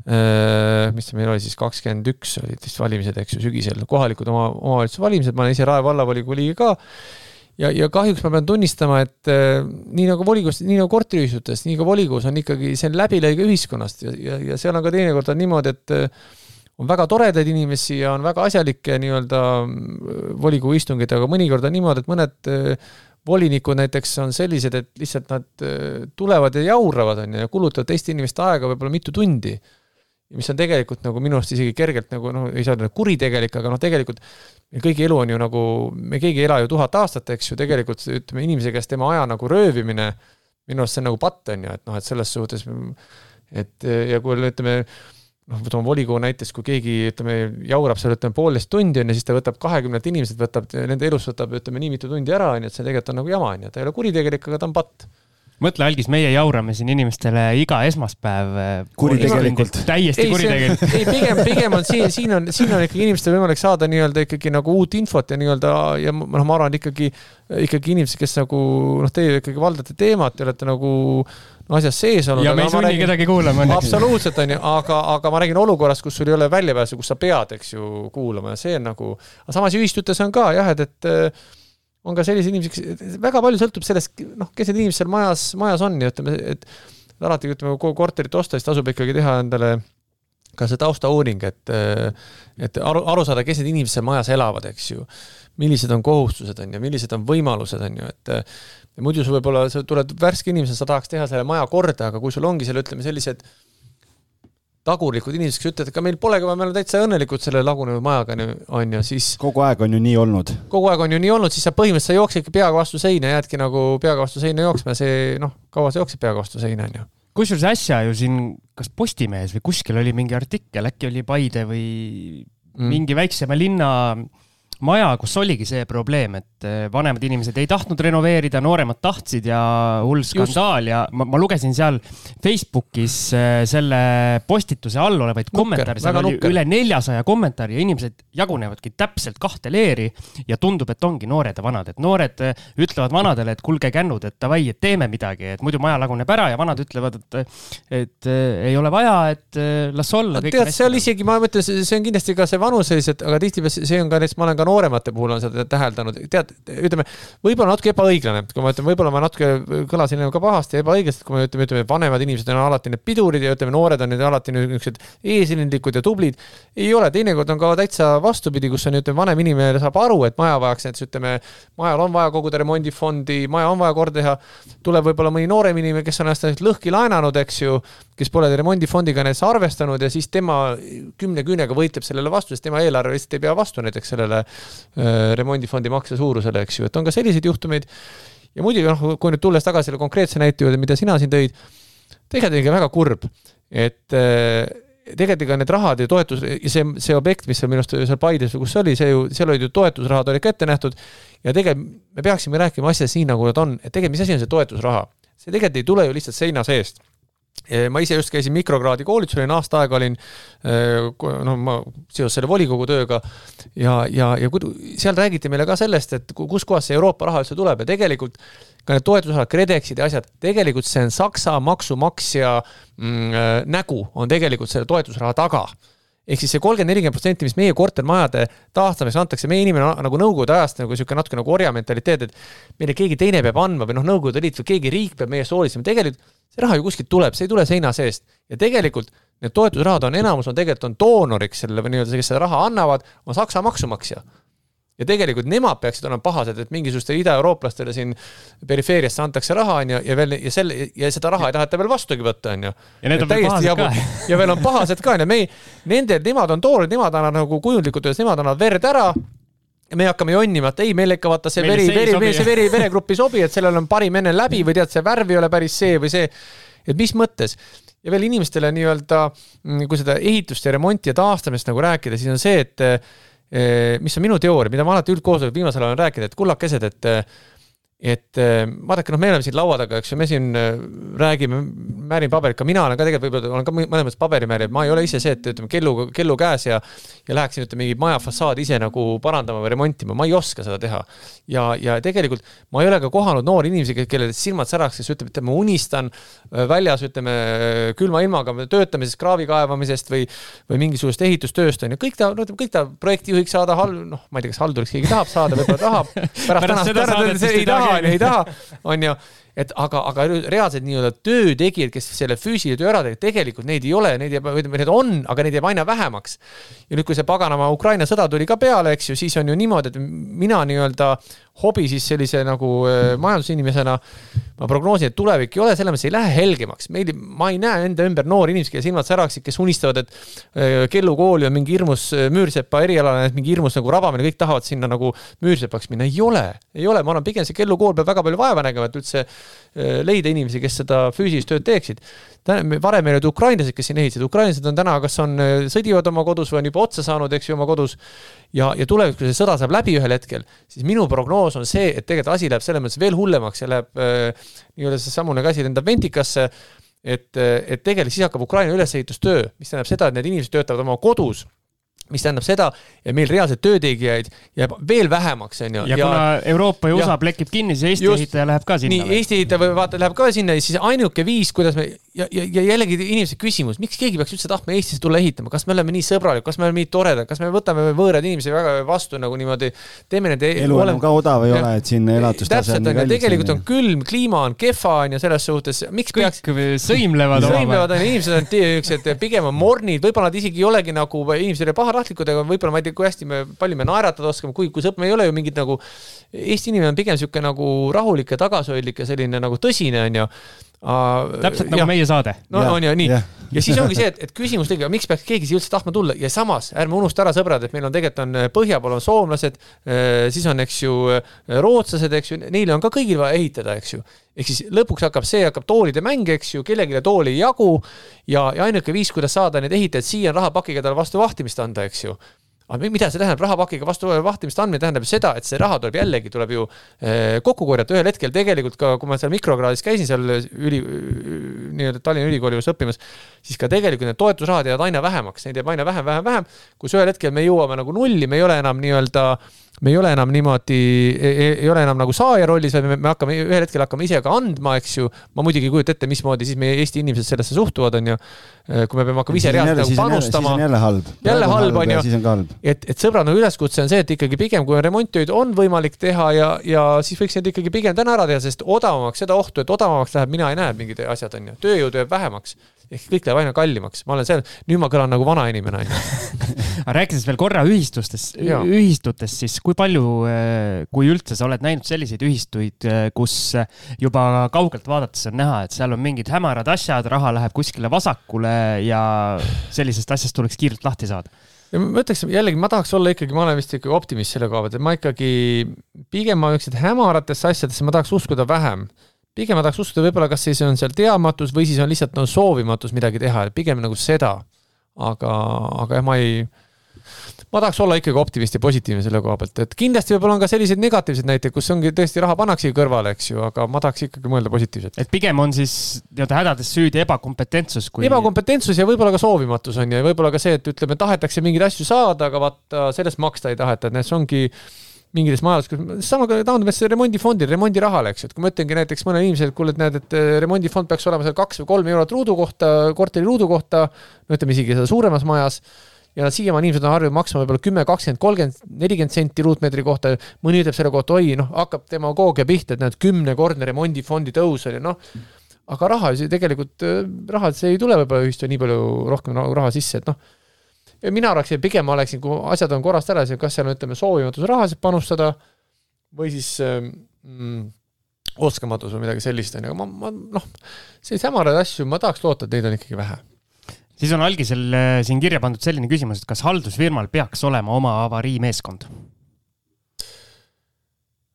Äh, mis see meil oli siis, kakskümmend üks olid vist valimised, eks ju, sügisel, kohalikud oma, omavalitsuse valimised, ma olen ise Rae vallavolikogu liige ka. Ja, ja kahjuks ma pean tunnistama, et äh, nii nagu volikogus, nii nagu korteriühistutes, nii ka volikogus on ikkagi, see on läbilõige ühiskonnast ja, ja, ja seal on ka teinekord on niimoodi, et äh, on väga toredaid inimesi ja on väga asjalikke nii-öelda volikogu istungeid, aga mõnikord on niimoodi, et mõned volinikud näiteks on sellised, et lihtsalt nad tulevad ja jauravad, on ju, ja kulutavad teiste inimeste aega võib-olla mitu tundi mis on tegelikult nagu minu arust isegi kergelt nagu noh, ei saa öelda kuritegelik, aga noh, tegelikult kõigi elu on ju nagu, me keegi ei ela ju tuhat aastat, eks ju, tegelikult ütleme, inimese käest tema aja nagu röövimine, minu arust see on nagu patt, on ju, et noh, et selles suhtes et ja kui ütleme, noh, võtame volikogu näiteks, kui keegi, ütleme, jaurab seal, ütleme, poolteist tundi, on ju, siis ta võtab kahekümnelt inimeselt, võtab, nende elust võtab, ütleme, nii mitu tundi ära, on ju, et see tegelikult on nagu jama, on ju, ta ei ole kuritegelik, aga ta on patt mõtle, Algis, meie jaurame siin inimestele iga esmaspäev. Äh, kuritegelikult. täiesti kuritegelikult. ei, pigem, pigem on siin, siin on, siin on ikkagi inimestel võimalik saada nii-öelda ikkagi nagu uut infot ja nii-öelda ja noh, ma arvan ikkagi, ikkagi inimesed, kes nagu noh, teie ikkagi valdate teemat ja olete nagu no, asjas sees olnud. ja me ei sunni räägin, kedagi kuulama. absoluutselt on ju, aga, aga ma räägin olukorrast, kus sul ei ole väljapääsu, kus sa pead, eks ju, kuulama ja see on nagu, aga samas ühistutes on ka jah, et, et on ka selliseid inimesi, kes, väga palju sõltub sellest, noh, kes need inimesed seal majas, majas on ja ütleme, et alati, ütleme, kui korterit osta, siis tasub ikkagi teha endale ka see taustauuring, et, et aru, aru saada, kes need inimesed seal majas elavad, eks ju. millised on kohustused, on ju, millised on võimalused, on ju, et muidu sul võib-olla, sa tuled värske inimesena, sa tahaks teha selle maja korda, aga kui sul ongi seal, ütleme, sellised tagurlikud inimesed, kes ütlevad, et ka meil polegi vaja, me oleme täitsa õnnelikud selle lagunenud majaga, on ju, siis kogu aeg on ju nii olnud. kogu aeg on ju nii olnud, siis sa põhimõtteliselt sa jooksedki peaga vastu seina, jäädki nagu peaga vastu seina jooksma, see noh, kaua sa jooksed peaga vastu seina, on ju. kusjuures äsja ju siin, kas Postimehes või kuskil oli mingi artikkel, äkki oli Paide või mm. mingi väiksema linna maja, kus oligi see probleem, et eh, vanemad inimesed ei tahtnud renoveerida, nooremad tahtsid ja hull skandaal Just. ja ma, ma lugesin seal Facebookis eh, selle postituse all olevaid kommentaare, seal oli nukker. üle neljasaja kommentaari ja inimesed jagunevadki täpselt kahte leeri ja tundub, et ongi noored ja vanad, et noored eh, ütlevad vanadele, et kuulge kännud, et davai, et teeme midagi, et muidu maja laguneb ära ja vanad ütlevad, et, et ei ole vaja, et las olla. tead, seal isegi ma mõtlen, see on kindlasti ka see vanuselised, aga tihtipeale see on ka näiteks, ma olen ka nooremate puhul on seda täheldanud, tead, ütleme, võib-olla natuke ebaõiglane, kui ma ütlen, võib-olla ma natuke kõlasin ka pahasti ebaõigesti, kui me ütleme, ütleme, vanemad inimesed on alati need pidurid ja ütleme, noored on need alati niisugused eesrindlikud ja tublid. ei ole, teinekord on ka täitsa vastupidi, kus on, ütleme, vanem inimene saab aru, et maja vajaks näiteks, ütleme, majal on vaja koguda remondifondi, maja on vaja korda teha, tuleb võib-olla mõni noorem inimene, kes on ennast lõhki laenanud, eks ju, kes pole remondifondiga näiteks arvestanud ja siis tema kümne küünega võitleb sellele vastu, sest tema eelarve lihtsalt ei pea vastu näiteks sellele remondifondi makse suurusele, eks ju, et on ka selliseid juhtumeid. ja muidugi noh, kui nüüd tulles tagasi selle konkreetse näite juurde, mida sina siin tõid, tegelikult on ikka väga kurb, et, äh, tegelikult ega need rahad ja toetus ja see, see objekt, mis seal minu arust seal Paides või kus see oli, see ju, seal olid ju toetusrahad olid ka ette nähtud ja tegelikult me peaksime rääkima asjadest nii, nagu nad on, et tegelikult mis asi on see toetusraha? see tegelikult ei tule ju lihtsalt seina seest ma ise just käisin mikrokraadi koolitusel, olin aasta aega olin noh, ma seoses selle volikogu tööga ja, ja, ja seal räägiti meile ka sellest, et kuskohast see Euroopa raha üldse tuleb ja tegelikult ka need toetusrahad, KredExid ja asjad, tegelikult see on Saksa maksumaksja mm, äh, nägu, on tegelikult selle toetusraha taga. Ehk siis see kolmkümmend, nelikümmend protsenti, mis meie kortermajade taastamiseks antakse, meie inimene nagu Nõukogude ajast nagu niisugune natuke nagu orja mentaliteet, et meile keegi teine peab andma või noh, Nõukogude Liit või keegi riik peab meie eest hoolitsema, tegelikult see raha ju kuskilt tuleb, see ei tule seina seest. ja tegelikult need toetusrahad on, enamus on tegelikult on doonoriks sellele või nii-öelda, kes seda raha annavad, on Saksa maksumaksja ja tegelikult nemad peaksid olema pahased, et mingisugustele idaeurooplastele siin perifeeriasse antakse raha, on ju, ja veel ja selle ja seda raha ei taheta veel vastugi võtta, on ju. ja need on veel pahased jabu. ka. ja veel on pahased ka, on ju, me, nende, nemad on toored, nemad annavad nagu kujundlikult öeldes, nemad annavad verd ära ja me hakkame jonnima, et ei, meil ikka vaata see veri, veri, see veri, veregrupp ei sobi, et sellel on parim enne läbi või tead, see värv ei ole päris see või see. et mis mõttes? ja veel inimestele nii-öelda, kui seda ehitust ja remonti ja taastamist nagu rääkida, siis on see, et Eh, mis on minu teooria, mida ma alati üldkoosolekul viimasel ajal olen rääkinud, et kullakesed, et et äh, vaadake, noh, me oleme siin laua taga, eks ju, me siin äh, räägime, määrin paberit, ka mina olen ka tegelikult võib-olla olen ka mõnes mõttes paberimääri, ma ei ole ise see, et ütleme kellu, kellu käes ja ja läheksin, ütleme, mingi maja fassaadi ise nagu parandama või remontima, ma ei oska seda teha. ja, ja tegelikult ma ei ole ka kohanud noori inimesi, kellel silmad säraks, kes ütleb, et ma unistan äh, väljas, ütleme, külma ilmaga töötamisest, kraavi kaevamisest või või mingisugusest ehitustööst on ju, kõik ta, no ütleme, kõik ta projektijuhiks saada, hal-, noh, ma ei tea, kas halduriks keegi tahab saada, võib-olla tahab. pärast tänast ära, ei taha taha, onju, ei taha, onju et aga, aga reaalselt nii-öelda töötegijad, kes selle füüsilise töö ära teevad, tegelikult neid ei ole, neid jääb, või need on, aga neid jääb aina vähemaks. ja nüüd, kui see paganama Ukraina sõda tuli ka peale, eks ju, siis on ju niimoodi, et mina nii-öelda hobi siis sellise nagu äh, majandusinimesena ma prognoosin, et tulevik ei ole, selles mõttes ei lähe helgemaks. meil, ma ei näe enda ümber noori inimesi, kelle silmad säraksid, kes unistavad, et äh, kellukooli on mingi hirmus äh, müürsepa erialane, et mingi hirmus nagu rabamine, kõik tahavad sinna nagu müürsepaks minna. ei ole, ei ole, ma arvan, pigem see kellukool peab väga palju vaeva nägema, et üldse leida inimesi, kes seda füüsilist tööd teeksid. varem meil olid ukrainlased, kes siin ehitasid, ukrainlased on täna, kas on, äh, sõdivad oma kodus või on juba otsa saanud, eks ju, oma kodus. ja, ja tulevikus, kui see sõda saab läbi ühel hetkel, siis minu prognoos on see, et tegelikult asi läheb selles mõttes veel hullemaks ja läheb äh, nii-öelda seesamune käsi lendab ventikasse et, et tegelikult siis hakkab Ukraina ülesehitustöö, mis tähendab seda, et need inimesed töötavad oma kodus mis tähendab seda, et meil reaalselt töötegijaid jääb veel vähemaks, on ju. ja kuna Euroopa ja USA plekib kinni, siis Eesti just, ehitaja läheb ka sinna. nii, Eesti ehitaja vaata, läheb ka sinna ja siis ainuke viis, kuidas me ja, ja, ja jällegi inimese küsimus, miks keegi peaks üldse tahtma Eestisse tulla ehitama, kas me oleme nii sõbralikud, kas me oleme nii toredad, kas me võtame võõraid inimesi väga vastu nagu niimoodi, teeme nende elu enam oleme... ka odav ei ja, ole, et siin elatustase on nii kallis. tegelikult on külm, kliima on kehva on ju selles suhtes, miks kõik peaks sõimlevad sõimlevad on ju, inimesed on niisugused pigem on mornid, võib-olla nad isegi ei olegi nagu inimesed ei ole pahatahtlikud, aga võib-olla ma ei tea, kui hästi me, palju me naeratada oskame, kui, kui sõpp, me ei ole ju mingid nagu, Eesti inimene on pigem niisugune nagu rahulik ja tagasihoidlik ja selline nagu tõsine on ju täpselt nagu ja, meie saade. no ja, on ju nii ja. ja siis ongi see, et, et küsimus tegelikult, miks peaks keegi siia üldse tahtma tulla ja samas ärme unusta ära, sõbrad, et meil on tegelikult on äh, põhja pool on soomlased, äh, siis on, eks ju, äh, rootslased, eks ju, neile on ka kõigil vaja ehitada, eks ju. ehk siis lõpuks hakkab see, hakkab toolide mäng, eks ju, kellelegi tooli ei jagu ja, ja ainuke viis, kuidas saada neid ehitajaid siia, on rahapakiga talle vastu vahtimist anda, eks ju aga mida see tähendab, rahapakiga vastu vahtimist andmine tähendab seda, et see raha tuleb jällegi, tuleb ju eh, kokku korjata, ühel hetkel tegelikult ka, kui ma seal mikrokraadis käisin seal üli, nii-öelda Tallinna Ülikooli juures õppimas, siis ka tegelikult need toetusrahad jäävad aina vähemaks, neid jääb aina vähem, vähem, vähem, kus ühel hetkel me jõuame nagu nulli, me ei ole enam nii-öelda me ei ole enam niimoodi, ei ole enam nagu saaja rollis, vaid me, me hakkame ühel hetkel hakkame ise ka andma, eks ju. ma muidugi ei kujuta ette, mismoodi siis meie Eesti inimesed sellesse suhtuvad, on ju. kui me peame hakkama ise reaalselt nagu panustama. jälle halb. jälle halb, on ju. et, et sõbrad, nagu üleskutse on see, et ikkagi pigem, kui remontitöid on võimalik teha ja, ja siis võiks need ikkagi pigem täna ära teha, sest odavamaks, seda ohtu, et odavamaks läheb, mina ei näe mingid asjad, on ju. tööjõudu jääb vähemaks ehk kõik läheb aina kallimaks, ma olen seal, nüüd ma kõlan nagu vanainimene onju. aga rääkides veel korra ühistustest, ühistutest, siis kui palju, eh, kui üldse sa oled näinud selliseid ühistuid, eh, kus juba kaugelt vaadates on näha, et seal on mingid hämarad asjad, raha läheb kuskile vasakule ja sellisest asjast tuleks kiirelt lahti saada? ja ma ütleks jällegi, ma tahaks olla ikkagi, ma olen vist ikkagi optimist selle koha pealt, et ma ikkagi pigem ma niisugused hämaratesse asjadesse ma tahaks uskuda vähem pigem ma tahaks uskuda võib-olla, kas siis on seal teadmatus või siis on lihtsalt no soovimatus midagi teha, et pigem nagu seda. aga, aga jah, ma ei ma tahaks olla ikkagi optimist ja positiivne selle koha pealt, et kindlasti võib-olla on ka selliseid negatiivseid näiteid, kus ongi tõesti raha pannaksegi kõrvale, eks ju, aga ma tahaks ikkagi mõelda positiivselt. et pigem on siis nii-öelda hädades süüdi ebakompetentsus kui. ebakompetentsus ja võib-olla ka soovimatus on ju, ja võib-olla ka see, et ütleme, tahetakse mingeid asju saada, aga vaata sellest maksta ei taheta, et näed, see ongi mingites majades, kus sama taandume siis remondifondil, remondirahale, eks ju, et kui ma ütlengi näiteks mõnele inimesele, et kuule, et näed, et eh, remondifond peaks olema seal kaks või kolm eurot ruudu kohta, korteri ruudu kohta, no ütleme isegi seda suuremas majas ja nad siiamaani inimesed on harjunud maksma võib-olla kümme, kakskümmend, kolmkümmend, nelikümmend senti ruutmeetri kohta. mõni ütleb selle kohta, oi, noh, hakkab demagoogia pihta, et näed, kümnekordne remondifondi tõus ju, noh. aga raha tegelikult, raha, see ei tule võib-olla ühistu nii palju rohkem raha sisse, et noh. Mina oleks, pigem ma oleksin, kui asjad on korrast ära, siis kas seal on, ütleme, soovimatus rahasid panustada või siis mm, oskamatus või midagi sellist, on ju, aga ma, ma noh, selliseid hämaraid asju ma tahaks loota, et neid on ikkagi vähe siis on algisel äh, siin kirja pandud selline küsimus, et kas haldusfirmal peaks olema oma avariimeeskond?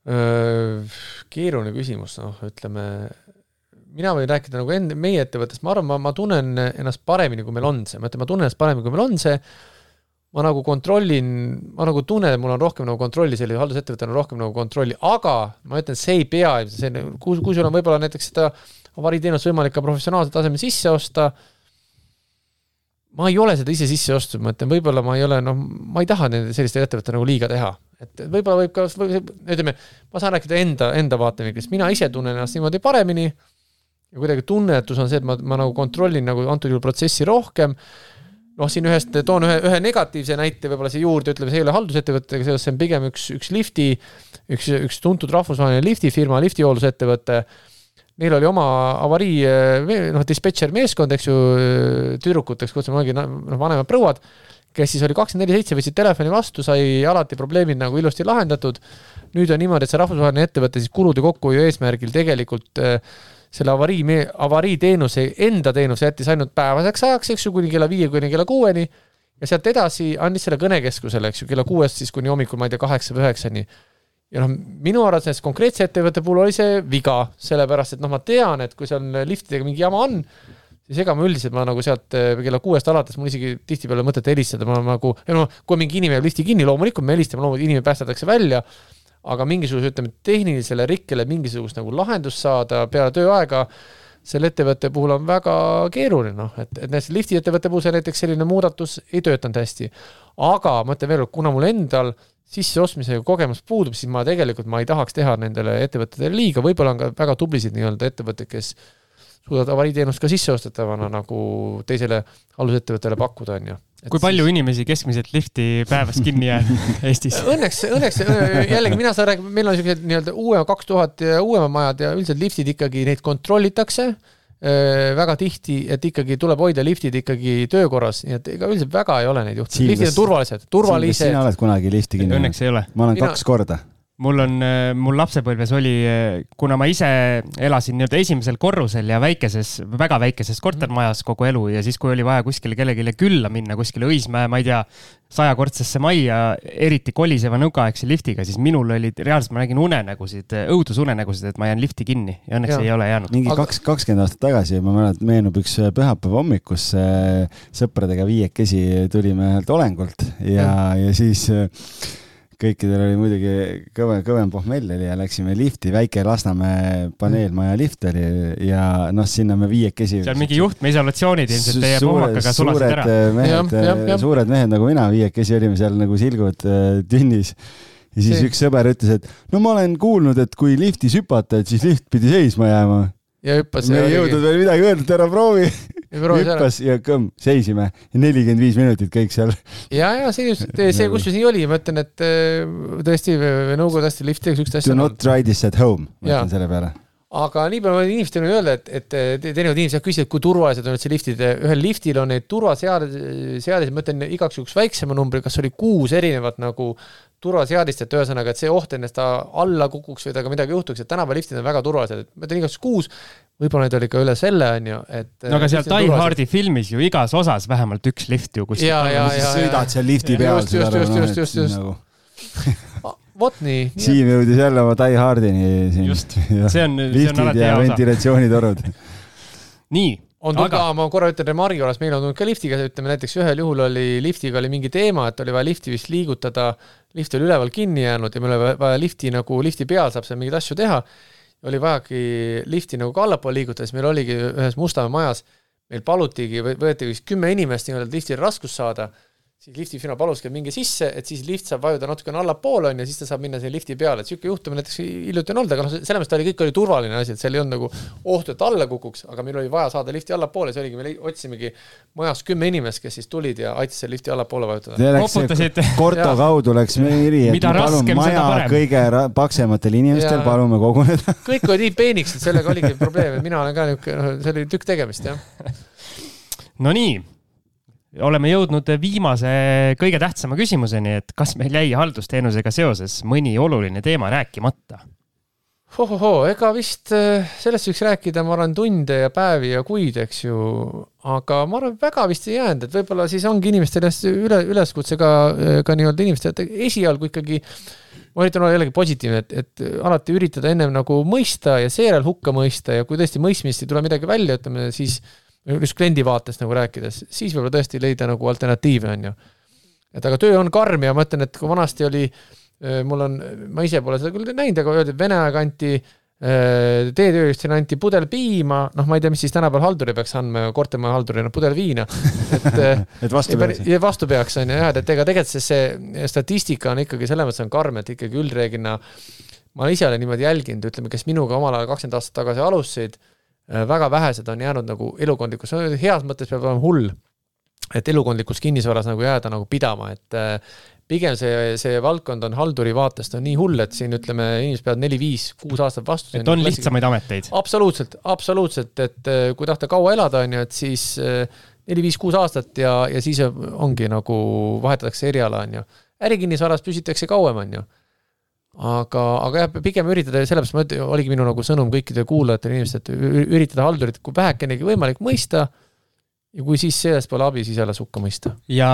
keeruline küsimus, noh, ütleme, mina võin rääkida nagu enda, meie ettevõttest, ma arvan, ma, ma tunnen ennast paremini, kui meil on see, ma ütlen, ma tunnen ennast paremini, kui meil on see, ma nagu kontrollin, ma nagu tunnen, et mul on rohkem nagu kontrolli, sellisel haldusettevõttel on rohkem nagu kontrolli, aga ma ütlen, see ei pea, see, kui, kui sul on võib-olla näiteks seda avariiteenust võimalik ka professionaalsel tasemel sisse osta ma ei ole seda ise sisse ostnud, ma ütlen, võib-olla ma ei ole, noh, ma ei taha nende sellistele ettevõtetele nagu liiga teha. et võib-olla võib ka, ütleme, ma saan rääkida enda, enda vaatevinklist, mina ise tunnen ennast niimoodi paremini ja kuidagi tunnetus on see, et ma, ma nagu kontrollin nagu antud juhul protsessi rohkem, noh, siin ühest, toon ühe, ühe negatiivse näite võib-olla siia juurde, ütleme, see ei ole haldusettevõttega seoses, see on pigem üks, üks lifti, üks, üks tuntud rahvusvaheline liftifirma, liftihooldusettevõte neil oli oma avarii, noh, dispetšer meeskond, eks ju, tüdrukuteks kutsume ongi noh, vanemad prouad, kes siis oli kakskümmend neli seitse, võtsid telefoni vastu, sai alati probleemid nagu ilusti lahendatud. nüüd on niimoodi, et see rahvusvaheline ettevõte siis kulude kokkuhoiu eesmärgil tegelikult äh, selle avarii, avariiteenuse, enda teenuse jättis ainult päevaseks ajaks, eks ju, kuni kella viie, kuni kella kuueni. ja sealt edasi andis selle kõnekeskusele, eks ju, kella kuuest siis kuni hommikul, ma ei tea, kaheksa või üheksani. Ja noh, minu arvates konkreetse ettevõtte puhul oli see viga, sellepärast et noh, ma tean, et kui seal liftidega mingi jama on, siis ega ma üldiselt ma nagu sealt eh, kella kuuest alates, mul isegi tihtipeale mõtet helistada, ma nagu, no kui mingi inimene jääb lifti kinni, loomulikult me helistame, loomulikult inimene päästetakse välja, aga mingisuguse, ütleme, tehnilisele rikkele mingisugust nagu lahendust saada peale tööaega, selle ettevõtte puhul on väga keeruline, noh, et, et näiteks lifti ettevõtte puhul see näiteks selline muudatus ei töötanud hästi. aga ma ütlen veel kord, kuna mul endal sisseostmisega kogemus puudub, siis ma tegelikult, ma ei tahaks teha nendele ettevõtetele liiga, võib-olla on ka väga tublisid nii-öelda ettevõtteid, kes suudavad avariiteenust ka sisseostetavana nagu teisele haldusettevõttele pakkuda, on ju. kui palju siis... inimesi keskmiselt lifti päevas kinni jääb Eestis? Õnneks, õnneks jällegi mina saan rääkida, meil on niisugused nii-öelda uue, kaks tuhat ja uuemad majad ja üldiselt liftid ikkagi, neid kontrollitakse väga tihti, et ikkagi tuleb hoida liftid ikkagi töökorras, nii et ega üldiselt väga ei ole neid juhtunud, liftid on turvalised, turvalised. sina oled kunagi lifti kinni? õnneks ei ole. ma olen Mina... kaks korda mul on, äh, mul lapsepõlves oli, äh, kuna ma ise elasin nii-öelda esimesel korrusel ja väikeses, väga väikeses kortermajas kogu elu ja siis, kui oli vaja kuskile kellelegi külla minna, kuskile Õismäe, ma ei tea, sajakordsesse majja, eriti koliseva nõukaaegse liftiga, siis minul olid, reaalselt ma nägin unenägusid, õudusunenägusid, et ma jään lifti kinni ja õnneks ja. ei ole jäänud. mingi kaks, kakskümmend aastat tagasi, ma mäletan, meenub üks pühapäeva hommikus sõpradega viiekesi tulime ühelt olengult ja, ja., ja siis kõikidel oli muidugi kõvem, kõvem pohmell oli ja läksime lifti, väike Lasnamäe paneelmaja lift oli ja noh, sinna me viiekesi. seal mingi juhtmeisolatsioonid ilmselt teie pohmakaga sulasid ära. mehed, suured mehed nagu mina viiekesi olime seal nagu silgud äh, tünnis ja siis See. üks sõber ütles, et no ma olen kuulnud, et kui liftis hüpata, et siis lift pidi seisma jääma. ja hüppas. me ei jõudnud veel midagi öelda, et ära proovi hüppas ja kõmm, seisime. Nelikümmend viis minutit kõik seal. ja, ja see just, see kusjuures nii oli, ma ütlen, et äh, tõesti nõukogude hästi lift teeks siukest asja. Do not try this at home, ma ütlen selle peale. Aga nii palju ma inimestele võin öelda, et, et teinekord inimesed küsivad, kui turvalised on üldse liftid, ühel liftil on neid turvaseadeldisi, ma ütlen igaks juhuks väiksema numbri, kas oli kuus erinevat nagu turvaseadist, et ühesõnaga, et see oht, et ta alla kukuks või temaga midagi juhtuks, et tänapäeva liftid on väga turvalised, et ma ütlen igaks juhuks kuus, võib-olla neid oli ka üle selle, on ju, et. no aga seal Die Hardi filmis ju igas osas vähemalt üks lift ju kuskil. sõidad seal lifti peal. just, just, just, just, just, just. Nagu- vot nii. Siim jõudis jälle oma Die Hardini siin. just, see on, see on alati hea osa. ventilatsioonitorud nii, on tulnud Aga... ka, ma korra ütlen remargi korras, meil on tulnud ka liftiga, ütleme näiteks ühel juhul oli liftiga oli mingi teema, et oli vaja lifti vist liigutada, lift oli üleval kinni jäänud ja meil oli vaja lifti nagu, lifti peal saab seal mingeid asju teha, oli vajagi lifti nagu ka allapoole liigutada, siis meil oligi ühes Mustamäe majas, meil palutigi, võetigi vist kümme inimest nii-öelda liftil raskust saada siis liftifirma paluski, et minge sisse, et siis lift saab vajuda natukene allapoole, on ju, siis ta saab minna sinna lifti peale, et niisugune juhtum näiteks hiljuti on olnud, aga noh, selles mõttes ta oli, kõik oli turvaline asi, et seal ei olnud nagu ohtu, et alla kukuks, aga meil oli vaja saada lifti allapoole, see oligi, me otsimegi majas kümme inimest, kes siis tulid ja aitasid selle lifti allapoole vajutada. Korto kaudu läks meili, et palun maja kõige paksematel inimestel ja... palume koguneda. Kõik olid nii peeniks, et sellega oligi probleem, et mina olen ka niisugune, noh, see oli tükk tegemist, jah. Nonii oleme jõudnud viimase kõige tähtsama küsimuseni, et kas meil jäi haldusteenusega seoses mõni oluline teema rääkimata? Ohohoo, ega vist äh, sellest võiks rääkida, ma arvan, tunde ja päevi ja kuid, eks ju, aga ma arvan, väga vist ei jäänud, et võib-olla siis ongi inimestele üle, üleskutse ka, ka nii-öelda inimestele, et esialgu ikkagi ma üritan olla jällegi positiivne, et, et alati üritada ennem nagu mõista ja seejärel hukka mõista ja kui tõesti mõistmist ei tule midagi välja, ütleme siis äh, just kliendi vaatest nagu rääkides, siis võib-olla tõesti leida nagu alternatiive, on ju. et aga töö on karm ja ma ütlen, et kui vanasti oli, äh, mul on, ma ise pole seda küll näinud, aga öeldi, et Vene aeg anti äh, teetöölistusele anti pudel piima, noh, ma ei tea, mis siis tänapäeval halduri peaks andma, kortermaja haldurina pudel viina. et äh, et vastu peaks. vastu peaks, on ju, jah, et ega tegelikult see, see statistika on ikkagi selles mõttes on karm, et ikkagi üldreeglina ma ise olen niimoodi jälginud, ütleme, kes minuga omal ajal kakskümmend aastat tagasi alustasid väga vähesed on jäänud nagu elukondlikus, heas mõttes peab olema hull, et elukondlikus kinnisvaras nagu jääda nagu pidama, et äh, pigem see, see valdkond on halduri vaatest on nii hull, et siin ütleme, inimesed peavad neli-viis-kuus aastat vastu. et on lihtsamaid ameteid? absoluutselt, absoluutselt, et äh, kui tahta kaua elada, on ju, et siis neli-viis-kuus aastat ja, ja siis ongi nagu vahetatakse eriala, on ju. ärikinnisvaras püsitakse kauem, on ju aga, aga jah, pigem üritada, sellepärast ma oligi minu nagu sõnum kõikidele kuulajatele inimestele, et üritada haldurit, kui vähekenegi võimalik mõista ja kui siis sellest pole abi, siis jälle sukka mõista. ja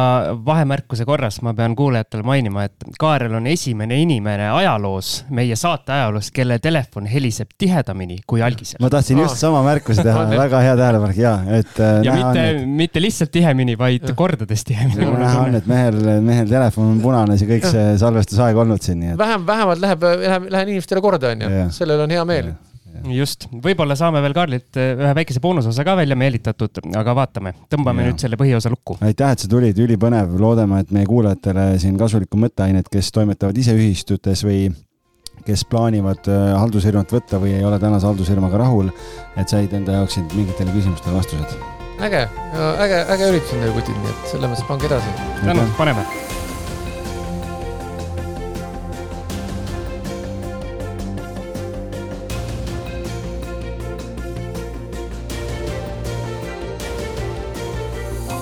vahemärkuse korras ma pean kuulajatele mainima, et Kaarel on esimene inimene ajaloos, meie saate ajaloos, kelle telefon heliseb tihedamini kui algisel. ma tahtsin just sama märkuse teha väga hea tähelepanek ja, et. Äh, ja mitte, et... mitte lihtsalt tihemini, vaid ja. kordades tihemini. näha on, et mehel, mehel telefon on punane, see kõik see salvestusaeg olnud siin, nii et. vähem, vähemalt läheb, läheb, lähen inimestele korda, onju, sellel on hea meel just, võib-olla saame veel Karlilt eh, ühe väikese boonusosa ka välja meelitatud, aga vaatame, tõmbame ja. nüüd selle põhiosa lukku. aitäh, et sa tulid, ülipõnev, loodame, et meie kuulajatele siin kasulikku mõtteainet, kes toimetavad ise ühistutes või kes plaanivad eh, haldusfirmat võtta või ei ole tänase haldusfirmaga rahul, et said enda jaoks mingitele küsimustele vastused. äge, äge, äge üritus on teil, kutid, nii et selles mõttes pange edasi. tänud, paneme